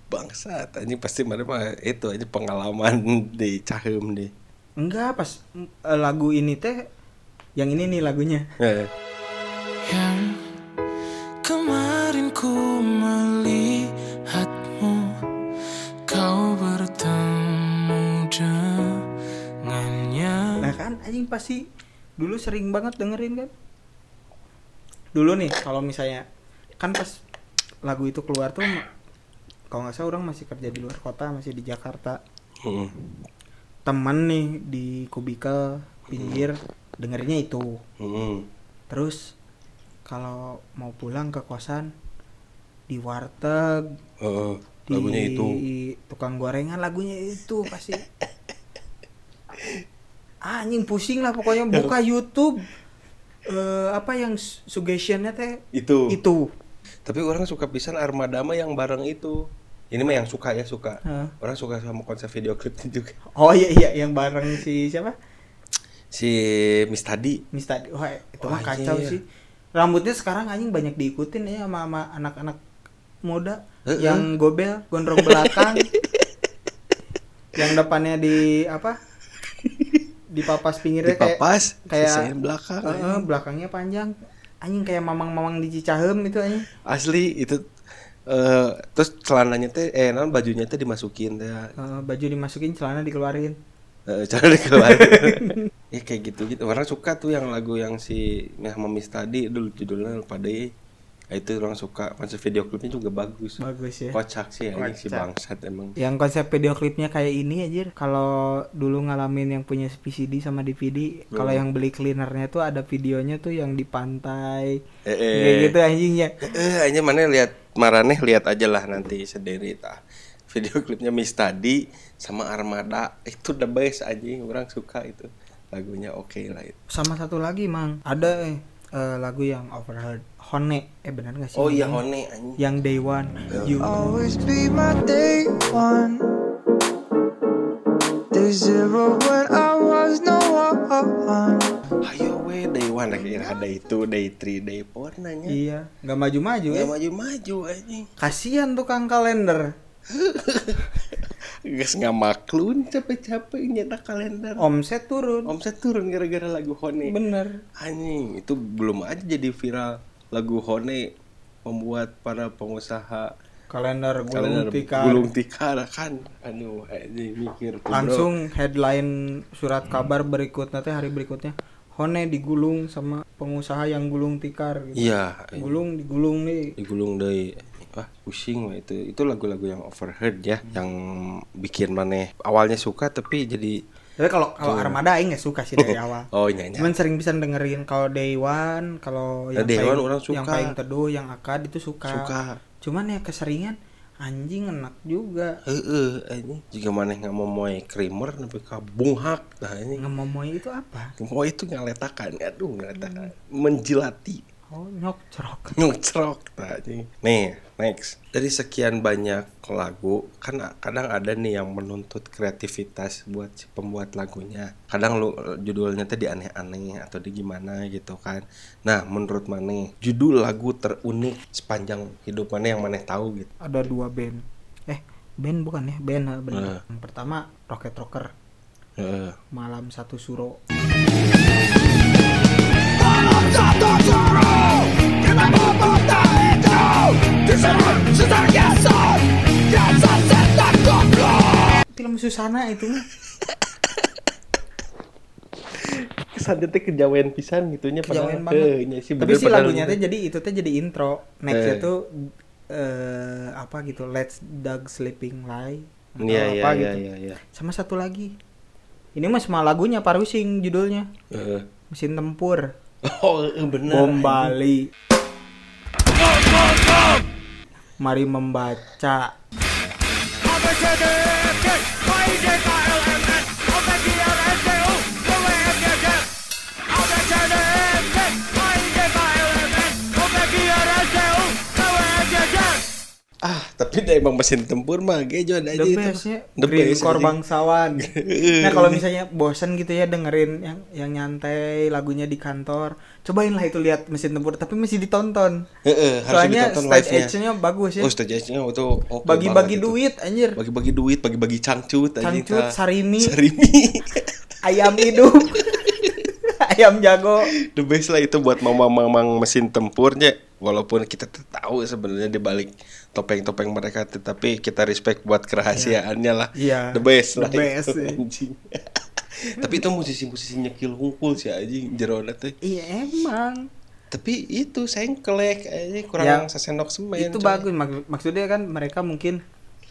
[SPEAKER 1] bangsat anjing pasti mana mah itu aja pengalaman di cahem deh
[SPEAKER 2] Enggak, pas eh, lagu ini teh yang ini nih lagunya.
[SPEAKER 1] Eh,
[SPEAKER 5] Yang kemarin ku melihatmu Kau bertemu dengannya
[SPEAKER 2] Nah kan anjing pasti dulu sering banget dengerin kan. Dulu nih kalau misalnya kan pas lagu itu keluar tuh kalau nggak salah orang masih kerja di luar kota, masih di Jakarta.
[SPEAKER 1] mm,
[SPEAKER 2] Temen nih di kubikel pinggir dengerinnya itu.
[SPEAKER 1] mm,
[SPEAKER 2] Terus kalau mau pulang ke kosan di warteg
[SPEAKER 1] eh,
[SPEAKER 2] di
[SPEAKER 1] lagunya itu.
[SPEAKER 2] tukang gorengan lagunya itu pasti. Anjing pusing lah pokoknya. Buka YouTube eh apa yang su- suggestionnya teh?
[SPEAKER 1] Itu.
[SPEAKER 2] Itu.
[SPEAKER 1] Tapi orang suka pisan armada mah yang bareng itu ini mah yang suka ya suka.
[SPEAKER 2] Hah.
[SPEAKER 1] orang suka sama konsep video klipnya juga
[SPEAKER 2] oh iya iya yang bareng si siapa?
[SPEAKER 1] Si Miss Tadi.
[SPEAKER 2] Mister wah itu mah kacau
[SPEAKER 1] anjir.
[SPEAKER 2] sih. Rambutnya sekarang anjing banyak diikutin ya sama, sama anak-anak muda.
[SPEAKER 1] Heeh.
[SPEAKER 2] yang gobel gondrong belakang. Yang depannya di apa? Di papas pinggirnya kayak
[SPEAKER 1] dipapas
[SPEAKER 2] kayak
[SPEAKER 1] sisain belakang
[SPEAKER 2] Heeh, belakangnya panjang. Anjing kayak mamang-mamang di Cicahem itu anjing.
[SPEAKER 1] Asli itu eh terus celananya teh eh non bajunya teh dimasukin teh?
[SPEAKER 2] Eh, baju dimasukin celana dikeluarin.
[SPEAKER 1] Eh, cara dikeluarin. Ya kayak gitu gitu orang suka tuh yang lagu yang si yang Miss tadi dulu judulnya lupa deh. Nah, itu orang suka. Konsep video klipnya juga bagus.
[SPEAKER 2] Bagus ya.
[SPEAKER 1] Kocak sih anjing si bangsat emang.
[SPEAKER 2] Yang konsep video klipnya kayak ini aja kalau dulu ngalamin yang punya VCD sama DVD kalau yang beli cleanernya tuh ada videonya tuh yang di pantai.
[SPEAKER 1] Eh,
[SPEAKER 2] kayak
[SPEAKER 1] eh.
[SPEAKER 2] gitu anjingnya
[SPEAKER 1] Eh, aja mana lihat Maraneh lihat aja lah nanti sendiri tah. Video klipnya Miss tadi sama Armada itu the best aja orang suka itu lagunya oke lah itu.
[SPEAKER 2] sama satu lagi mang ada eh, eh, lagu yang overheard Hone eh benar gak sih
[SPEAKER 1] Oh iya? Hone anjing.
[SPEAKER 2] yang Day One you
[SPEAKER 5] Always be my day one. Day zero when I was no one.
[SPEAKER 1] Ayo we day one kira day two, day three, day four nanya.
[SPEAKER 2] iya nggak maju-maju
[SPEAKER 1] Ya
[SPEAKER 2] ya
[SPEAKER 1] maju-maju anjing.
[SPEAKER 2] kasihan tukang kalender
[SPEAKER 1] Gas ngamaklun capek-capek nyetak kalender.
[SPEAKER 2] omset turun
[SPEAKER 1] Omset turun gara-gara lagu Hone.
[SPEAKER 2] bener
[SPEAKER 1] Anjing, itu belum aja jadi viral lagu Hone membuat para pengusaha
[SPEAKER 2] kalender gulung
[SPEAKER 1] kalender
[SPEAKER 2] tikar
[SPEAKER 1] gulung tikar kan aduh anjing mikir tuh, bro.
[SPEAKER 2] langsung headline surat kabar berikutnya teh hari berikutnya Hone digulung sama pengusaha yang gulung tikar gitu.
[SPEAKER 1] iya
[SPEAKER 2] gulung digulung nih.
[SPEAKER 1] Digulung dari wah pusing wah itu. Itu lagu-lagu yang overheard ya yang bikin maneh awalnya suka tapi jadi
[SPEAKER 2] tapi kalau kalau Armada aing nggak suka sih dari awal.
[SPEAKER 1] Oh nyanyi
[SPEAKER 2] cuman sering bisa dengerin kalau Day One kalau yang
[SPEAKER 1] Day
[SPEAKER 2] paling,
[SPEAKER 1] One orang suka.
[SPEAKER 2] yang paling teduh yang akad itu suka.
[SPEAKER 1] suka.
[SPEAKER 2] Cuman ya keseringan anjing enak juga.
[SPEAKER 1] Heeh anjing. Jika maneh nggak mau moe creamer tapi kabunghak nah ini
[SPEAKER 2] ngemomoy itu apa?
[SPEAKER 1] Mau itu ngeletakan aduh ngeletakan menjilati
[SPEAKER 2] oh nyok cerok.
[SPEAKER 1] Tadi nih next. Dari sekian banyak lagu kan kadang ada nih yang menuntut kreativitas buat si pembuat lagunya. Kadang lu judulnya tadi aneh-aneh atau di gimana gitu kan. Nah menurut maneh judul lagu terunik sepanjang hidup maneh yang maneh tahu gitu.
[SPEAKER 2] Ada dua band. Eh band bukan ya? Band ha, bener.
[SPEAKER 1] Eh.
[SPEAKER 2] yang pertama Rocket Rocker.
[SPEAKER 1] Heeh.
[SPEAKER 2] malam satu suro film Susana itu.
[SPEAKER 1] Kesannya teh kejawen pisan gitunya
[SPEAKER 2] Kejawen
[SPEAKER 1] padahal-
[SPEAKER 2] banget.
[SPEAKER 1] Sih
[SPEAKER 2] tapi
[SPEAKER 1] padahal
[SPEAKER 2] lagunya teh jadi itu teh jadi intro. Nextnya
[SPEAKER 1] Eh.
[SPEAKER 2] tuh eh apa gitu Let's Dog Sleeping Lie atau
[SPEAKER 1] iya
[SPEAKER 2] apa
[SPEAKER 1] iya
[SPEAKER 2] gitu.
[SPEAKER 1] iya iya.
[SPEAKER 2] Sama satu lagi. Ini mah semua lagunya Parusing judulnya.
[SPEAKER 1] Heeh.
[SPEAKER 2] mesin tempur
[SPEAKER 1] oh eh, bener
[SPEAKER 2] bom Bali. Mari membaca
[SPEAKER 1] ah tapi emang mesin tempur mah gejon aja
[SPEAKER 2] The
[SPEAKER 1] itu.
[SPEAKER 2] bestnya
[SPEAKER 1] The
[SPEAKER 2] Green
[SPEAKER 1] best,
[SPEAKER 2] Core bangsawan. nah kalau misalnya bosen gitu ya dengerin yang yang nyantai lagunya di kantor, cobain lah itu lihat mesin tempur tapi masih ditonton.
[SPEAKER 1] Heeh, harus
[SPEAKER 2] Soalnya
[SPEAKER 1] ditonton
[SPEAKER 2] stage
[SPEAKER 1] live-nya.
[SPEAKER 2] edge-nya bagus ya.
[SPEAKER 1] Oh, stage edge-nya itu oke
[SPEAKER 2] Bagi-bagi
[SPEAKER 1] banget itu.
[SPEAKER 2] duit anjir.
[SPEAKER 1] Bagi-bagi duit, bagi-bagi cangcut aja
[SPEAKER 2] Cangcut,
[SPEAKER 1] kita.
[SPEAKER 2] sarimi.
[SPEAKER 1] Sarimi.
[SPEAKER 2] Ayam hidup. Ayam jago.
[SPEAKER 1] The best lah itu buat mamang-mamang mesin tempurnya. Walaupun kita tahu sebenarnya di balik topeng-topeng mereka tetapi kita respect buat kerahasiaannya lah.
[SPEAKER 2] Iya.
[SPEAKER 1] The best
[SPEAKER 2] The
[SPEAKER 1] lah.
[SPEAKER 2] best,
[SPEAKER 1] itu, anjing. Tapi itu musisi-musisi nyekil hungkul sih anjing jerona teh.
[SPEAKER 2] Iya emang.
[SPEAKER 1] Tapi itu sengklek aja kurang
[SPEAKER 2] Ya,
[SPEAKER 1] sesendok semen.
[SPEAKER 2] itu
[SPEAKER 1] coy.
[SPEAKER 2] bagus Mak- maksudnya kan mereka mungkin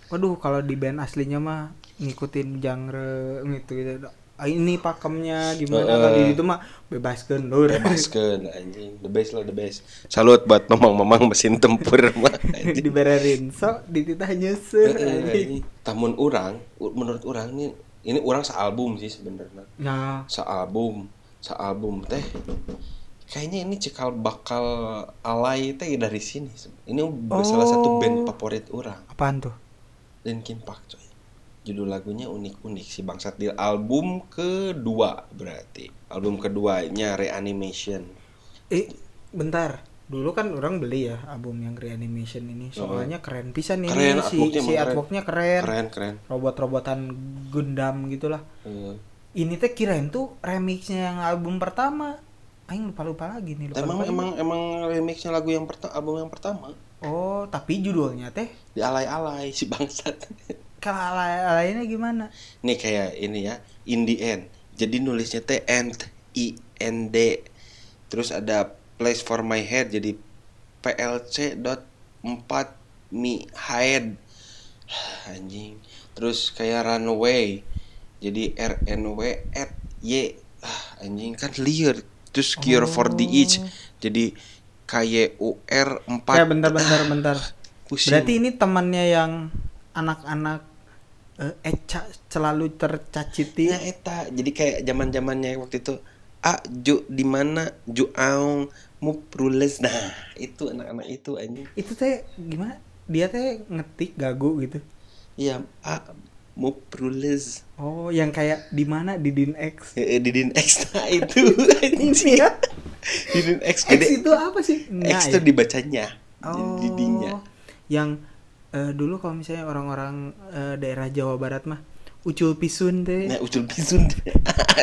[SPEAKER 2] waduh kalau di band aslinya mah ngikutin genre gitu gitu ini pakemnya gimana
[SPEAKER 1] Heeh.
[SPEAKER 2] kalau di itu mah bebaskan lur
[SPEAKER 1] Bebaskeun anjing. The best lah the best. Salut buat mamang-mamang mesin tempur mah
[SPEAKER 2] dibererin so dititah anjing.
[SPEAKER 1] anjing. Tamun orang, menurut orang nih ini orang sealbum sih sebenarnya.
[SPEAKER 2] nah
[SPEAKER 1] Sealbum, sealbum teh. Kayaknya ini cikal bakal alay teh dari sini. Ini salah satu band favorit orang.
[SPEAKER 2] apaan tuh
[SPEAKER 1] Linkin Park coy. Judul lagunya unik-unik si Bangsat. Di album kedua berarti. Album keduanya Reanimation.
[SPEAKER 2] eh bentar. Dulu kan orang beli ya album yang reanimation ini. Soalnya keren pisan ini.
[SPEAKER 1] Keren,
[SPEAKER 2] si
[SPEAKER 1] artworknya
[SPEAKER 2] si artworknya keren,
[SPEAKER 1] Keren keren.
[SPEAKER 2] robot-robotan Gundam gitulah.
[SPEAKER 1] Eh,
[SPEAKER 2] ini teh kirain tuh remixnya yang album pertama. Aing lupa lupa lagi nih lupa
[SPEAKER 1] emang
[SPEAKER 2] lupa
[SPEAKER 1] emang emang remixnya lagu yang pertama album yang pertama?
[SPEAKER 2] Oh tapi judulnya teh?
[SPEAKER 1] Di alay-alay si bangsat.
[SPEAKER 2] kalau ala lainnya gimana
[SPEAKER 1] Nih kayak ini ya, in the end. Jadi nulisnya teh end i n d. Terus ada place for my head jadi plc dot 4 mi head. Anjing. Terus kayak runaway. Jadi rnw at y. Ah, anjing kan liar. Terus cure for the itch. Jadi k u r 4.
[SPEAKER 2] ya bentar bentar bentar
[SPEAKER 1] Pusing.
[SPEAKER 2] berarti ini temannya yang anak-anak eh, Eca selalu tercaciti.
[SPEAKER 1] Nah, eta. Jadi kayak zaman zamannya waktu itu ah ju di mana? Ju aung muprules nah itu anak-anak itu anjing.
[SPEAKER 2] Itu teh gimana? Dia teh ngetik gagu gitu.
[SPEAKER 1] Iya ah muprules
[SPEAKER 2] oh yang kayak di mana? Di din X.
[SPEAKER 1] Eh, eh, didin X. Nah itu anjing.
[SPEAKER 2] Ya
[SPEAKER 1] didin X
[SPEAKER 2] X
[SPEAKER 1] gede.
[SPEAKER 2] itu apa sih? Nah,
[SPEAKER 1] X
[SPEAKER 2] ya?
[SPEAKER 1] tuh dibacanya
[SPEAKER 2] Oh,
[SPEAKER 1] didinya
[SPEAKER 2] yang eh, dulu kalau misalnya orang-orang eh, daerah Jawa Barat mah ucul pisun teh.
[SPEAKER 1] nah ucul pisun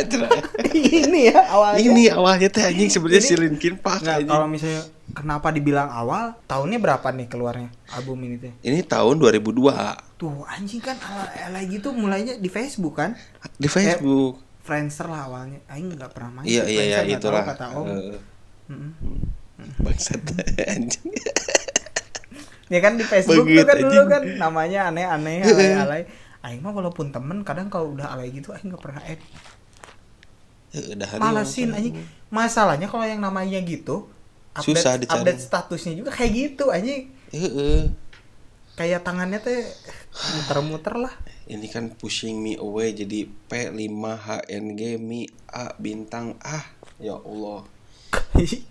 [SPEAKER 2] ini ya awalnya.
[SPEAKER 1] ini awalnya teh anjing sebenarnya si Linkin Park anjing.
[SPEAKER 2] kalau misalnya kenapa dibilang awal, tahunnya berapa nih keluarnya album ini teh?
[SPEAKER 1] ini tahun 2002
[SPEAKER 2] Tuh anjing kan ala ala gitu mulainya di Facebook kan?
[SPEAKER 1] di Facebook
[SPEAKER 2] Friendster lah awalnya. Aing nggak pernah main.
[SPEAKER 1] iya iya iya itulah
[SPEAKER 2] kata Om.
[SPEAKER 1] Eh,
[SPEAKER 2] Mm-mm.
[SPEAKER 1] bangsat anjing
[SPEAKER 2] Ya kan di Facebook
[SPEAKER 1] Begitu,
[SPEAKER 2] tuh kan dulu kan namanya aneh-aneh alay-alay. Aing mah walaupun temen kadang kalau udah alay gitu aing nggak pernah add.
[SPEAKER 1] Udah hari
[SPEAKER 2] Malesin
[SPEAKER 1] yang-
[SPEAKER 2] anjing. Masalahnya kalau yang namanya gitu update,
[SPEAKER 1] Susah dicari.
[SPEAKER 2] update statusnya juga kayak gitu.
[SPEAKER 1] Heeh.
[SPEAKER 2] Kayak tangannya teh muter-muter lah.
[SPEAKER 1] Ini kan pushing me away jadi P5HNG mi A bintang ah ya Allah.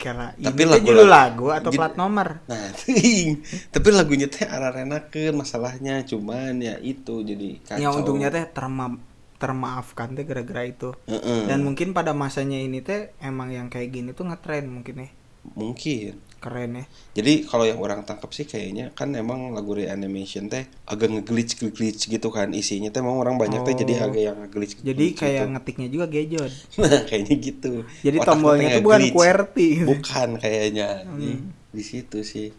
[SPEAKER 2] Karena
[SPEAKER 1] Tapi lagu-
[SPEAKER 2] judul lagu atau plat nomor.
[SPEAKER 1] Nah, ting. tapi lagunya teh ararenakeun masalahnya cuman ya itu jadi kacau.
[SPEAKER 2] Yang untungnya teh terma termaafkan teh gara-gara itu.
[SPEAKER 1] Heeh.
[SPEAKER 2] Dan mungkin pada masanya ini teh emang yang kayak gini tuh ngetren mungkin ya.
[SPEAKER 1] mungkin.
[SPEAKER 2] Keren ya.
[SPEAKER 1] Jadi kalau yang orang tangkap sih kayaknya kan emang lagu reanimation teh agak ngeglitch glitch gitu kan isinya teh emang orang banyak teh jadi
[SPEAKER 2] Oh.
[SPEAKER 1] agak yang ngeglitch
[SPEAKER 2] Jadi
[SPEAKER 1] gitu.
[SPEAKER 2] kayak ngetiknya juga gejot.
[SPEAKER 1] nah kayaknya gitu.
[SPEAKER 2] Jadi
[SPEAKER 1] Otak
[SPEAKER 2] tombolnya tuh bukan. QWERTY.
[SPEAKER 1] Bukan kayaknya
[SPEAKER 2] Hmm.
[SPEAKER 1] di, di situ sih.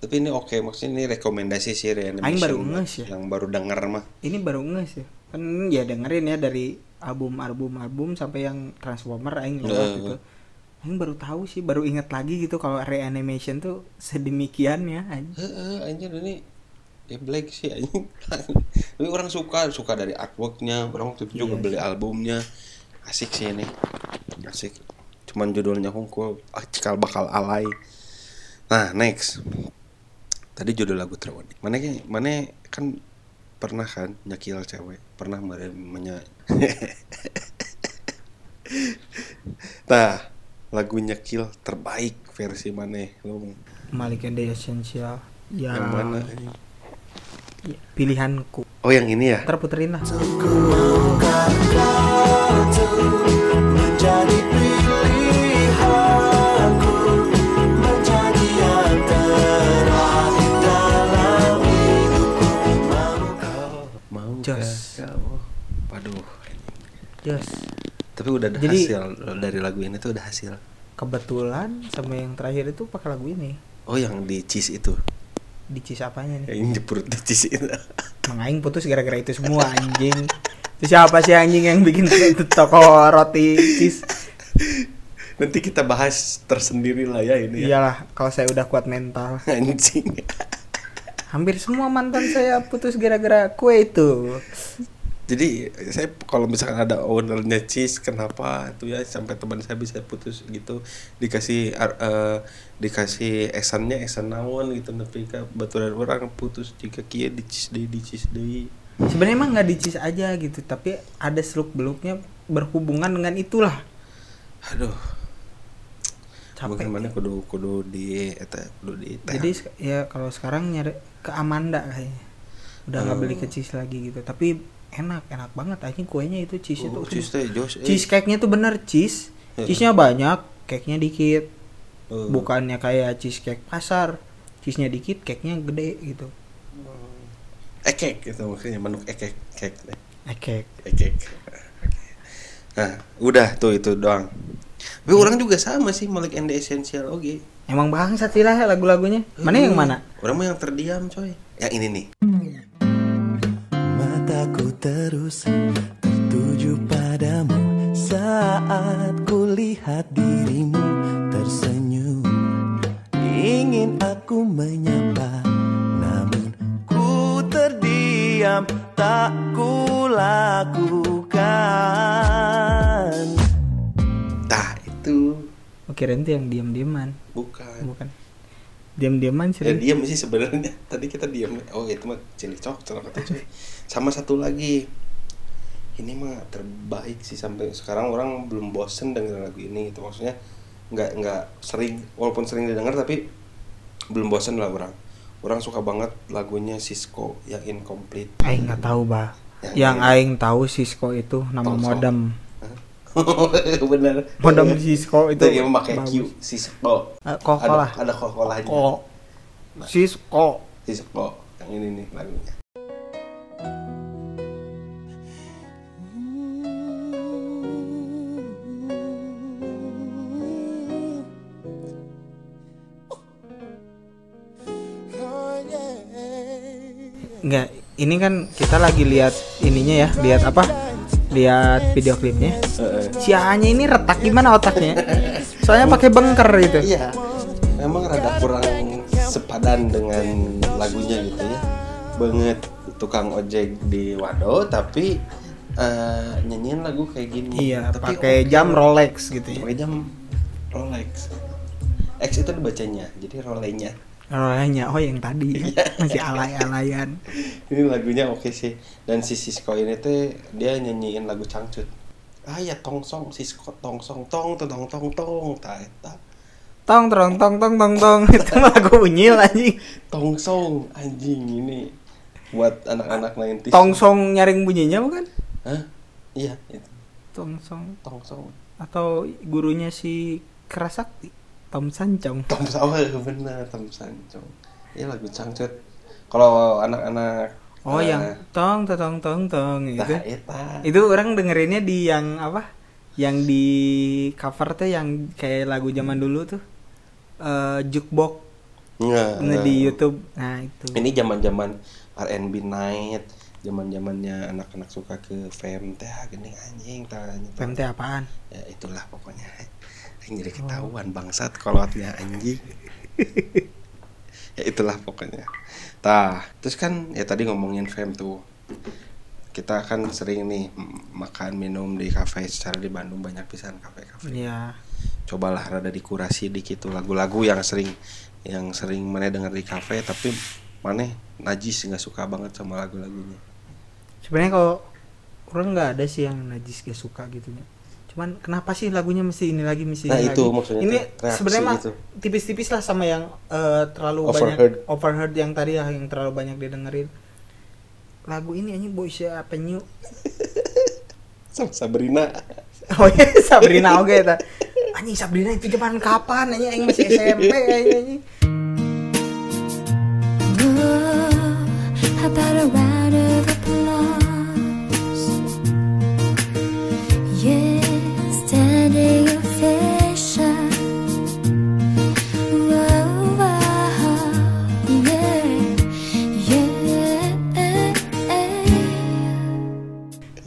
[SPEAKER 1] Tapi ini oke maksudnya ini rekomendasi sih reanimation.
[SPEAKER 2] Aing baru nges ya.
[SPEAKER 1] Yang baru denger mah.
[SPEAKER 2] Ini baru nges ya. Kan ya dengerin ya dari album-album album sampai yang Transformer aing lewat gitu. Aing baru tahu sih, baru inget lagi gitu kalau reanimation tuh sedemikian ya anjing.
[SPEAKER 1] Heeh, anjir ini ya black sih anjing. Tapi orang suka, suka dari artworknya. Orang waktu itu juga
[SPEAKER 2] Iya
[SPEAKER 1] beli albumnya. Asik sih ini. Asik. Cuman judulnya hungkul, ah, cikal bakal alay. Nah, next. Tadi judul lagu terunik. Mana mana kan pernah kan nyakil cewek, pernah menya Nah, lagu nyakil terbaik versi mana? Lu
[SPEAKER 2] Malik and the Essential. Ya.
[SPEAKER 1] yang mana? anjing?
[SPEAKER 2] pilihanku
[SPEAKER 1] Oh yang ini ya?
[SPEAKER 2] ntar puterin lah
[SPEAKER 8] menjadi pilihanku menjadi yang terakhir dalam
[SPEAKER 1] Mau
[SPEAKER 2] Jos.
[SPEAKER 1] kau? Waduh.
[SPEAKER 2] Jos
[SPEAKER 1] Tapi udah ada
[SPEAKER 2] Jadi-
[SPEAKER 1] hasil dari lagu ini tuh udah hasil.
[SPEAKER 2] kebetulan sama yang terakhir itu pakai lagu ini
[SPEAKER 1] Oh yang di cheese itu.
[SPEAKER 2] di cis apanya nih
[SPEAKER 1] Yang ini perut di cheese itu.
[SPEAKER 2] Mang Aing putus gara-gara itu semua anjing itu siapa sih anjing yang bikin toko roti cis
[SPEAKER 1] Nanti kita bahas tersendiri lah ya ini ya.
[SPEAKER 2] iyalah kalau saya udah kuat mental
[SPEAKER 1] Anjing.
[SPEAKER 2] hampir semua mantan saya putus gara-gara kue itu
[SPEAKER 1] Jadi saya kalau misalkan ada ownernya cheese kenapa tuh ya sampai teman saya bisa putus? Gitu. Dikasih eh, dikasih esannya esan naon gitu tapi ka baturan orang putus jika kia di cheese deui di cheese deui.
[SPEAKER 2] sebenarnya emang nggak dicis aja gitu tapi ada seluk beluknya berhubungan dengan itulah.
[SPEAKER 1] Aduh.
[SPEAKER 2] capek.
[SPEAKER 1] Mungkin mana kudu kudu di eta kudu di
[SPEAKER 2] jadi ya kalau sekarang nyari ke Amanda kayaknya. Udah nggak beli ke cheese lagi gitu. Tapi enak enak banget aja kuenya itu cheese itu
[SPEAKER 1] oh, cheese teh jos. eh.
[SPEAKER 2] cheese cake nya tuh bener cheese
[SPEAKER 1] Heeh.
[SPEAKER 2] cheese nya banyak cake nya dikit
[SPEAKER 1] Eh,
[SPEAKER 2] bukannya kayak cheesecake pasar cheese nya dikit cake nya gede gitu
[SPEAKER 1] ekek gitu maksudnya manuk ekek
[SPEAKER 2] cake
[SPEAKER 1] Ekek. Nah, udah tuh itu doang. Tapi orang juga sama sih Malik and the Essential oke.
[SPEAKER 2] emang bangsat sih lah lagu-lagunya mana yang mana
[SPEAKER 1] Orang mah yang terdiam coy. Yang ini nih.
[SPEAKER 8] Mataku terus tertuju padamu saat ku lihat dirimu tersenyum Ingin aku menyapa namun ku terdiam tak ku lakukan
[SPEAKER 1] Tah, itu
[SPEAKER 2] oke Renti yang diam-diaman
[SPEAKER 1] bukan.
[SPEAKER 2] bukan diam-diaman sih
[SPEAKER 1] Ya diam sih sebenarnya. Tadi kita diam. Oh, itu mah cilicok celaka tuh coy. Sama satu lagi. Ini mah terbaik sih sampai sekarang. Orang belum bosen denger lagu ini gitu. Maksudnya nggak nggak sering walaupun sering didengar tapi belum bosen lah orang. Orang suka banget lagunya Cisco yang incomplete.
[SPEAKER 2] Aing nggak tahu bah
[SPEAKER 1] Yang
[SPEAKER 2] yang. Aing tahu Cisco itu nama modem.
[SPEAKER 1] Bener.
[SPEAKER 2] Modem Cisco itu
[SPEAKER 1] itu dia memakai Q. Cisco.
[SPEAKER 2] Eh, kok
[SPEAKER 1] ada ada
[SPEAKER 2] kok Cisco.
[SPEAKER 1] Cisco. Yang ini nih lagunya
[SPEAKER 2] Enggak, ini kan kita lagi lihat ininya ya, lihat apa? Lihat video klipnya. Si Anya ini retak gimana otaknya? Soalnya pakai bengker gitu.
[SPEAKER 1] iya memang rada kurang sepadan dengan lagunya gitu ya banget tukang ojek di Wado tapi eh, nyanyiin lagu kayak gini
[SPEAKER 2] Iya,
[SPEAKER 1] tapi
[SPEAKER 2] pakai
[SPEAKER 1] oke.
[SPEAKER 2] jam Rolex gitu ya.
[SPEAKER 1] pakai jam Rolex X itu dibacanya jadi rolenya
[SPEAKER 2] Rolexnya oh yang tadi. Masih alay-alayan.
[SPEAKER 1] ini lagunya oke sih. Dan si Sisko ini tuh dia nyanyiin lagu cangcut ah ya tongsong Sisko tongsong tong tong tong tong tong ta eta
[SPEAKER 2] Tong tong tong tong tong tong. Itu lagu unyil anjing.
[SPEAKER 1] tongsong anjing ini buat anak-anak 90s
[SPEAKER 2] Tongsong nyaring bunyinya bukan?
[SPEAKER 1] Hah? iya itu.
[SPEAKER 2] Tongsong
[SPEAKER 1] tongsong
[SPEAKER 2] atau gurunya si Kerasakti Tom Sancong.
[SPEAKER 1] Tom Sawah bener Tom Sancong ini lagu cangcut kalau anak-anak
[SPEAKER 2] Oh
[SPEAKER 1] eh,
[SPEAKER 2] yang tong tong tong tong
[SPEAKER 1] nah,
[SPEAKER 2] gitu.
[SPEAKER 1] eta
[SPEAKER 2] Itu orang dengerinnya di yang apa? Yang di cover tuh yang kayak lagu zaman dulu tuh. eh jukebox
[SPEAKER 1] Nggak,
[SPEAKER 2] nah,
[SPEAKER 1] nggak.
[SPEAKER 2] di YouTube. Nah, itu.
[SPEAKER 1] ini zaman-zaman R&B night zaman-zamannya anak-anak suka ke fem teh gini anjing tanya
[SPEAKER 2] PMT apaan?
[SPEAKER 1] ya itulah pokoknya yang jadi
[SPEAKER 2] Oh.
[SPEAKER 1] ketahuan bangsat kolotnya anjing ya itulah pokoknya tah terus kan ya tadi ngomongin fem tuh kita kan sering nih makan minum di kafe secara di Bandung banyak pisan kafe-kafe
[SPEAKER 2] Iya.
[SPEAKER 1] cobalah rada dikurasi dikit tuh lagu-lagu yang sering yang sering mana denger di kafe tapi mana najis nggak suka banget sama lagu-lagunya
[SPEAKER 2] Sebenarnya kalau orang nggak ada sih yang najis gak suka gitu ya. Cuman kenapa sih lagunya mesti ini lagi mesti
[SPEAKER 1] Nah,
[SPEAKER 2] ini
[SPEAKER 1] itu
[SPEAKER 2] lagi?
[SPEAKER 1] maksudnya
[SPEAKER 2] Ini sebenarnya mah
[SPEAKER 1] gitu.
[SPEAKER 2] tipis-tipis lah sama yang eh, terlalu
[SPEAKER 1] Overheard.
[SPEAKER 2] banyak overheard yang tadi ya yang terlalu banyak didengerin. lagu ini anjing boy siapa nyu
[SPEAKER 1] sama Sabrina
[SPEAKER 2] oh iya Sabrina oke ta anjing Sabrina itu zaman kapan anjing masih SMP anjing
[SPEAKER 6] How about a round of applause?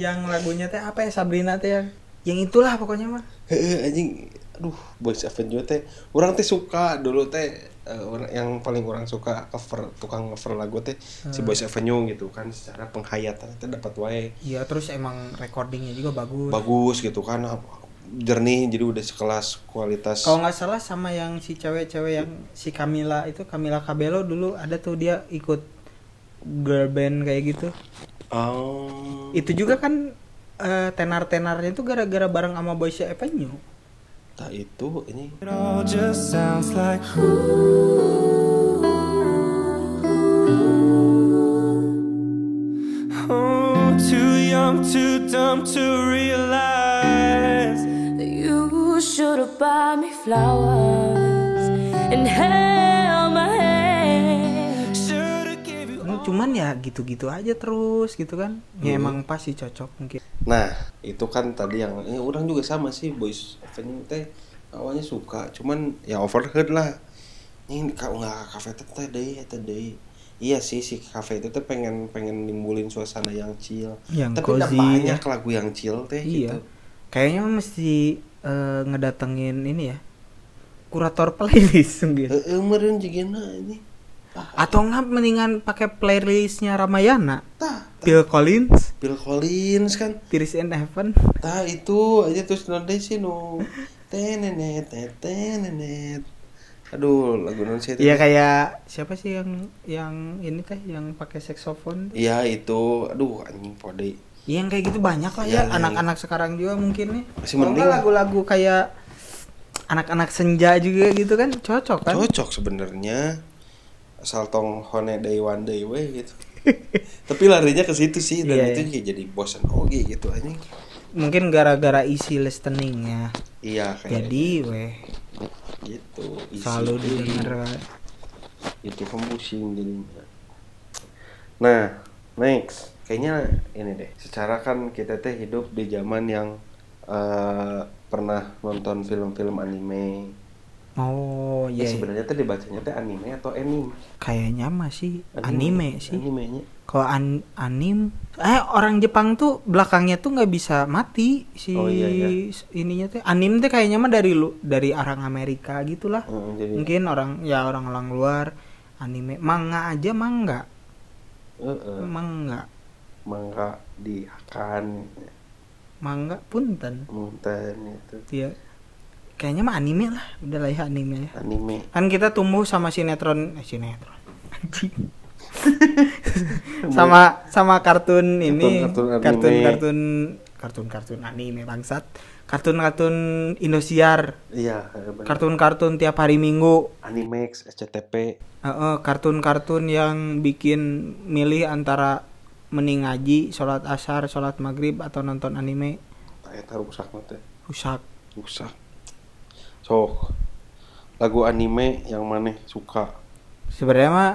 [SPEAKER 2] Yang lagunya teh apa ya Sabrina teh yang yang itulah pokoknya mah.
[SPEAKER 1] Heeh, anjing. Aduh Boys Avenue teh orang teh suka dulu teh eh, orang yang paling orang suka cover tukang cover lagu teh si
[SPEAKER 2] Hmm.
[SPEAKER 1] Boys Avenue gitu kan secara penghayatan itu dapat wae.
[SPEAKER 2] Iya terus emang recordingnya juga bagus.
[SPEAKER 1] Bagus gitu kan jernih jadi udah sekelas kualitas.
[SPEAKER 2] Kalau nggak salah sama yang si cewek-cewek yang si Camila itu Camila Cabello dulu ada tuh dia ikut girl band kayak gitu
[SPEAKER 1] oh.
[SPEAKER 2] Itu juga kan eh, tenar-tenarnya itu gara-gara bareng sama Boys Avenue.
[SPEAKER 1] Tak itu ini.
[SPEAKER 8] It all just sounds like Oh, too young, too dumb to realize
[SPEAKER 6] You should have bought me flowers and held
[SPEAKER 2] cuman ya gitu-gitu aja terus gitu kan. Ya emang pasti cocok mungkin.
[SPEAKER 1] Nah itu kan tadi yang eh, orang juga sama sih Boys Avenue teh awalnya suka cuman ya overheard lah. Ini kalau nggak kafe teh teh deh teh deh. Iya sih si kafe itu teh pengen pengen nimbulin suasana yang chill.
[SPEAKER 2] Yang
[SPEAKER 1] tapi
[SPEAKER 2] cozy,
[SPEAKER 1] banyak
[SPEAKER 2] ya.
[SPEAKER 1] lagu yang chill teh
[SPEAKER 2] iya.
[SPEAKER 1] gitu.
[SPEAKER 2] Kayaknya mesti eh, ngedatengin ini ya kurator playlist mungkin.
[SPEAKER 1] Heeh, meureun jigena ini
[SPEAKER 2] atau enggak mendingan pakai playlistnya Ramayana
[SPEAKER 1] tah
[SPEAKER 2] Phil Collins
[SPEAKER 1] Bill Collins kan
[SPEAKER 2] Tears in Heaven
[SPEAKER 1] tah itu aja terus nanti sih nu tenenet tenenet aduh lagu non sih itu
[SPEAKER 2] Iya
[SPEAKER 1] teh?
[SPEAKER 2] kayak siapa sih yang yang ini teh yang pakai saxophone
[SPEAKER 1] Iya itu, aduh anjing pode.
[SPEAKER 2] Iya, yang kayak gitu banyak lah ya
[SPEAKER 1] iya.
[SPEAKER 2] anak-anak sekarang juga mungkin nih.
[SPEAKER 1] Masih
[SPEAKER 2] nggak
[SPEAKER 1] mending.
[SPEAKER 2] lagu-lagu kayak anak-anak senja juga gitu kan cocok kan?
[SPEAKER 1] Cocok sebenarnya. Asal tong hone day one day we gitu. Tapi larinya ke situ sih dan
[SPEAKER 2] Iya,
[SPEAKER 1] itu kayak jadi bosan oge gitu anjing.
[SPEAKER 2] Mungkin gara-gara isi listeningnya.
[SPEAKER 1] Iya kayak
[SPEAKER 2] Jadi weh
[SPEAKER 1] gitu. isi
[SPEAKER 2] selalu didengar.
[SPEAKER 1] Itu pusing jadinya. Nah, next. Kayaknya ini deh. Secara kan kita teh hidup di zaman yang eh, pernah nonton film-film anime.
[SPEAKER 2] Oh
[SPEAKER 1] Ya,
[SPEAKER 2] iya,
[SPEAKER 1] sebenarnya teh dibacanya teh anime atau anime?
[SPEAKER 2] kayaknya masih anime, sih.
[SPEAKER 1] Animenya.
[SPEAKER 2] Kalau an anim, eh orang Jepang tuh belakangnya tuh nggak bisa mati si
[SPEAKER 1] Oh, iya, iya.
[SPEAKER 2] ininya teh. Anim teh kayaknya mah dari lu dari orang Amerika gitulah.
[SPEAKER 1] Heeh, jadi
[SPEAKER 2] Mungkin orang ya orang-orang luar anime manga aja mangga
[SPEAKER 1] heeh,
[SPEAKER 2] mangga
[SPEAKER 1] mangga diakan
[SPEAKER 2] mangga punten
[SPEAKER 1] munten itu
[SPEAKER 2] ya kayaknya mah anime lah. Udah lah ya anime ya.
[SPEAKER 1] Anime.
[SPEAKER 2] Kan kita tumbuh sama sinetron eh sinetron. Sama sama kartun ini.
[SPEAKER 1] Kartun-kartun anime.
[SPEAKER 2] kartun kartun kartun kartun anime bangsat. Kartun kartun Indosiar.
[SPEAKER 1] Iya bener.
[SPEAKER 2] kartun kartun tiap hari minggu.
[SPEAKER 1] Animex SCTP
[SPEAKER 2] Heeh, kartun-kartun yang bikin milih antara mending ngaji, sholat asar, sholat maghrib atau nonton anime.
[SPEAKER 1] Eta rusak teh
[SPEAKER 2] rusak.
[SPEAKER 1] rusak sok lagu anime yang mana suka
[SPEAKER 2] sebenarnya mah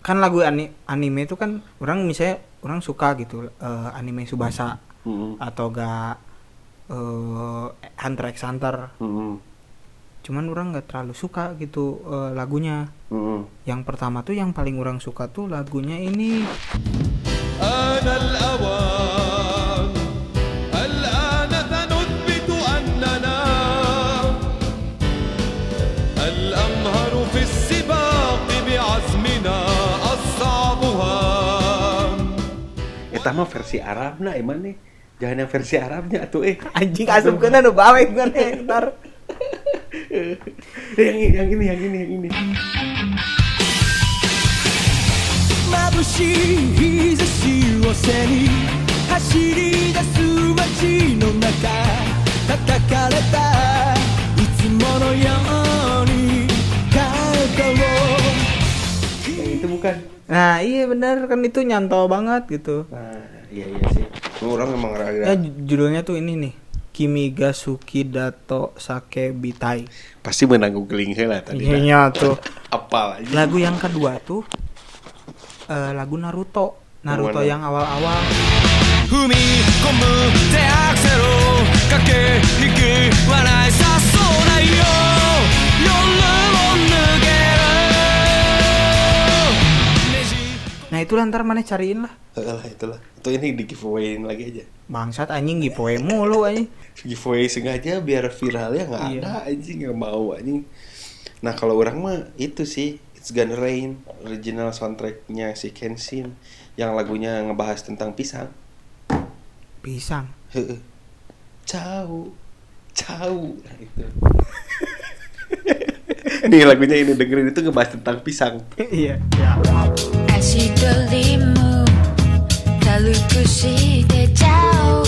[SPEAKER 2] kan lagu ani anime itu kan orang misalnya orang suka gitu uh, anime Subasa
[SPEAKER 1] mm-hmm.
[SPEAKER 2] atau gak uh, eh, Hunter x Hunter
[SPEAKER 1] mm-hmm.
[SPEAKER 2] cuman orang nggak terlalu suka gitu uh, lagunya
[SPEAKER 1] mm-hmm.
[SPEAKER 2] yang pertama tuh yang paling orang suka tuh lagunya ini
[SPEAKER 8] Anal
[SPEAKER 1] -awal. mah versi Arab na emang nih. Jangan yang versi Arabnya tuh eh.
[SPEAKER 2] Anjing asup kena nu yang mana ntar
[SPEAKER 1] yang ini yang ini yang ini yang ini. Mabushi itu bukan.
[SPEAKER 2] Nah iya bener kan itu nyantol banget gitu.
[SPEAKER 1] Nah iya iya sih. Orang emang rada.
[SPEAKER 2] Ya, eh, judulnya tuh ini nih. Kimi Gasuki Dato Sake Bitai.
[SPEAKER 1] Pasti menang googling lah tadi.
[SPEAKER 2] Iya nah, tuh.
[SPEAKER 1] Apal aja.
[SPEAKER 2] Lagu yang kedua tuh uh, lagu Naruto. Naruto yang awal-awal.
[SPEAKER 8] Humi kombu te aksero kake hiki warai sasonai yo. Mo
[SPEAKER 2] Nah itu lantar mana cariin lah.
[SPEAKER 1] lah itulah atau ini di giveawayin lagi aja
[SPEAKER 2] Bangsat anjing giveaway mulu anjing.
[SPEAKER 1] giveaway sengaja biar viral ya nggak
[SPEAKER 2] Iya.
[SPEAKER 1] ada anjing nggak mau anjing nah kalau orang mah itu sih It's Gonna Rain original soundtracknya si Kenshin yang lagunya ngebahas tentang pisang
[SPEAKER 2] Pisang.
[SPEAKER 1] Heeh. Cau, cau. Nah, itu. Nih lagunya ini dengerin itu ngebahas tentang pisang.
[SPEAKER 2] Iya. Ya.
[SPEAKER 6] 足取りも軽くしてちゃお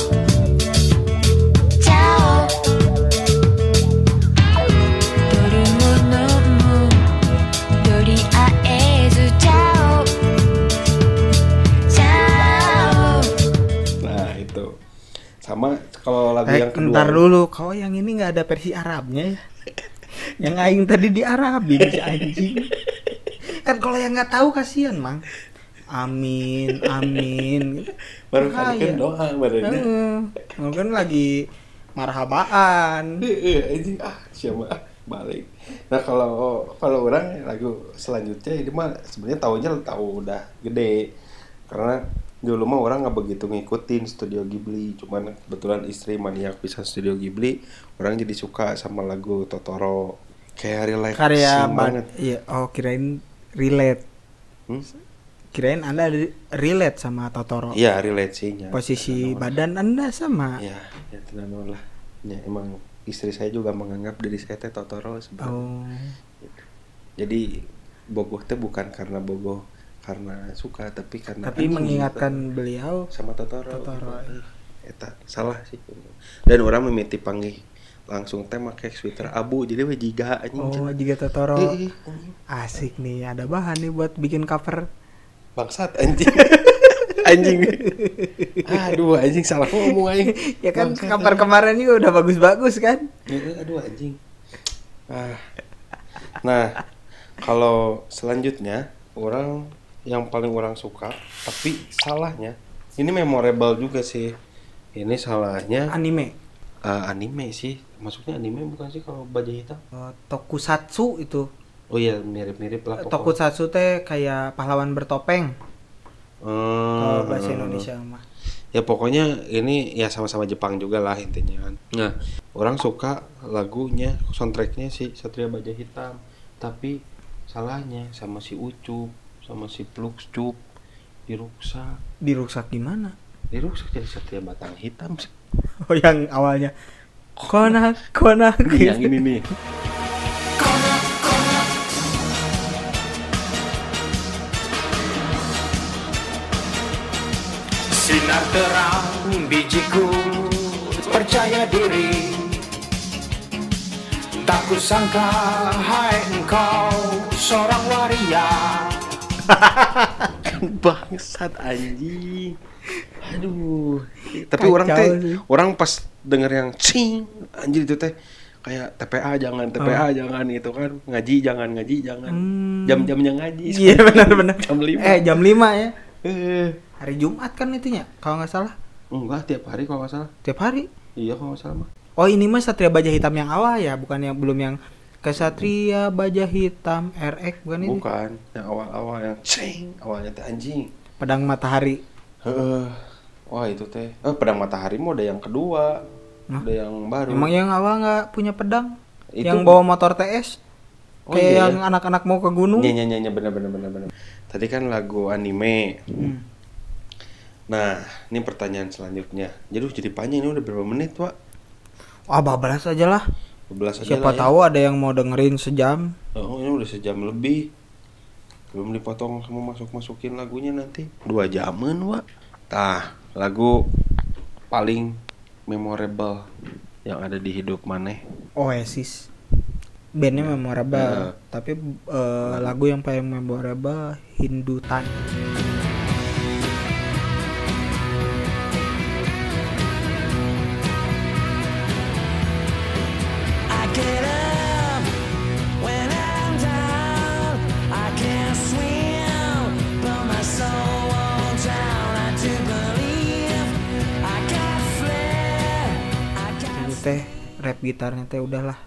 [SPEAKER 6] ちゃお取るものもとりあえずちゃおちゃお
[SPEAKER 1] Nah itu. Sama kalau lagu
[SPEAKER 2] Eh,
[SPEAKER 1] yang kedua.
[SPEAKER 2] ntar dulu, kau yang ini nggak ada versi Arabnya ya? yang aing tadi di Arabin si anjing. Kan kalau yang nggak tahu kasihan, Mang. Amin, amin.
[SPEAKER 1] Baru kali kan doa badannya.
[SPEAKER 2] Heeh. Lu kan lagi marhabaan.
[SPEAKER 1] Ah siapa ah balik. Nah kalau kalau orang lagu selanjutnya ini mah sebenarnya tahunya tahu udah gede karena dulu mah orang nggak begitu ngikutin studio Ghibli cuman kebetulan istri maniak bisa studio Ghibli orang jadi suka sama lagu Totoro kayak relaxing
[SPEAKER 2] Karya
[SPEAKER 1] banget
[SPEAKER 2] ban Iya, oh kirain relate.
[SPEAKER 1] Hmm?
[SPEAKER 2] Kirain Anda re- relate sama Totoro.
[SPEAKER 1] Iya relate sih nya.
[SPEAKER 2] Posisi badan Anda sama.
[SPEAKER 1] ya ya tenang lah ya emang istri saya juga menganggap diri saya teh Totoro sebenarnya
[SPEAKER 2] Oh.
[SPEAKER 1] jadi bogoh teh bukan karena bogoh karena suka tapi karena
[SPEAKER 2] Tapi mengingatkan
[SPEAKER 1] gitu.
[SPEAKER 2] beliau
[SPEAKER 1] sama Totoro,
[SPEAKER 2] Totoro,
[SPEAKER 1] Gitu. eta salah sih dan orang memiti panggih langsung teh make sweater abu jadi we jiga anjing
[SPEAKER 2] Oh, juga Totoro.
[SPEAKER 1] Ih, anjing.
[SPEAKER 2] Asik nih, ada bahan nih buat bikin cover.
[SPEAKER 1] bangsat anjing anjing aduh anjing salah ngomong aing
[SPEAKER 2] Ya kan
[SPEAKER 1] Bangsat,
[SPEAKER 2] cover
[SPEAKER 1] anjing.
[SPEAKER 2] kemarin juga udah bagus-bagus kan?
[SPEAKER 1] Eh, aduh anjing ah nah kalau selanjutnya orang yang paling orang suka tapi salahnya ini memorable juga sih ini salahnya
[SPEAKER 2] Anime.
[SPEAKER 1] Eh, anime sih masuknya anime bukan sih kalau baju hitam
[SPEAKER 2] Oh, tokusatsu itu.
[SPEAKER 1] oh iya mirip-mirip lah pokoknya.
[SPEAKER 2] Tokusatsu teh kayak pahlawan bertopeng. Kalau
[SPEAKER 1] Hmm,
[SPEAKER 2] bahasa Indonesia mah.
[SPEAKER 1] ya pokoknya ini ya sama-sama Jepang juga lah intinya kan nah orang suka lagunya soundtracknya si Satria Baja Hitam tapi salahnya sama si Ucup sama si Plux Cup diruksak
[SPEAKER 2] Diruksak gimana?
[SPEAKER 1] diruksak jadi Satria Batang Hitam sih.
[SPEAKER 2] Oh, yang awalnya. Konak konak
[SPEAKER 1] yang
[SPEAKER 2] gitu.
[SPEAKER 1] ini nih.
[SPEAKER 8] Sinar terang bijiku Percaya diri. Tak kusangka Hai engkau Seorang waria.
[SPEAKER 1] Bangsat anjing aduh tapi
[SPEAKER 2] Kacau
[SPEAKER 1] orang teh orang pas denger yang cing anjir itu teh kayak TPA jangan TPA jangan gitu kan ngaji jangan ngaji jangan
[SPEAKER 2] Oh. Hmm.
[SPEAKER 1] jam-jamnya ngaji
[SPEAKER 2] Iya benar-benar.
[SPEAKER 1] jam lima
[SPEAKER 2] Eh jam 5 ya.
[SPEAKER 1] Eh,
[SPEAKER 2] Hari Jumat kan itunya kalau nggak salah.
[SPEAKER 1] enggak tiap hari kalau nggak salah
[SPEAKER 2] Tiap hari.
[SPEAKER 1] iya kalau nggak salah mah
[SPEAKER 2] Oh ini mah Satria Baja Hitam yang awal ya, bukan yang belum yang Kesatria Baja Hitam RX bukan ini?
[SPEAKER 1] bukan yang awal-awal yang cing awalnya teh anjing
[SPEAKER 2] Pedang Matahari.
[SPEAKER 1] Heeh. wah itu teh eh pedang matahari mau ada yang kedua
[SPEAKER 2] Hah?
[SPEAKER 1] ada yang baru
[SPEAKER 2] Emang yang awal nggak punya pedang?
[SPEAKER 1] Itu-
[SPEAKER 2] Yang bawa motor TS?
[SPEAKER 1] Oh,
[SPEAKER 2] Kayak
[SPEAKER 1] iya,
[SPEAKER 2] yang anak-anak mau ke gunung?
[SPEAKER 1] Iya, iya, iya, bener, bener, bener, bener. Tadi kan lagu anime.
[SPEAKER 2] Hmm.
[SPEAKER 1] Nah, ini pertanyaan selanjutnya. Jadi jadi panjang ini udah berapa menit, Wak?
[SPEAKER 2] Wah, bablas aja lah.
[SPEAKER 1] 12 aja
[SPEAKER 2] Siapa
[SPEAKER 1] lah ya.
[SPEAKER 2] tahu ada yang mau dengerin sejam.
[SPEAKER 1] Oh, ini udah sejam lebih. Belum dipotong kamu masuk-masukin lagunya nanti. Dua jaman, Wak. Tah, lagu paling memorable yang ada di hidup maneh.
[SPEAKER 2] Oasis. bandnya memorable
[SPEAKER 1] Heeh.
[SPEAKER 2] tapi eh, lagu yang paling memorable Hindu Time gitarnya teh udahlah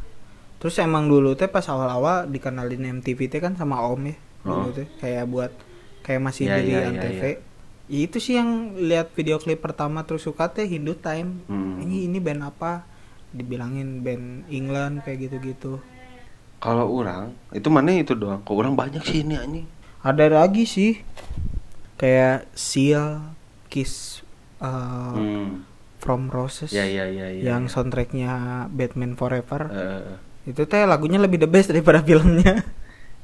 [SPEAKER 2] terus emang dulu teh pas awal-awal dikenalin MTV teh kan sama Om ya dulu
[SPEAKER 1] Oh.
[SPEAKER 2] teh kayak buat kayak masih
[SPEAKER 1] Iya,
[SPEAKER 2] di
[SPEAKER 1] iya, iya,
[SPEAKER 2] Antv itu sih yang lihat video klip pertama terus suka teh Hindu Time
[SPEAKER 1] Hmm.
[SPEAKER 2] ini ini band apa dibilangin band England kayak gitu-gitu
[SPEAKER 1] Kalau orang itu mana itu doang. Kok orang banyak sih ini anjing.
[SPEAKER 2] ada lagi sih kayak Seal Kiss uh,
[SPEAKER 1] Hmm.
[SPEAKER 2] From Roses
[SPEAKER 1] Ya ya ya ya.
[SPEAKER 2] yang soundtracknya Batman Forever
[SPEAKER 1] Eh,
[SPEAKER 2] itu teh lagunya lebih the best daripada filmnya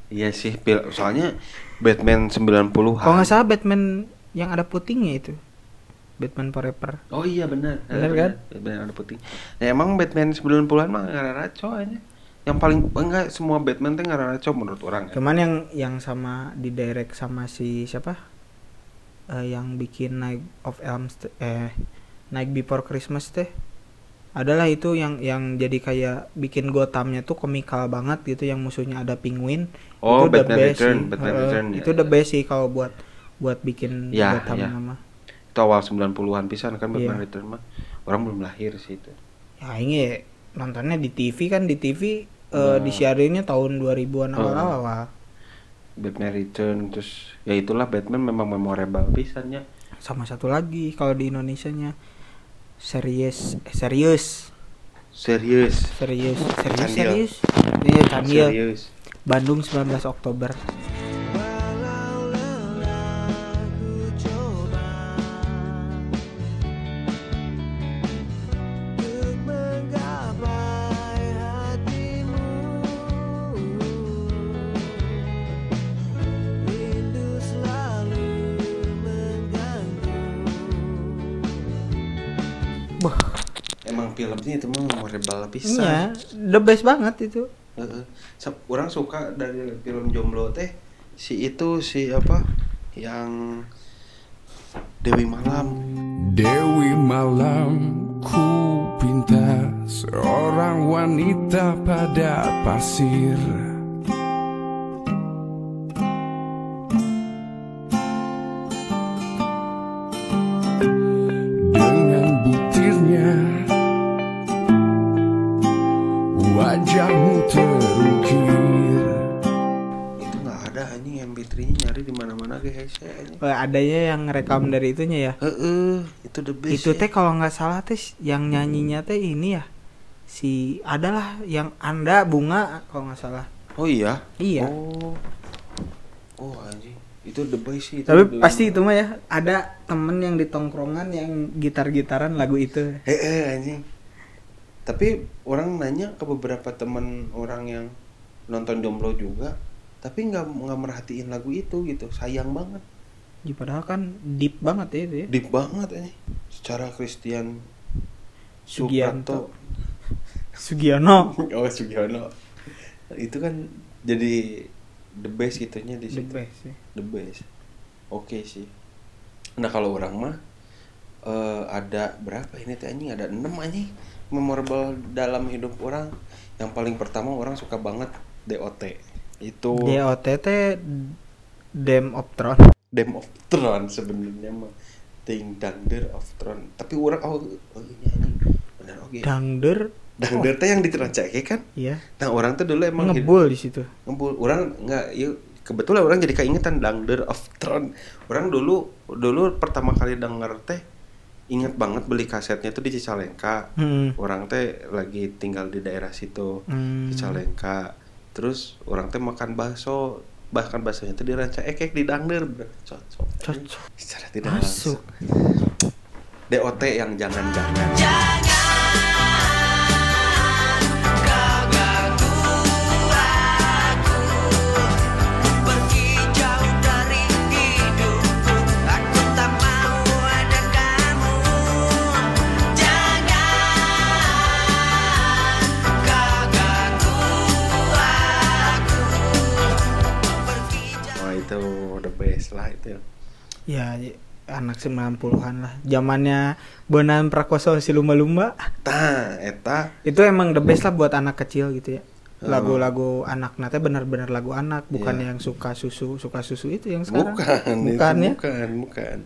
[SPEAKER 1] iya sih, pil- soalnya Batman 90-an.
[SPEAKER 2] kalau nggak salah Batman yang ada putingnya itu Batman Forever
[SPEAKER 1] Oh iya benar.
[SPEAKER 2] Benar kan?
[SPEAKER 1] Batman ada putih. Nah, emang Batman 90-an mah ngaraco aja. Yang paling enggak semua Batman teh ngaraco menurut orang ya.
[SPEAKER 2] cuman yang yang sama di direct sama si siapa Eh, yang bikin Night of Elm eh Night Before Christmas teh adalah itu yang yang jadi kayak bikin Gothamnya tuh komikal banget gitu yang musuhnya ada penguin
[SPEAKER 1] Oh,
[SPEAKER 2] itu the
[SPEAKER 1] Batman
[SPEAKER 2] best
[SPEAKER 1] Return,
[SPEAKER 2] sih.
[SPEAKER 1] Batman
[SPEAKER 2] Heeh,
[SPEAKER 1] Return, ya,
[SPEAKER 2] itu the
[SPEAKER 1] ya.
[SPEAKER 2] best sih kalau buat buat bikin
[SPEAKER 1] Ya,
[SPEAKER 2] Gotham
[SPEAKER 1] ya.
[SPEAKER 2] nama
[SPEAKER 1] Itu awal 90-an pisan kan Batman
[SPEAKER 2] Iya.
[SPEAKER 1] Return mah. Orang belum lahir sih itu.
[SPEAKER 2] ya ini nontonnya di TV kan di TV eh,
[SPEAKER 1] Nah.
[SPEAKER 2] disiarinnya tahun 2000-an
[SPEAKER 1] Oh.
[SPEAKER 2] awal-awal
[SPEAKER 1] Batman Return terus ya itulah Batman memang memorable pisannya.
[SPEAKER 2] sama satu lagi kalau di Indonesia nya serius eh, serius.
[SPEAKER 1] Serius.
[SPEAKER 2] serius serius serius. Candil
[SPEAKER 1] Serius.
[SPEAKER 2] Bandung 19 Oktober
[SPEAKER 1] filmnya itu mah memorable
[SPEAKER 2] iya,
[SPEAKER 1] pisan.
[SPEAKER 2] the best banget itu.
[SPEAKER 1] Heeh. Sa- Orang suka dari film Jomblo teh si itu si apa yang Dewi Malam.
[SPEAKER 9] Dewi malam ku pinta seorang wanita pada pasir
[SPEAKER 2] Eh, adanya yang rekam dari itunya ya.
[SPEAKER 1] Heeh, itu the best.
[SPEAKER 2] itu
[SPEAKER 1] ya.
[SPEAKER 2] teh kalau nggak salah teh yang nyanyinya teh ini ya. Si adalah yang Anda bunga kalau nggak salah.
[SPEAKER 1] Oh iya.
[SPEAKER 2] Iya.
[SPEAKER 1] Oh. Oh anjing. Itu the best sih. itu
[SPEAKER 2] Tapi pasti itu mah ya ada temen yang di tongkrongan yang gitar-gitaran lagu itu.
[SPEAKER 1] Eh, eh anjing. Tapi orang nanya ke beberapa teman orang yang nonton Jomblo juga, tapi nggak nggak merhatiin lagu itu gitu. Sayang banget.
[SPEAKER 2] Ya, padahal kan deep banget ya itu ya.
[SPEAKER 1] Deep banget ini. Secara Christian
[SPEAKER 2] Sugianto. Sugiono.
[SPEAKER 1] Oh, Sugiono. Itu kan jadi the best gitunya di
[SPEAKER 2] The
[SPEAKER 1] situ.
[SPEAKER 2] best ya.
[SPEAKER 1] The best. Oke sih. Nah, kalau orang mah eh ada berapa ini teh anjing? Ada 6 anjing memorable dalam hidup orang. Yang paling pertama orang suka banget DOT. Itu
[SPEAKER 2] DOT teh Dam of Tron.
[SPEAKER 1] Dame of Throne sebenarnya mah Ding Dangder of Throne. Tapi orang oh, oh ini anjing. Benar oke.
[SPEAKER 2] Dangder
[SPEAKER 1] Dangder teh yang diterancake kan?
[SPEAKER 2] Iya.
[SPEAKER 1] Nah, orang tuh dulu emang
[SPEAKER 2] Ngebul di situ.
[SPEAKER 1] ngebul orang nggak yuk kebetulan orang jadi keingetan Dangder of Throne orang dulu dulu pertama kali denger teh inget banget beli kasetnya tuh di Cicalengka
[SPEAKER 2] Hmm.
[SPEAKER 1] orang teh lagi tinggal di daerah situ
[SPEAKER 2] Hmm.
[SPEAKER 1] Cicalengka terus orang teh makan bakso bahkan baksonya tuh di ranca ekek di Dangder cocok
[SPEAKER 2] Cocok.
[SPEAKER 1] secara tidak
[SPEAKER 2] Masuk.
[SPEAKER 1] langsung DOT yang jangan-jangan
[SPEAKER 8] Pergi
[SPEAKER 1] best lah itu
[SPEAKER 2] Ya, y- anak 90-an lah. Zamannya Bonan Prakoso si lumba-lumba.
[SPEAKER 1] tah eta
[SPEAKER 2] Itu emang the best lah buat anak kecil gitu ya.
[SPEAKER 1] Oh.
[SPEAKER 2] Lagu-lagu anak nanti benar-benar lagu anak, bukan
[SPEAKER 1] Iya.
[SPEAKER 2] yang suka susu, suka susu itu yang sekarang.
[SPEAKER 1] bukan
[SPEAKER 2] Bukan
[SPEAKER 1] itu
[SPEAKER 2] ya?
[SPEAKER 1] bukan bukan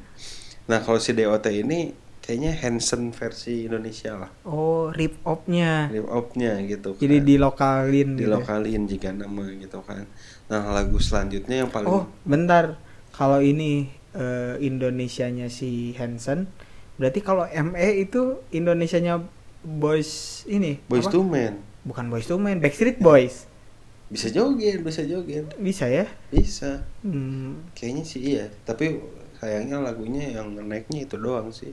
[SPEAKER 1] nah kalau si DOT ini kayaknya Hansen versi Indonesia lah
[SPEAKER 2] Oh, rip off-nya.
[SPEAKER 1] rip off-nya gitu
[SPEAKER 2] Jadi
[SPEAKER 1] kan.
[SPEAKER 2] dilokalin gitu. ya.
[SPEAKER 1] dilokalin jika nama gitu kan nah lagu selanjutnya yang paling
[SPEAKER 2] Oh, bentar. Kalau ini eh, Indonesianya si Hansen, berarti kalau ME itu Indonesianya Boys ini
[SPEAKER 1] Boys to Men.
[SPEAKER 2] Bukan Boys to Men, Backstreet Boys.
[SPEAKER 1] bisa joget bisa joget.
[SPEAKER 2] Bisa ya?
[SPEAKER 1] bisa.
[SPEAKER 2] Hmm,
[SPEAKER 1] kayaknya sih iya tapi sayangnya lagunya yang naiknya itu doang sih.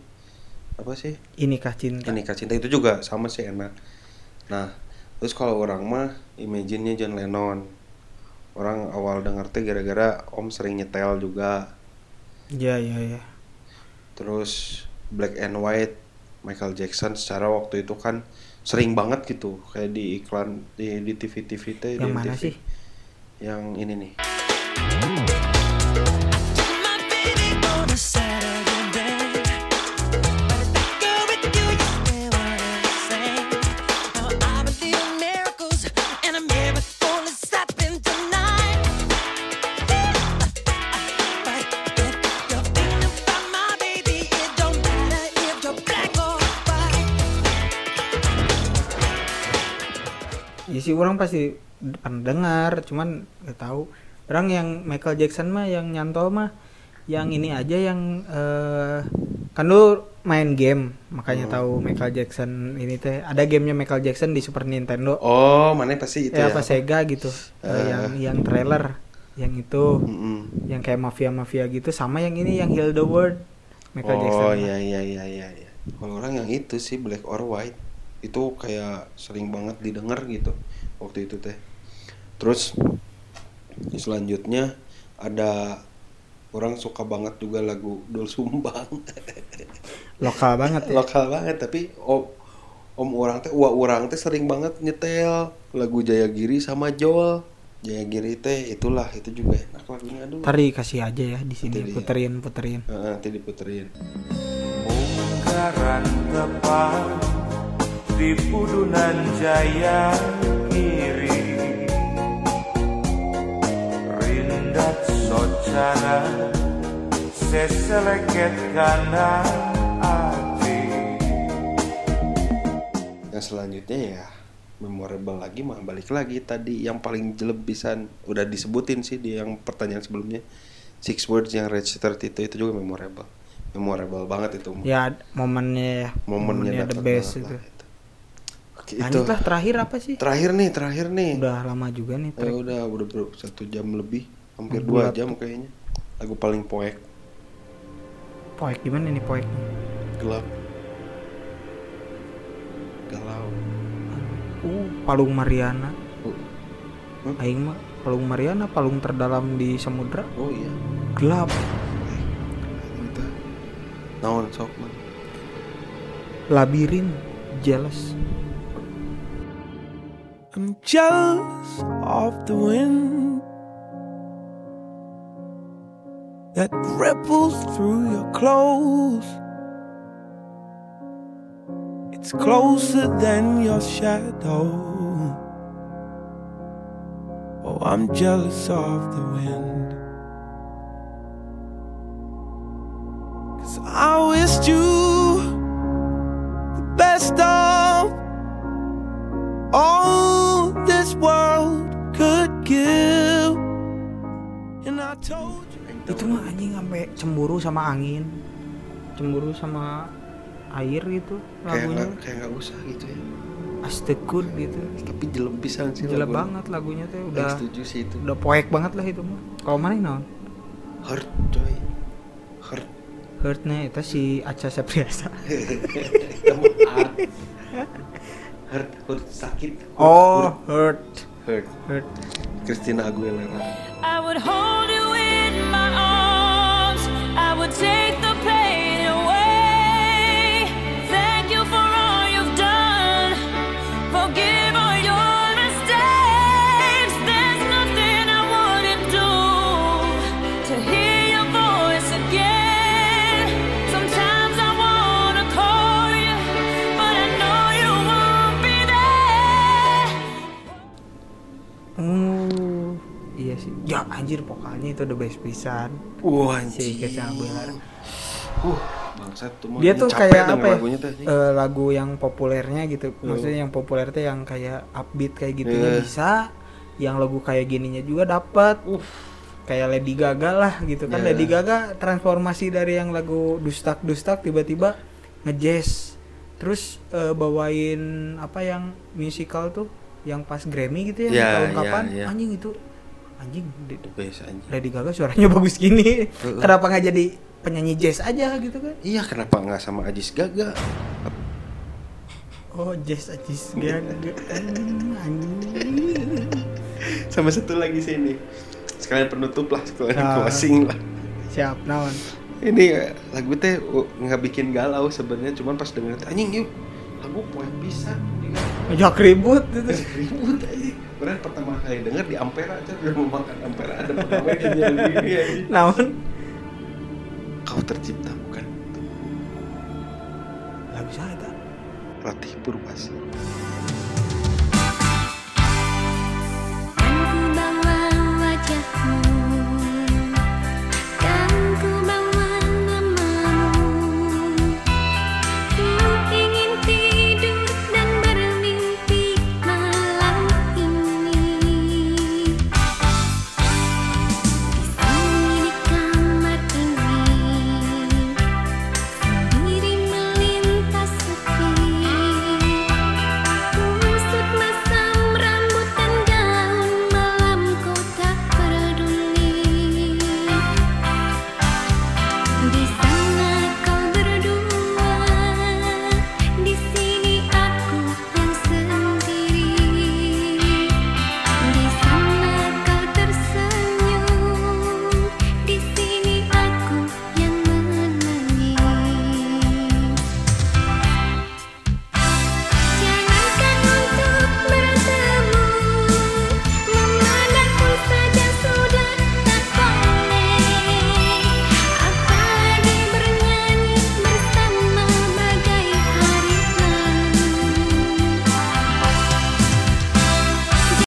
[SPEAKER 1] Apa sih?
[SPEAKER 2] Inikah cinta.
[SPEAKER 1] ini cinta itu juga sama sih enak. Nah terus kalau orang mah imagine-nya John Lennon orang awal denger teh gara-gara om sering nyetel juga
[SPEAKER 2] Iya, iya, iya.
[SPEAKER 1] terus Black and White Michael Jackson secara waktu itu kan sering banget gitu kayak di iklan di di TV TV teh
[SPEAKER 2] Yang
[SPEAKER 1] di
[SPEAKER 2] mana
[SPEAKER 1] MTV.
[SPEAKER 2] sih?
[SPEAKER 1] yang ini nih
[SPEAKER 8] My
[SPEAKER 2] sih orang pasti pernah dengar, cuman nggak tahu. Orang yang Michael Jackson mah yang nyantol mah yang ini aja yang eh kan lu main game makanya
[SPEAKER 1] Hmm.
[SPEAKER 2] tahu Michael Jackson ini teh. Ada gamenya Michael Jackson di Super Nintendo.
[SPEAKER 1] Oh mana pasti itu
[SPEAKER 2] ya
[SPEAKER 1] ya,
[SPEAKER 2] apa Sega gitu. Eh. yang yang trailer yang itu.
[SPEAKER 1] Mm-mm.
[SPEAKER 2] yang kayak mafia mafia gitu sama yang ini yang Heal the World Michael
[SPEAKER 1] oh
[SPEAKER 2] Jackson.
[SPEAKER 1] iya iya iya iya iya. Kalau orang yang itu sih Black or White itu kayak sering banget didengar gitu waktu itu teh. Terus selanjutnya ada orang suka banget juga lagu Dul Sumbang.
[SPEAKER 2] Lokal banget ya?
[SPEAKER 1] Lokal banget tapi om om orang teh wah orang teh sering banget nyetel lagu Jayagiri sama Joel. Jayagiri teh itulah itu juga enak lagunya aduh.
[SPEAKER 2] Ntar dikasih aja ya di sini
[SPEAKER 1] Nanti dia.
[SPEAKER 2] puterin puterin.
[SPEAKER 1] Heeh, nanti diputerin.
[SPEAKER 9] Depan di Pudunan Jaya kiri. Rindat socara seseleket kanan hati.
[SPEAKER 1] Yang selanjutnya ya memorable lagi mah balik lagi tadi yang paling jelebisan udah disebutin sih di yang pertanyaan sebelumnya. Six words yang Red Shirt itu itu juga memorable. Memorable banget itu.
[SPEAKER 2] Ya momennya ya.
[SPEAKER 1] Momennya
[SPEAKER 2] the
[SPEAKER 1] dapet
[SPEAKER 2] best itu.
[SPEAKER 1] lah
[SPEAKER 2] lanjutlah terakhir apa sih?
[SPEAKER 1] Terakhir nih terakhir nih.
[SPEAKER 2] Udah lama juga nih
[SPEAKER 1] Eh,
[SPEAKER 2] track.
[SPEAKER 1] udah udah ber- satu jam lebih hampir
[SPEAKER 2] Buat-
[SPEAKER 1] dua jam kayaknya. Lagu paling poek.
[SPEAKER 2] Poek gimana nih poek
[SPEAKER 1] gelap. Galau.
[SPEAKER 2] Uh palung Mariana.
[SPEAKER 1] Oh, Hmm?
[SPEAKER 2] aing mah palung Mariana palung terdalam di samudra.
[SPEAKER 1] Oh iya.
[SPEAKER 2] Gelap.
[SPEAKER 1] Kita naon sok man?
[SPEAKER 2] Labirin jealous
[SPEAKER 3] I'm jealous of the wind that ripples through your clothes. It's closer than your shadow. Oh, I'm jealous of the wind. Cause I wished you the best of all this world could give. And I told you.
[SPEAKER 2] itu mah anjing sampai cemburu sama angin. Cemburu sama air gitu
[SPEAKER 1] kayak
[SPEAKER 2] lagunya.
[SPEAKER 1] nggak kayak nggak usah gitu ya.
[SPEAKER 2] Astekut gitu.
[SPEAKER 1] tapi jelek pisan sih
[SPEAKER 2] jelek banget lagunya tuh
[SPEAKER 1] Yang
[SPEAKER 2] udah
[SPEAKER 1] setuju sih itu.
[SPEAKER 2] udah poek banget lah itu mah. Kalau mana non
[SPEAKER 1] hurt coy. Hurt.
[SPEAKER 2] Hurtnya itu si Acha Septriasa
[SPEAKER 1] hurt hurt hurt sakit
[SPEAKER 2] oh hurt.
[SPEAKER 1] Hurt.
[SPEAKER 2] Hurt.
[SPEAKER 1] Christina Aguilera.
[SPEAKER 6] I would hold you in my arms. I would take the
[SPEAKER 2] anjir vokalnya itu the best pisan.
[SPEAKER 1] Wah
[SPEAKER 2] Si
[SPEAKER 1] anjing.
[SPEAKER 2] Christian Aguilera.
[SPEAKER 1] Uh, bangsat tuh.
[SPEAKER 2] Dia tuh kayak apa ya?
[SPEAKER 1] lagunya tuh, anjing.
[SPEAKER 2] eh, lagu yang populernya gitu. Maksudnya yang populer tuh yang kayak upbeat kayak gitunya
[SPEAKER 1] Eh.
[SPEAKER 2] bisa. Yang lagu kayak gininya juga dapat. Kayak Lady Gaga lah gitu kan.
[SPEAKER 1] Ya.
[SPEAKER 2] Lady Gaga transformasi dari yang lagu dustak-dustak tiba-tiba ngejazz. Terus eh, bawain apa yang musical tuh yang pas Grammy gitu ya,
[SPEAKER 1] Ya,
[SPEAKER 2] tahun
[SPEAKER 1] ya,
[SPEAKER 2] kapan
[SPEAKER 1] ya.
[SPEAKER 2] anjing itu anjing di-
[SPEAKER 1] The best anjing.
[SPEAKER 2] Lady Gaga suaranya bagus gini. Kenapa nggak jadi penyanyi jazz aja gitu kan?
[SPEAKER 1] Iya kenapa nggak sama Ajis Gaga?
[SPEAKER 2] Oh, jazz Ajis Gaga. Hmm, anjing.
[SPEAKER 1] Sama satu lagi sini. Sekalian penutup lah, sekalian
[SPEAKER 2] Ah.
[SPEAKER 1] closing lah.
[SPEAKER 2] Siap, naon?
[SPEAKER 1] Ini eh, lagu teh nggak bikin galau sebenarnya, cuman pas denger teh, anjing yuk lagu poin bisa.
[SPEAKER 2] Ngajak ribut gitu.
[SPEAKER 1] Ribut aja. Orang pertama kali denger di Ampera aja udah mau makan Ampera ada pegawai yang nyanyi ini.
[SPEAKER 2] Naon?
[SPEAKER 1] Kau tercipta bukan
[SPEAKER 2] Lagu saya tak.
[SPEAKER 1] Ratih Purbasi.